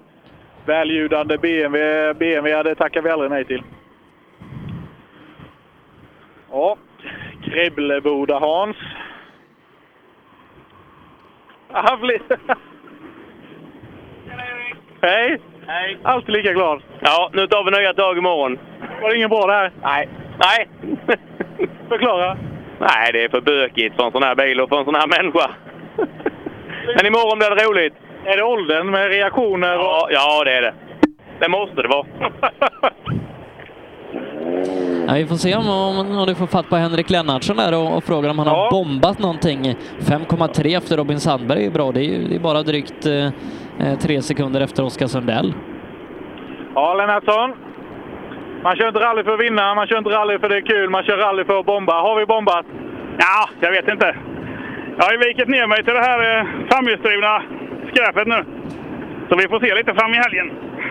Välljudande BMW. BMW det tackar vi aldrig nej till. Ja, Grävleboda-Hans. Havli. Hej! Hej! Alltid lika glad. Ja, nu tar vi nya tag imorgon. Var det ingen bra det här? Nej. Nej! Förklara. Nej, det är för bökigt för en sån här bil och för en sån här människa. Men imorgon blir det roligt. Är det åldern med reaktioner? Och... Ja, ja, det är det. Det måste det vara. Ja, vi får se om, om, om du får fatt på Henrik Lennartsson där och, och frågar om han har bombat någonting. 5,3 efter Robin Sandberg är bra. Det är ju det är bara drygt eh, eh, tre sekunder efter Oskar Sundell. Ja, Lennartsson. Man kör inte rally för att vinna, man kör inte rally för det är kul, man kör rally för att bomba. Har vi bombat? Ja, jag vet inte. Jag har ju vikit ner mig till det här eh, framhjulsdrivna skräpet nu. Så vi får se lite fram i helgen.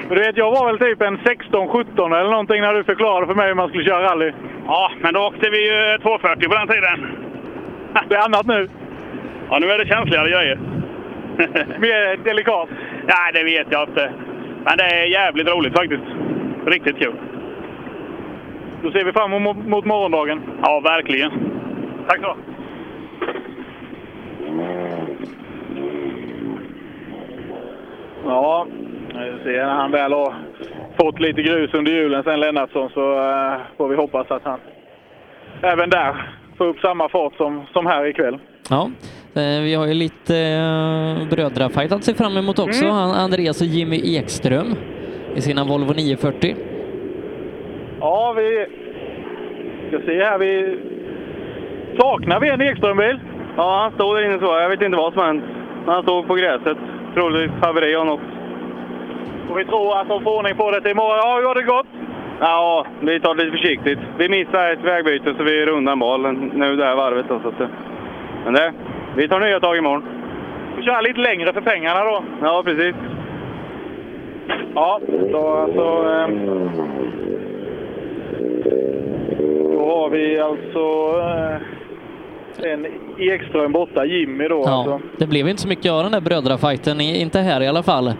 Du vet, jag var väl typ en 16-17 eller någonting när du förklarade för mig hur man skulle köra rally. Ja, men då åkte vi ju 240 på den tiden. Det är annat nu. Ja, nu är det känsligare grejer. Mer delikat? Nej, det vet jag inte. Men det är jävligt roligt faktiskt. Riktigt kul. Då ser vi fram emot mot morgondagen. Ja, verkligen. Tack så. Ja, när han väl har fått lite grus under hjulen sen Lennartsson så uh, får vi hoppas att han även där får upp samma fart som, som här ikväll. Ja, eh, vi har ju lite eh, brödrafight att se fram emot också. Mm. Andreas och Jimmy Ekström i sina Volvo 940. Ja, vi ska se här. Vi saknar vi en Ekström-bil? Ja, han stod där inne så. Jag vet inte vad som hänt. Han stod på gräset. Troligtvis haveri av något. Och vi tror att de får ordning på det till imorgon. Ja, hur har det gått? Ja, vi tar det lite försiktigt. Vi missade ett vägbyte så vi rundar en boll nu det här varvet. Då, så att, men det, vi tar nya tag imorgon. Vi kör lite längre för pengarna då. Ja, precis. Ja, då alltså... Eh, då har vi alltså eh, en Ekström borta, Jimmy då. Ja, Alltså. det blev inte så mycket av den där brödrafighten, i- inte här i alla fall.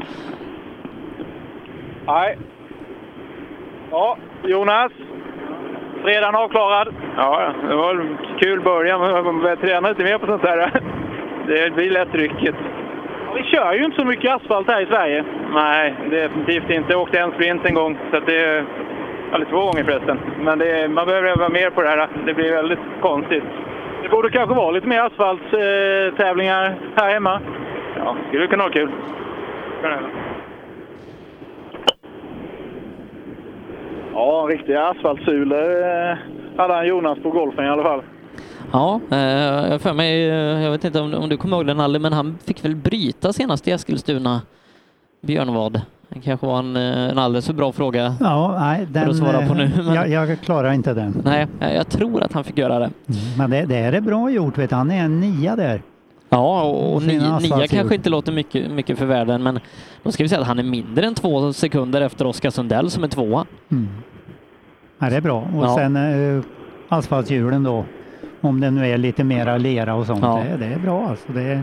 Nej. Ja, Jonas. Fredagen avklarad. Ja, det var en kul början, man börjar träna lite mer på sånt där. Det blir lätt rycket. Ja, vi kör ju inte så mycket asfalt här i Sverige. Nej, definitivt inte. Jag åkte en sprint en gång, så det... Eller två gånger förresten. Men det, man behöver öva mer på det här. Det blir väldigt konstigt. Det borde kanske vara lite mer asfaltstävlingar här hemma. Ja, skulle kunna ha kul. Ja, riktiga asfaltsulor eh, hade han Jonas på golfen i alla fall. Ja, eh, jag för mig, eh, jag vet inte om, du kommer ihåg den Nalle, men han fick väl bryta senast i Eskilstuna, Björnvad. Det kanske var en, en alldeles för bra fråga Ja, nej, den, för att svara på nu. Men, jag, jag klarar inte den. Nej, jag jag tror att han fick göra det. Men det, det är bra gjort, vet du. han är en nia där. Ja, och, och nia, kanske inte låter mycket, mycket för världen, men då ska vi säga att han är mindre än två sekunder efter Oskar Sundell som är tvåa. Mm. Ja, det är bra. Och Ja. sen eh, asfalthjulen då, om det nu är lite mera lera och sånt, Ja. det, det är bra alltså. Det är,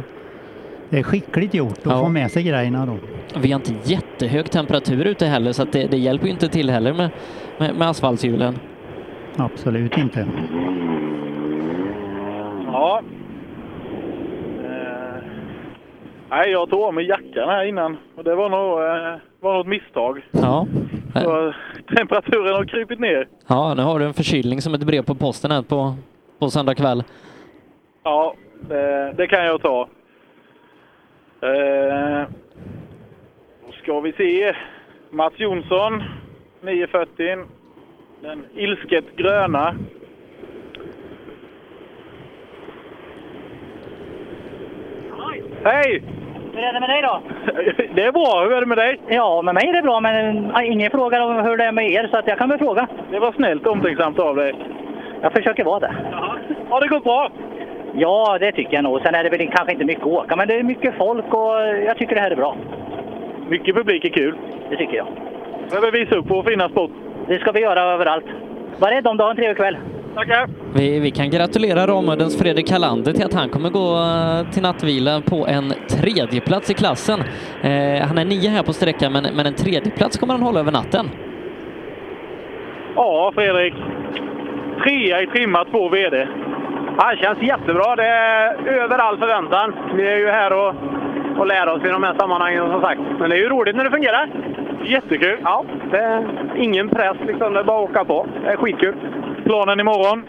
det är skickligt gjort att Ja. få med sig grejerna då. Vi har inte jättehög temperatur ute heller, så att det, det hjälper ju inte till heller med, med, med asfaltshjulen. Absolut inte. Ja. Eh, nej, jag tog av mig jackan här innan och det var nog, eh, var nog ett misstag. Ja. Så temperaturen har krypit ner. Ja, nu har du en förkylning som ett brev på posten här på, på söndag kväll. Ja, det, det kan jag ta. Eh, då ska vi se. Mats Jonsson, 940. Den ilsket gröna. Hej! Hur är det med dig då? Det är bra. Hur är det med dig? Ja, med mig är det bra, men ingen frågar om hur det är med er, så att jag kan väl fråga. Det var snällt omtänksamt av dig. Jag försöker vara det. Har det gått bra? Ja, det tycker jag nog. Sen är det väl kanske inte mycket att åka, men det är mycket folk och jag tycker det här är bra. Mycket publik är kul. Det tycker jag. behöver visa upp vår fina sport. Det ska vi göra överallt. Var rädd om du har en trevlig kväll. Tackar! Vi, vi kan gratulera Ramudens Fredrik Hallander till att han kommer gå eh, till nattvila på en tredjeplats i klassen. Eh, han är nio här på sträckan, men, men en tredjeplats kommer han hålla över natten. Ja, Fredrik. Trea i trimma, två VD. Det känns jättebra. Det är över all förväntan. Vi är ju här och, och lär oss i de här sammanhangen som sagt. Men det är ju roligt när det fungerar. Jättekul! Ja, det är ingen press liksom. Det är bara att åka på. Det är skitkul. Planen imorgon?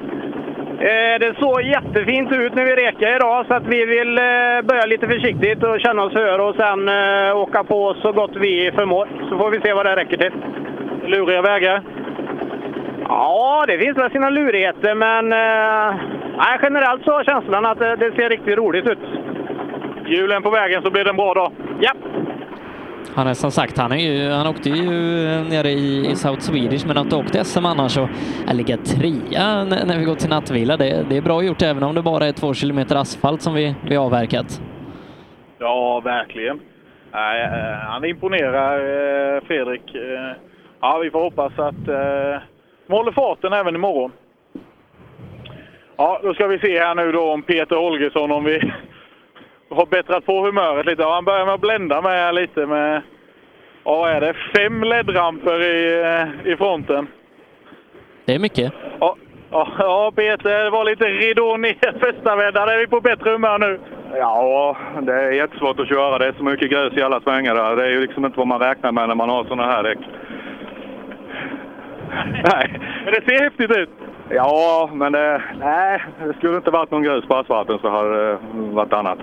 Eh, det såg jättefint ut när vi rekade idag så att vi vill eh, börja lite försiktigt och känna oss för och sen eh, åka på så gott vi förmår. Så får vi se vad det räcker till. Luriga vägar? Ja, det finns väl sina lurigheter men nej, generellt så har känslan att det, det ser riktigt roligt ut. Hjulen på vägen så blir det en bra dag. Ja. Han är som sagt, han, är ju, han åkte ju nere i, i South Swedish, men att åkte SM annars och äh, ligga trea när, när vi går till nattvila, det, det är bra gjort även om det bara är två kilometer asfalt som vi, vi avverkat. Ja, verkligen. Nej, eh, han imponerar, eh, Fredrik. Eh, ja, vi får hoppas att de håller farten även imorgon. Ja, då ska vi se här nu då om Peter Holgersson, om vi har bättrat på humöret lite. Han börjar med att blända med lite med, ja, vad är det, fem LED-ramper i, eh, i fronten. Det är mycket. Ja, ja, ja, Peter, det var lite ridå ner första vändan. Är vi på bättre humör nu? Ja, det är jättesvårt att köra. Det är så mycket grus i alla svängar där. Det är ju liksom inte vad man räknar med när man har sådana här däck. Nej. Men det ser häftigt ut. Ja, men det, nej, det skulle inte varit någon grus på asfalten så hade det varit annat.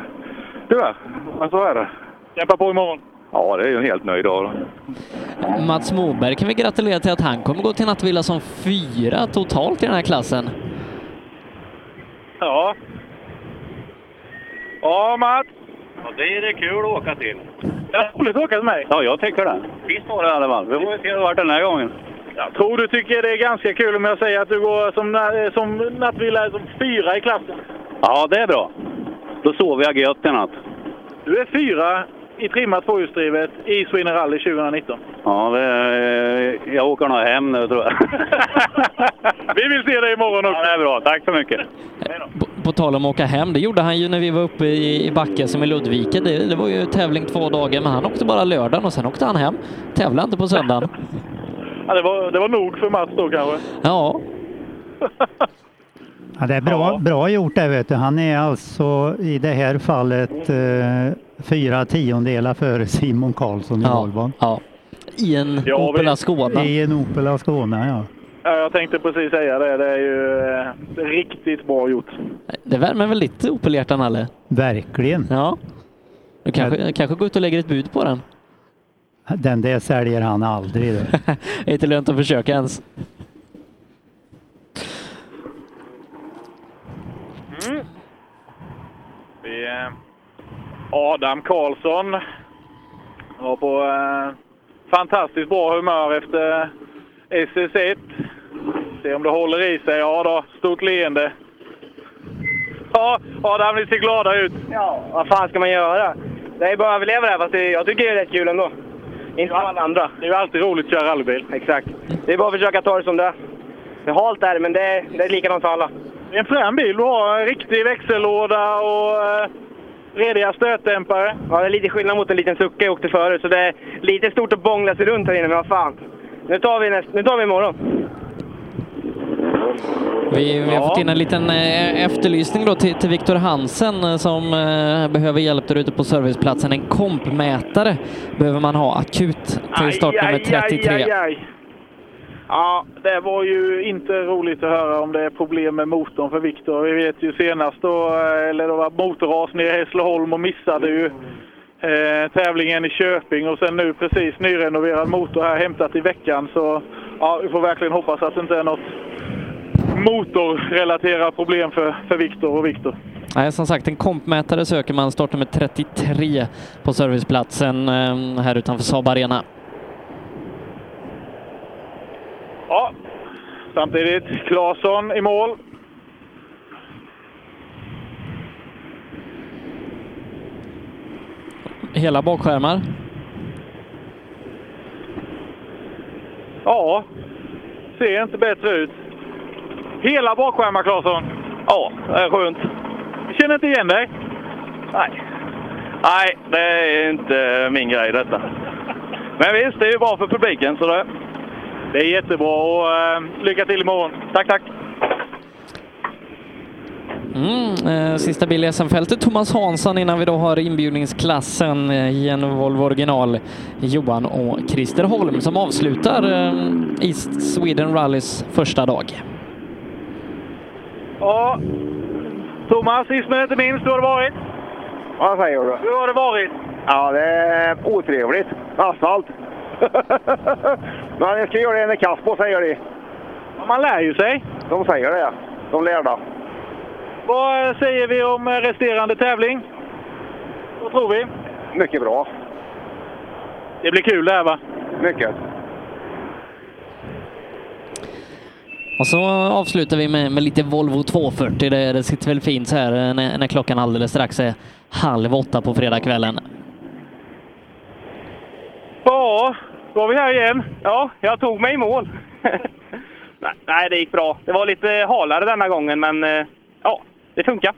Tyvärr, men så är det. Kämpa på imorgon. Ja, det är ju en helt nöjd dag. Mats Moberg kan vi gratulera till att han kommer gå till nattvila som fyra totalt i den här klassen. Ja. Ja, Mats. Ja, det är det kul att åka till. Det är roligt att åka till mig. Ja, jag tycker det. Visst var det i alla fall. Vi får se hur det vart den här gången. Jag tror du tycker det är ganska kul om jag säger att du går som, som nattvila som fyra i klassen. Ja, det är bra. Då sover jag gött i natt. Du är fyra i trimmat tvåhjulsdrivet i Sweden Rally 2019. Ja, det är, jag åker nog hem nu tror jag. Vi vill se dig imorgon också. Ja, det är bra. Tack så mycket. På tal om att åka hem, det gjorde han ju när vi var uppe i, i Backe som i Ludvika. Det, det var ju tävling två dagar, men han åkte bara lördagen och sen åkte han hem. Tävlade inte på söndagen. Ja, det, var, det var nog för Mats då kanske. Ja, Ja, det är bra, bra gjort det vet du. Han är alltså i det här fallet eh, fyra tiondelar före Simon Karlsson i Ja, Volvon. Ja. I en Ja, Opel Ascona. I en Opel Ascona, ja. Ja, jag tänkte precis säga det. Det är ju eh, riktigt bra gjort. Det värmer väl lite Opel-hjärtan, Nalle? Verkligen. Ja. Du kanske, kanske går ut och lägger ett bud på den? Den där säljer han aldrig. Det är inte lönt att försöka ens. Mm. Vi, eh, Adam Karlsson var på eh, fantastiskt bra humör efter SS1. Se om det håller i sig. Ja då, stort leende. Ja, Adam, ni ser glada ut. Ja, vad fan ska man göra? Det är bara att överleva det här, fast det, jag tycker det är rätt kul ändå. Inte som alla andra. Det är ju alltid roligt att köra rallybil. Exakt. Det är bara att försöka ta det som det är. Det är halt där, men det är, det är likadant för alla. Det är en frän bil. Du har en riktig växellåda och eh, rediga stötdämpare. Ja, det är lite skillnad mot en liten sucka jag åkte förut, så det är lite stort att bångla sig runt här inne, men vad fan. Nu tar vi, näst, nu tar vi imorgon. Vi, vi har Ja. fått in en liten eh, efterlysning då till, till Viktor Hansen eh, som eh, behöver hjälp där ute på serviceplatsen. En kompmätare behöver man ha akut till startnummer 33. Aj, aj, aj. Ja, det var ju inte roligt att höra om det är problem med motorn för Viktor. Vi vet ju senast då, eh, eller det var motorras nere i Hässleholm och missade ju eh, tävlingen i Köping och sen nu precis nyrenoverad motor här hämtat i veckan. Så ja, vi får verkligen hoppas att det inte är något motorrelaterat problem för, för Viktor och Viktor. Nej, som sagt, en kompmätare söker man startnummer 33 på serviceplatsen eh, här utanför Saab Arena. Ja, samtidigt Claesson i mål. Hela bakskärmar. Ja, ser inte bättre ut. Hela bakskärmar, Claesson? Ja, det är skönt. Känner inte igen dig? Nej. Nej, det är inte min grej detta. Men visst, det är ju bra för publiken. Så det... Det är jättebra och eh, lycka till imorgon. Tack, tack. Mm, eh, sista bil i SM-fältet, Thomas Hansson innan vi då har inbjudningsklassen eh, i en Volvo original. Johan och Christer Holm som avslutar eh, East Sweden Rallys första dag. Ja, Thomas, sist men inte minst, hur har det varit? Vad säger du? Hur har det varit? Ja, det är otrevligt. Asfalt. Men jag ska göra det en kast på, säger de. Man lär ju sig. De säger det, de lärda. Vad säger vi om resterande tävling? Vad tror vi? Mycket bra. Det blir kul det här va? Mycket. Och så avslutar vi med, med lite Volvo 240. Det, det sitter väl fint så här eh, när, när klockan alldeles strax är halv åtta på fredagskvällen. Ja, då är vi här igen. Ja, jag tog mig i mål. Nej, det gick bra. Det var lite halare denna gången, men eh, ja, det funkar.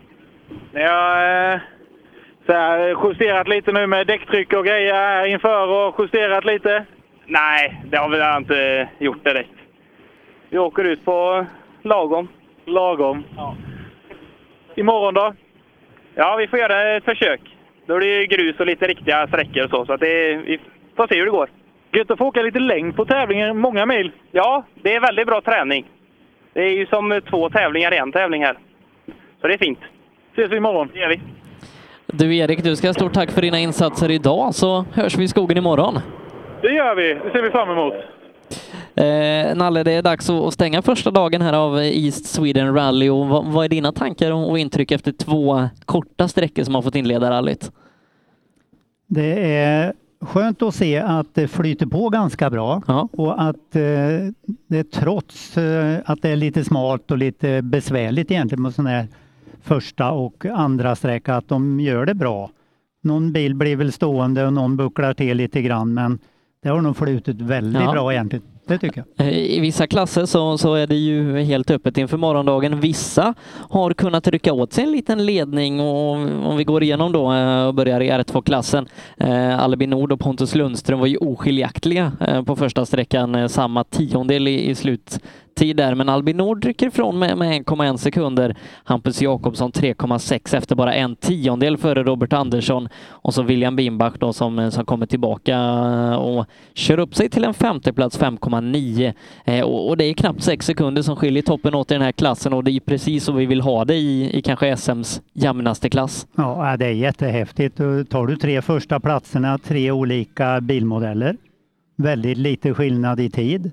Har eh, här, justerat lite nu med däcktryck och grejer här inför och justerat lite? Nej, det har vi inte gjort direkt. Vi åker ut på lagom. Lagom? Ja. Imorgon då? Ja, vi får göra ett försök. Då blir det grus och lite riktiga sträckor och så, så att det, vi får se hur det går. Gött att få åka lite längd på tävlingen, många mil. Ja, det är väldigt bra träning. Det är ju som två tävlingar i en tävling här. Så det är fint. Ses vi imorgon. Det gör vi. Du Erik, du ska ha stort tack för dina insatser idag så hörs vi i skogen imorgon. Det gör vi. Det ser vi fram emot. Eh, Nalle, det är dags att stänga första dagen här av East Sweden Rally och vad, vad är dina tankar och intryck efter två korta sträckor som har fått inleda rallyt? Det är skönt att se att det flyter på ganska bra ja. och att eh, det trots eh, att det är lite smalt och lite besvärligt egentligen med sån här första och andra sträcka, att de gör det bra. Någon bil blir väl stående och någon bucklar till lite grann men det har nog flutit väldigt Ja. bra egentligen. Det tycker jag. Eh, I vissa klasser så, så är det ju helt öppet inför morgondagen. Vissa har kunnat rycka åt sig en liten ledning och om vi går igenom då eh, och börjar i R2-klassen. Eh, Albin Nord och Pontus Lundström var ju oskiljaktiga eh, på första sträckan, eh, samma tiondel i, i tid där, men Albin Nord rycker ifrån med, med 1,1 sekunder. Hampus Jakobsson 3,6 efter bara en tiondel före Robert Andersson och så William Bimbach då som, eh, som kommer tillbaka eh, och kör upp sig till en femteplats 5,9 eh, och, och det är knappt sex sekunder som skiljer toppen åt i den här klassen och det är precis så vi vill ha det i, i kanske SMs jämnaste klass. Ja, äh, det är jättehäftigt. Tar du tre första platserna, tre olika bilmodeller, väldigt lite skillnad i tid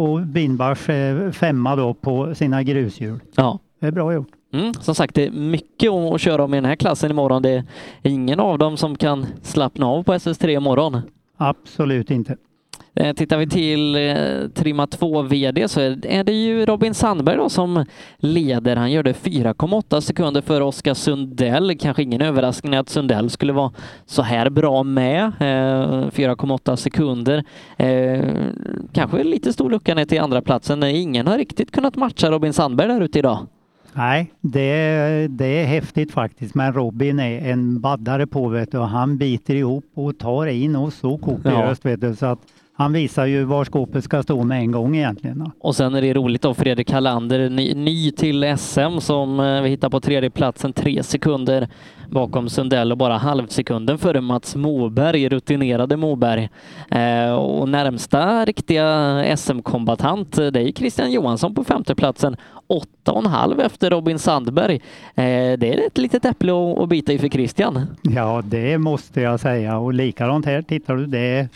och Binbars eh, femma då på sina grushjul. Ja. Det är bra gjort. Mm, som sagt, det är mycket att att köra om i den här klassen imorgon. Det är ingen av dem som kan slappna av på SS3 imorgon. Absolut inte. Eh, Tittar vi till eh, Trimma 2 VD så är det ju Robin Sandberg då som leder. Han gör det 4,8 sekunder för Oskar Sundell. Kanske ingen överraskning att Sundell skulle vara så här bra med. Eh, 4,8 sekunder. Eh, kanske lite stor lucka ner till andra platsen. Ingen har riktigt kunnat matcha Robin Sandberg där ute idag. Nej, det, det är häftigt faktiskt. Men Robin är en baddare på vet du, och han biter ihop och tar in oss så kopiöst. Vet du, så att han visar ju var skåpet ska stå med en gång egentligen. Och sen är det roligt då Fredrik Hallander, ny, ny till SM som eh, vi hittar på tredje platsen, tre sekunder bakom Sundell och bara halvsekunden före Mats Moberg, rutinerade Moberg. Eh, och närmsta riktiga SM-kombatant, eh, det är Christian Johansson på femteplatsen, åtta och en halv efter Robin Sandberg. Eh, det är ett litet äpple att, att bita i för Christian. Ja, det måste jag säga. Och likadant här, tittar du, det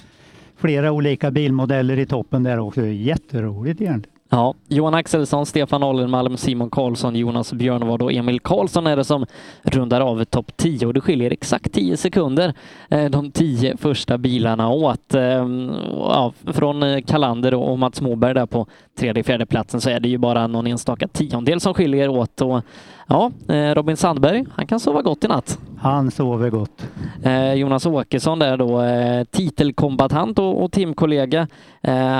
flera olika bilmodeller i toppen där också. Jätteroligt egentligen. Ja, Johan Axelsson, Stefan Ollenmalm, Simon Karlsson, Jonas Björnvard och Emil Karlsson är det som rundar av topp 10 och det skiljer exakt 10 sekunder eh, de 10 första bilarna åt. Ehm, ja, från eh, Kalander och Mats Moberg där på tredje fjärde platsen så är det ju bara någon enstaka tiondel som skiljer åt och ja, eh, Robin Sandberg, han kan sova gott i natt. Han sover gott. Eh, Jonas Åkesson där då, eh, titelkombatant och, och teamkollega.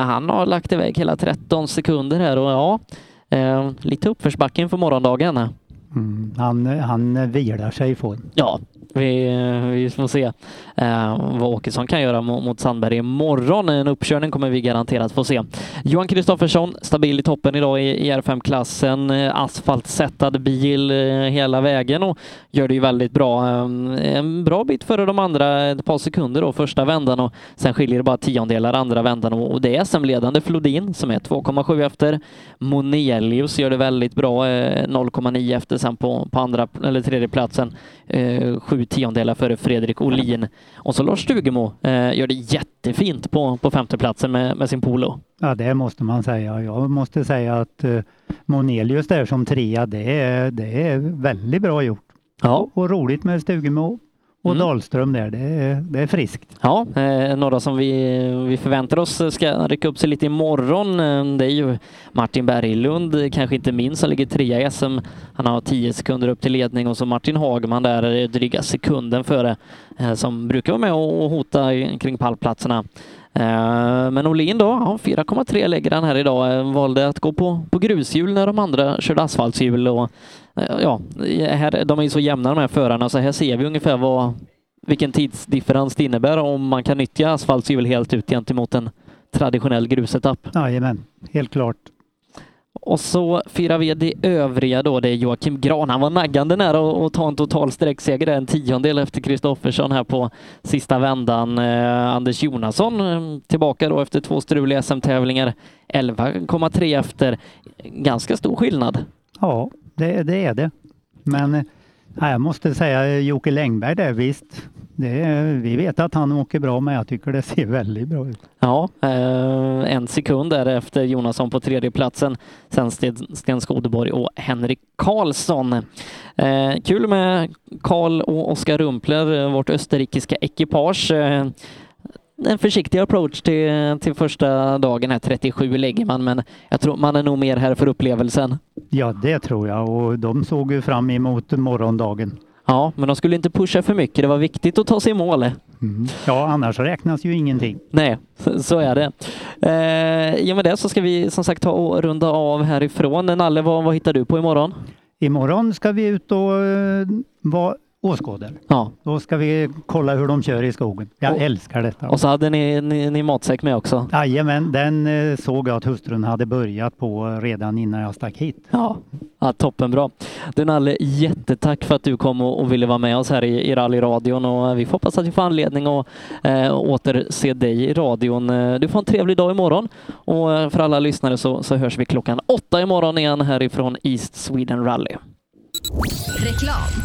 Han har lagt iväg hela 13 sekunder här och ja, lite uppförsbacke inför morgondagen. Mm, han, han vilar sig i form. Ja, vi, eh, vi får se eh, vad Åkesson kan göra mot, mot Sandberg imorgon. En uppkörning kommer vi garanterat få se. Johan Kristoffersson, stabil i toppen idag i, i R5-klassen. Eh, asfaltsättad bil eh, hela vägen och gör det ju väldigt bra. En bra bit före de andra, ett par sekunder då, första vändan och sen skiljer det bara tiondelar andra vändan och, det är SM-ledande Flodin som är 2,7 efter. Monelius gör det väldigt bra, 0,9 efter sen på, på andra eller tredje platsen. Eh, sju tiondelar före Fredrik Olin. Och så Lars Stugemo eh, gör det jättefint på, på femteplatsen med, med sin polo. Ja, det måste man säga. Jag måste säga att eh, Monelius där som trea, det är, det är väldigt bra gjort. Ja. Och roligt med Stugemo och Mm. Dahlström där. Det är, det är friskt. Ja, eh, några som vi, vi förväntar oss ska rycka upp sig lite imorgon. Eh, det är ju Martin Berglund, kanske inte minst, som ligger trea i SM. Han har 10 sekunder upp till ledning och så Martin Hagman där dryga sekunden före eh, som brukar vara med och hota kring pallplatserna. Eh, men Olin då, ja, 4,3 lägger han här idag. Eh, valde att gå på, på grushjul när de andra körde asfaltshjul. Och, eh, ja, här, de är ju så jämna de här förarna så här ser vi ungefär vad, vilken tidsdifferens det innebär om man kan nyttja asfaltshjul helt ut gentemot en traditionell grusetapp. Jajamän, helt klart. Och så firar vi det övriga då. Det är Joakim Gran. Han var naggande nära att- ta en total sträckseger, en tiondel efter Kristoffersson här på sista vändan. Eh, Anders Jonasson mm, tillbaka då efter två struliga SM-tävlingar. 11,3 efter. Ganska stor skillnad. Ja, det, det är det. Men eh, jag måste säga eh, Jocke Längberg där, visst. Är, vi vet att han åker bra, men jag tycker det ser väldigt bra ut. Ja, eh, en sekund där efter Jonasson på tredje platsen. Sen Sten, Skodeborg och Henrik Karlsson. Eh, kul med Karl och Oskar Rumpler, eh, vårt österrikiska ekipage. Eh, en försiktig approach till, till första dagen här, 37 lägger man, men jag tror man är nog mer här för upplevelsen. Ja, det tror jag och de såg ju fram emot morgondagen. Ja, men de skulle inte pusha för mycket. Det var viktigt att ta sig i mål. Mm. Ja, annars räknas ju ingenting. Nej, så- är det. Eh, I och med det så ska vi som sagt ta och runda av härifrån. Nalle, vad, vad hittar du på imorgon? Imorgon ska vi ut och uh, vara åskådare. Ja. Då ska vi kolla hur de kör i skogen. Jag Och- älskar detta. Och så hade ni, ni, ni matsäck med också. Jajamän, den eh, såg jag att hustrun hade börjat på redan innan jag stack hit. Ja, ja toppenbra. Du Nalle, jättetack för att du kom och, och ville vara med oss här i, i rallyradion och vi får hoppas att vi får anledning att eh, återse dig i radion. Eh, Du får en trevlig dag imorgon och eh, för alla lyssnare så, så hörs vi klockan åtta imorgon igen härifrån East Sweden Rally. Reklam.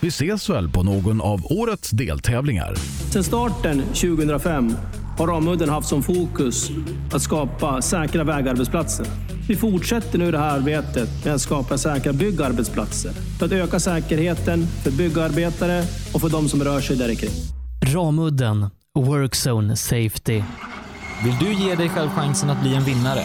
Vi ses väl på någon av årets deltävlingar. Sedan starten 2005 har Ramudden haft som fokus att skapa säkra vägarbetsplatser. Vi fortsätter nu det här arbetet med att skapa säkra byggarbetsplatser för att öka säkerheten för byggarbetare och för de som rör sig där kring. Ramudden Workzone Safety. Vill du ge dig själv chansen att bli en vinnare?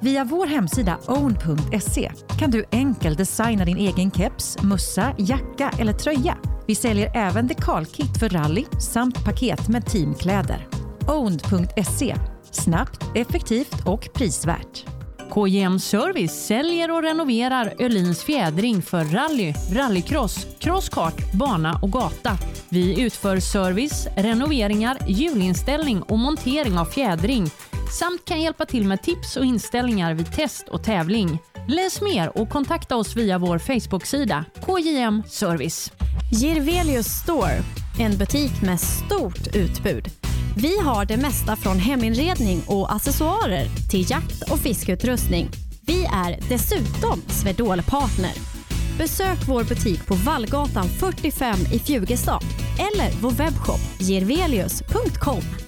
Via vår hemsida own.se kan du enkelt designa din egen keps, mussa, jacka eller tröja. Vi säljer även dekalkit för rally samt paket med teamkläder. Own.se Snabbt, effektivt och prisvärt. KJM Service säljer och renoverar Öhlins fjädring för rally, rallycross, crosskart, bana och gata. Vi utför service, renoveringar, hjulinställning och montering av fjädring samt kan hjälpa till med tips och inställningar vid test och tävling. Läs mer och kontakta oss via vår Facebook-sida KJM Service. Girvelius Store, en butik med stort utbud. Vi har det mesta från heminredning och accessoarer till jakt och fiskeutrustning. Vi är dessutom Swedol-partner. Besök vår butik på Vallgatan 45 i Fjugestad eller vår webbshop girvelius.com.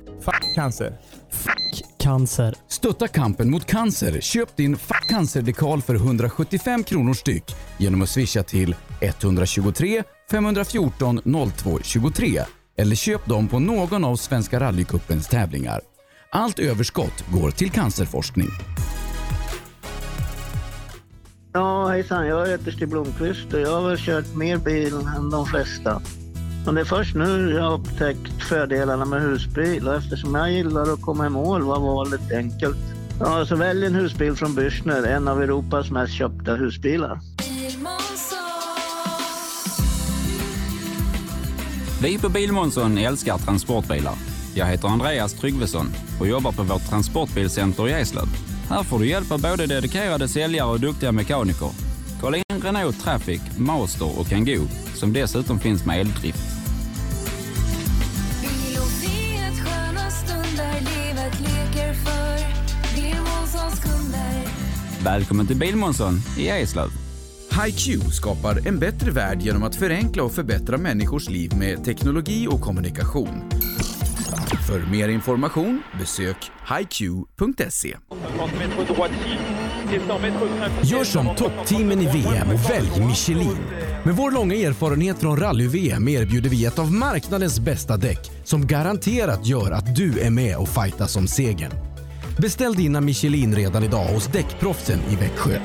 Fuck cancer. Cancer. Stötta kampen mot cancer. Köp din Fuck cancer-dekal för 175 kronor styck genom att swisha till 123 514 02 23 eller köp dem på någon av Svenska rallycupens tävlingar. Allt överskott går till cancerforskning. Ja, hejsan. Jag heter Stig Blomqvist och jag har väl kört mer bil än de flesta. Men det är först nu jag har upptäckt fördelarna med husbil och eftersom jag gillar att komma i mål var valet enkelt. Ja, så välj en husbil från Bürstner, en av Europas mest köpta husbilar. Vi på Bilmånsson älskar transportbilar. Jag heter Andreas Tryggvesson och jobbar på vårt transportbilcenter i Eslöv. Här får du hjälp av både dedikerade säljare och duktiga mekaniker. Kolla in Renault Traffic, Master och Kangoo som dessutom finns med eldrift. Välkommen till Bilmånsson i Eslöv. HiQ skapar en bättre värld genom att förenkla och förbättra människors liv med teknologi och kommunikation. För mer information besök hiq.se. Gör som toppteamen i VM och välj Michelin. Med vår långa erfarenhet från rally-VM erbjuder vi ett av marknadens bästa däck som garanterat gör att du är med och fightas om segern. Beställ dina Michelin redan idag hos Däckproffsen i Växjö.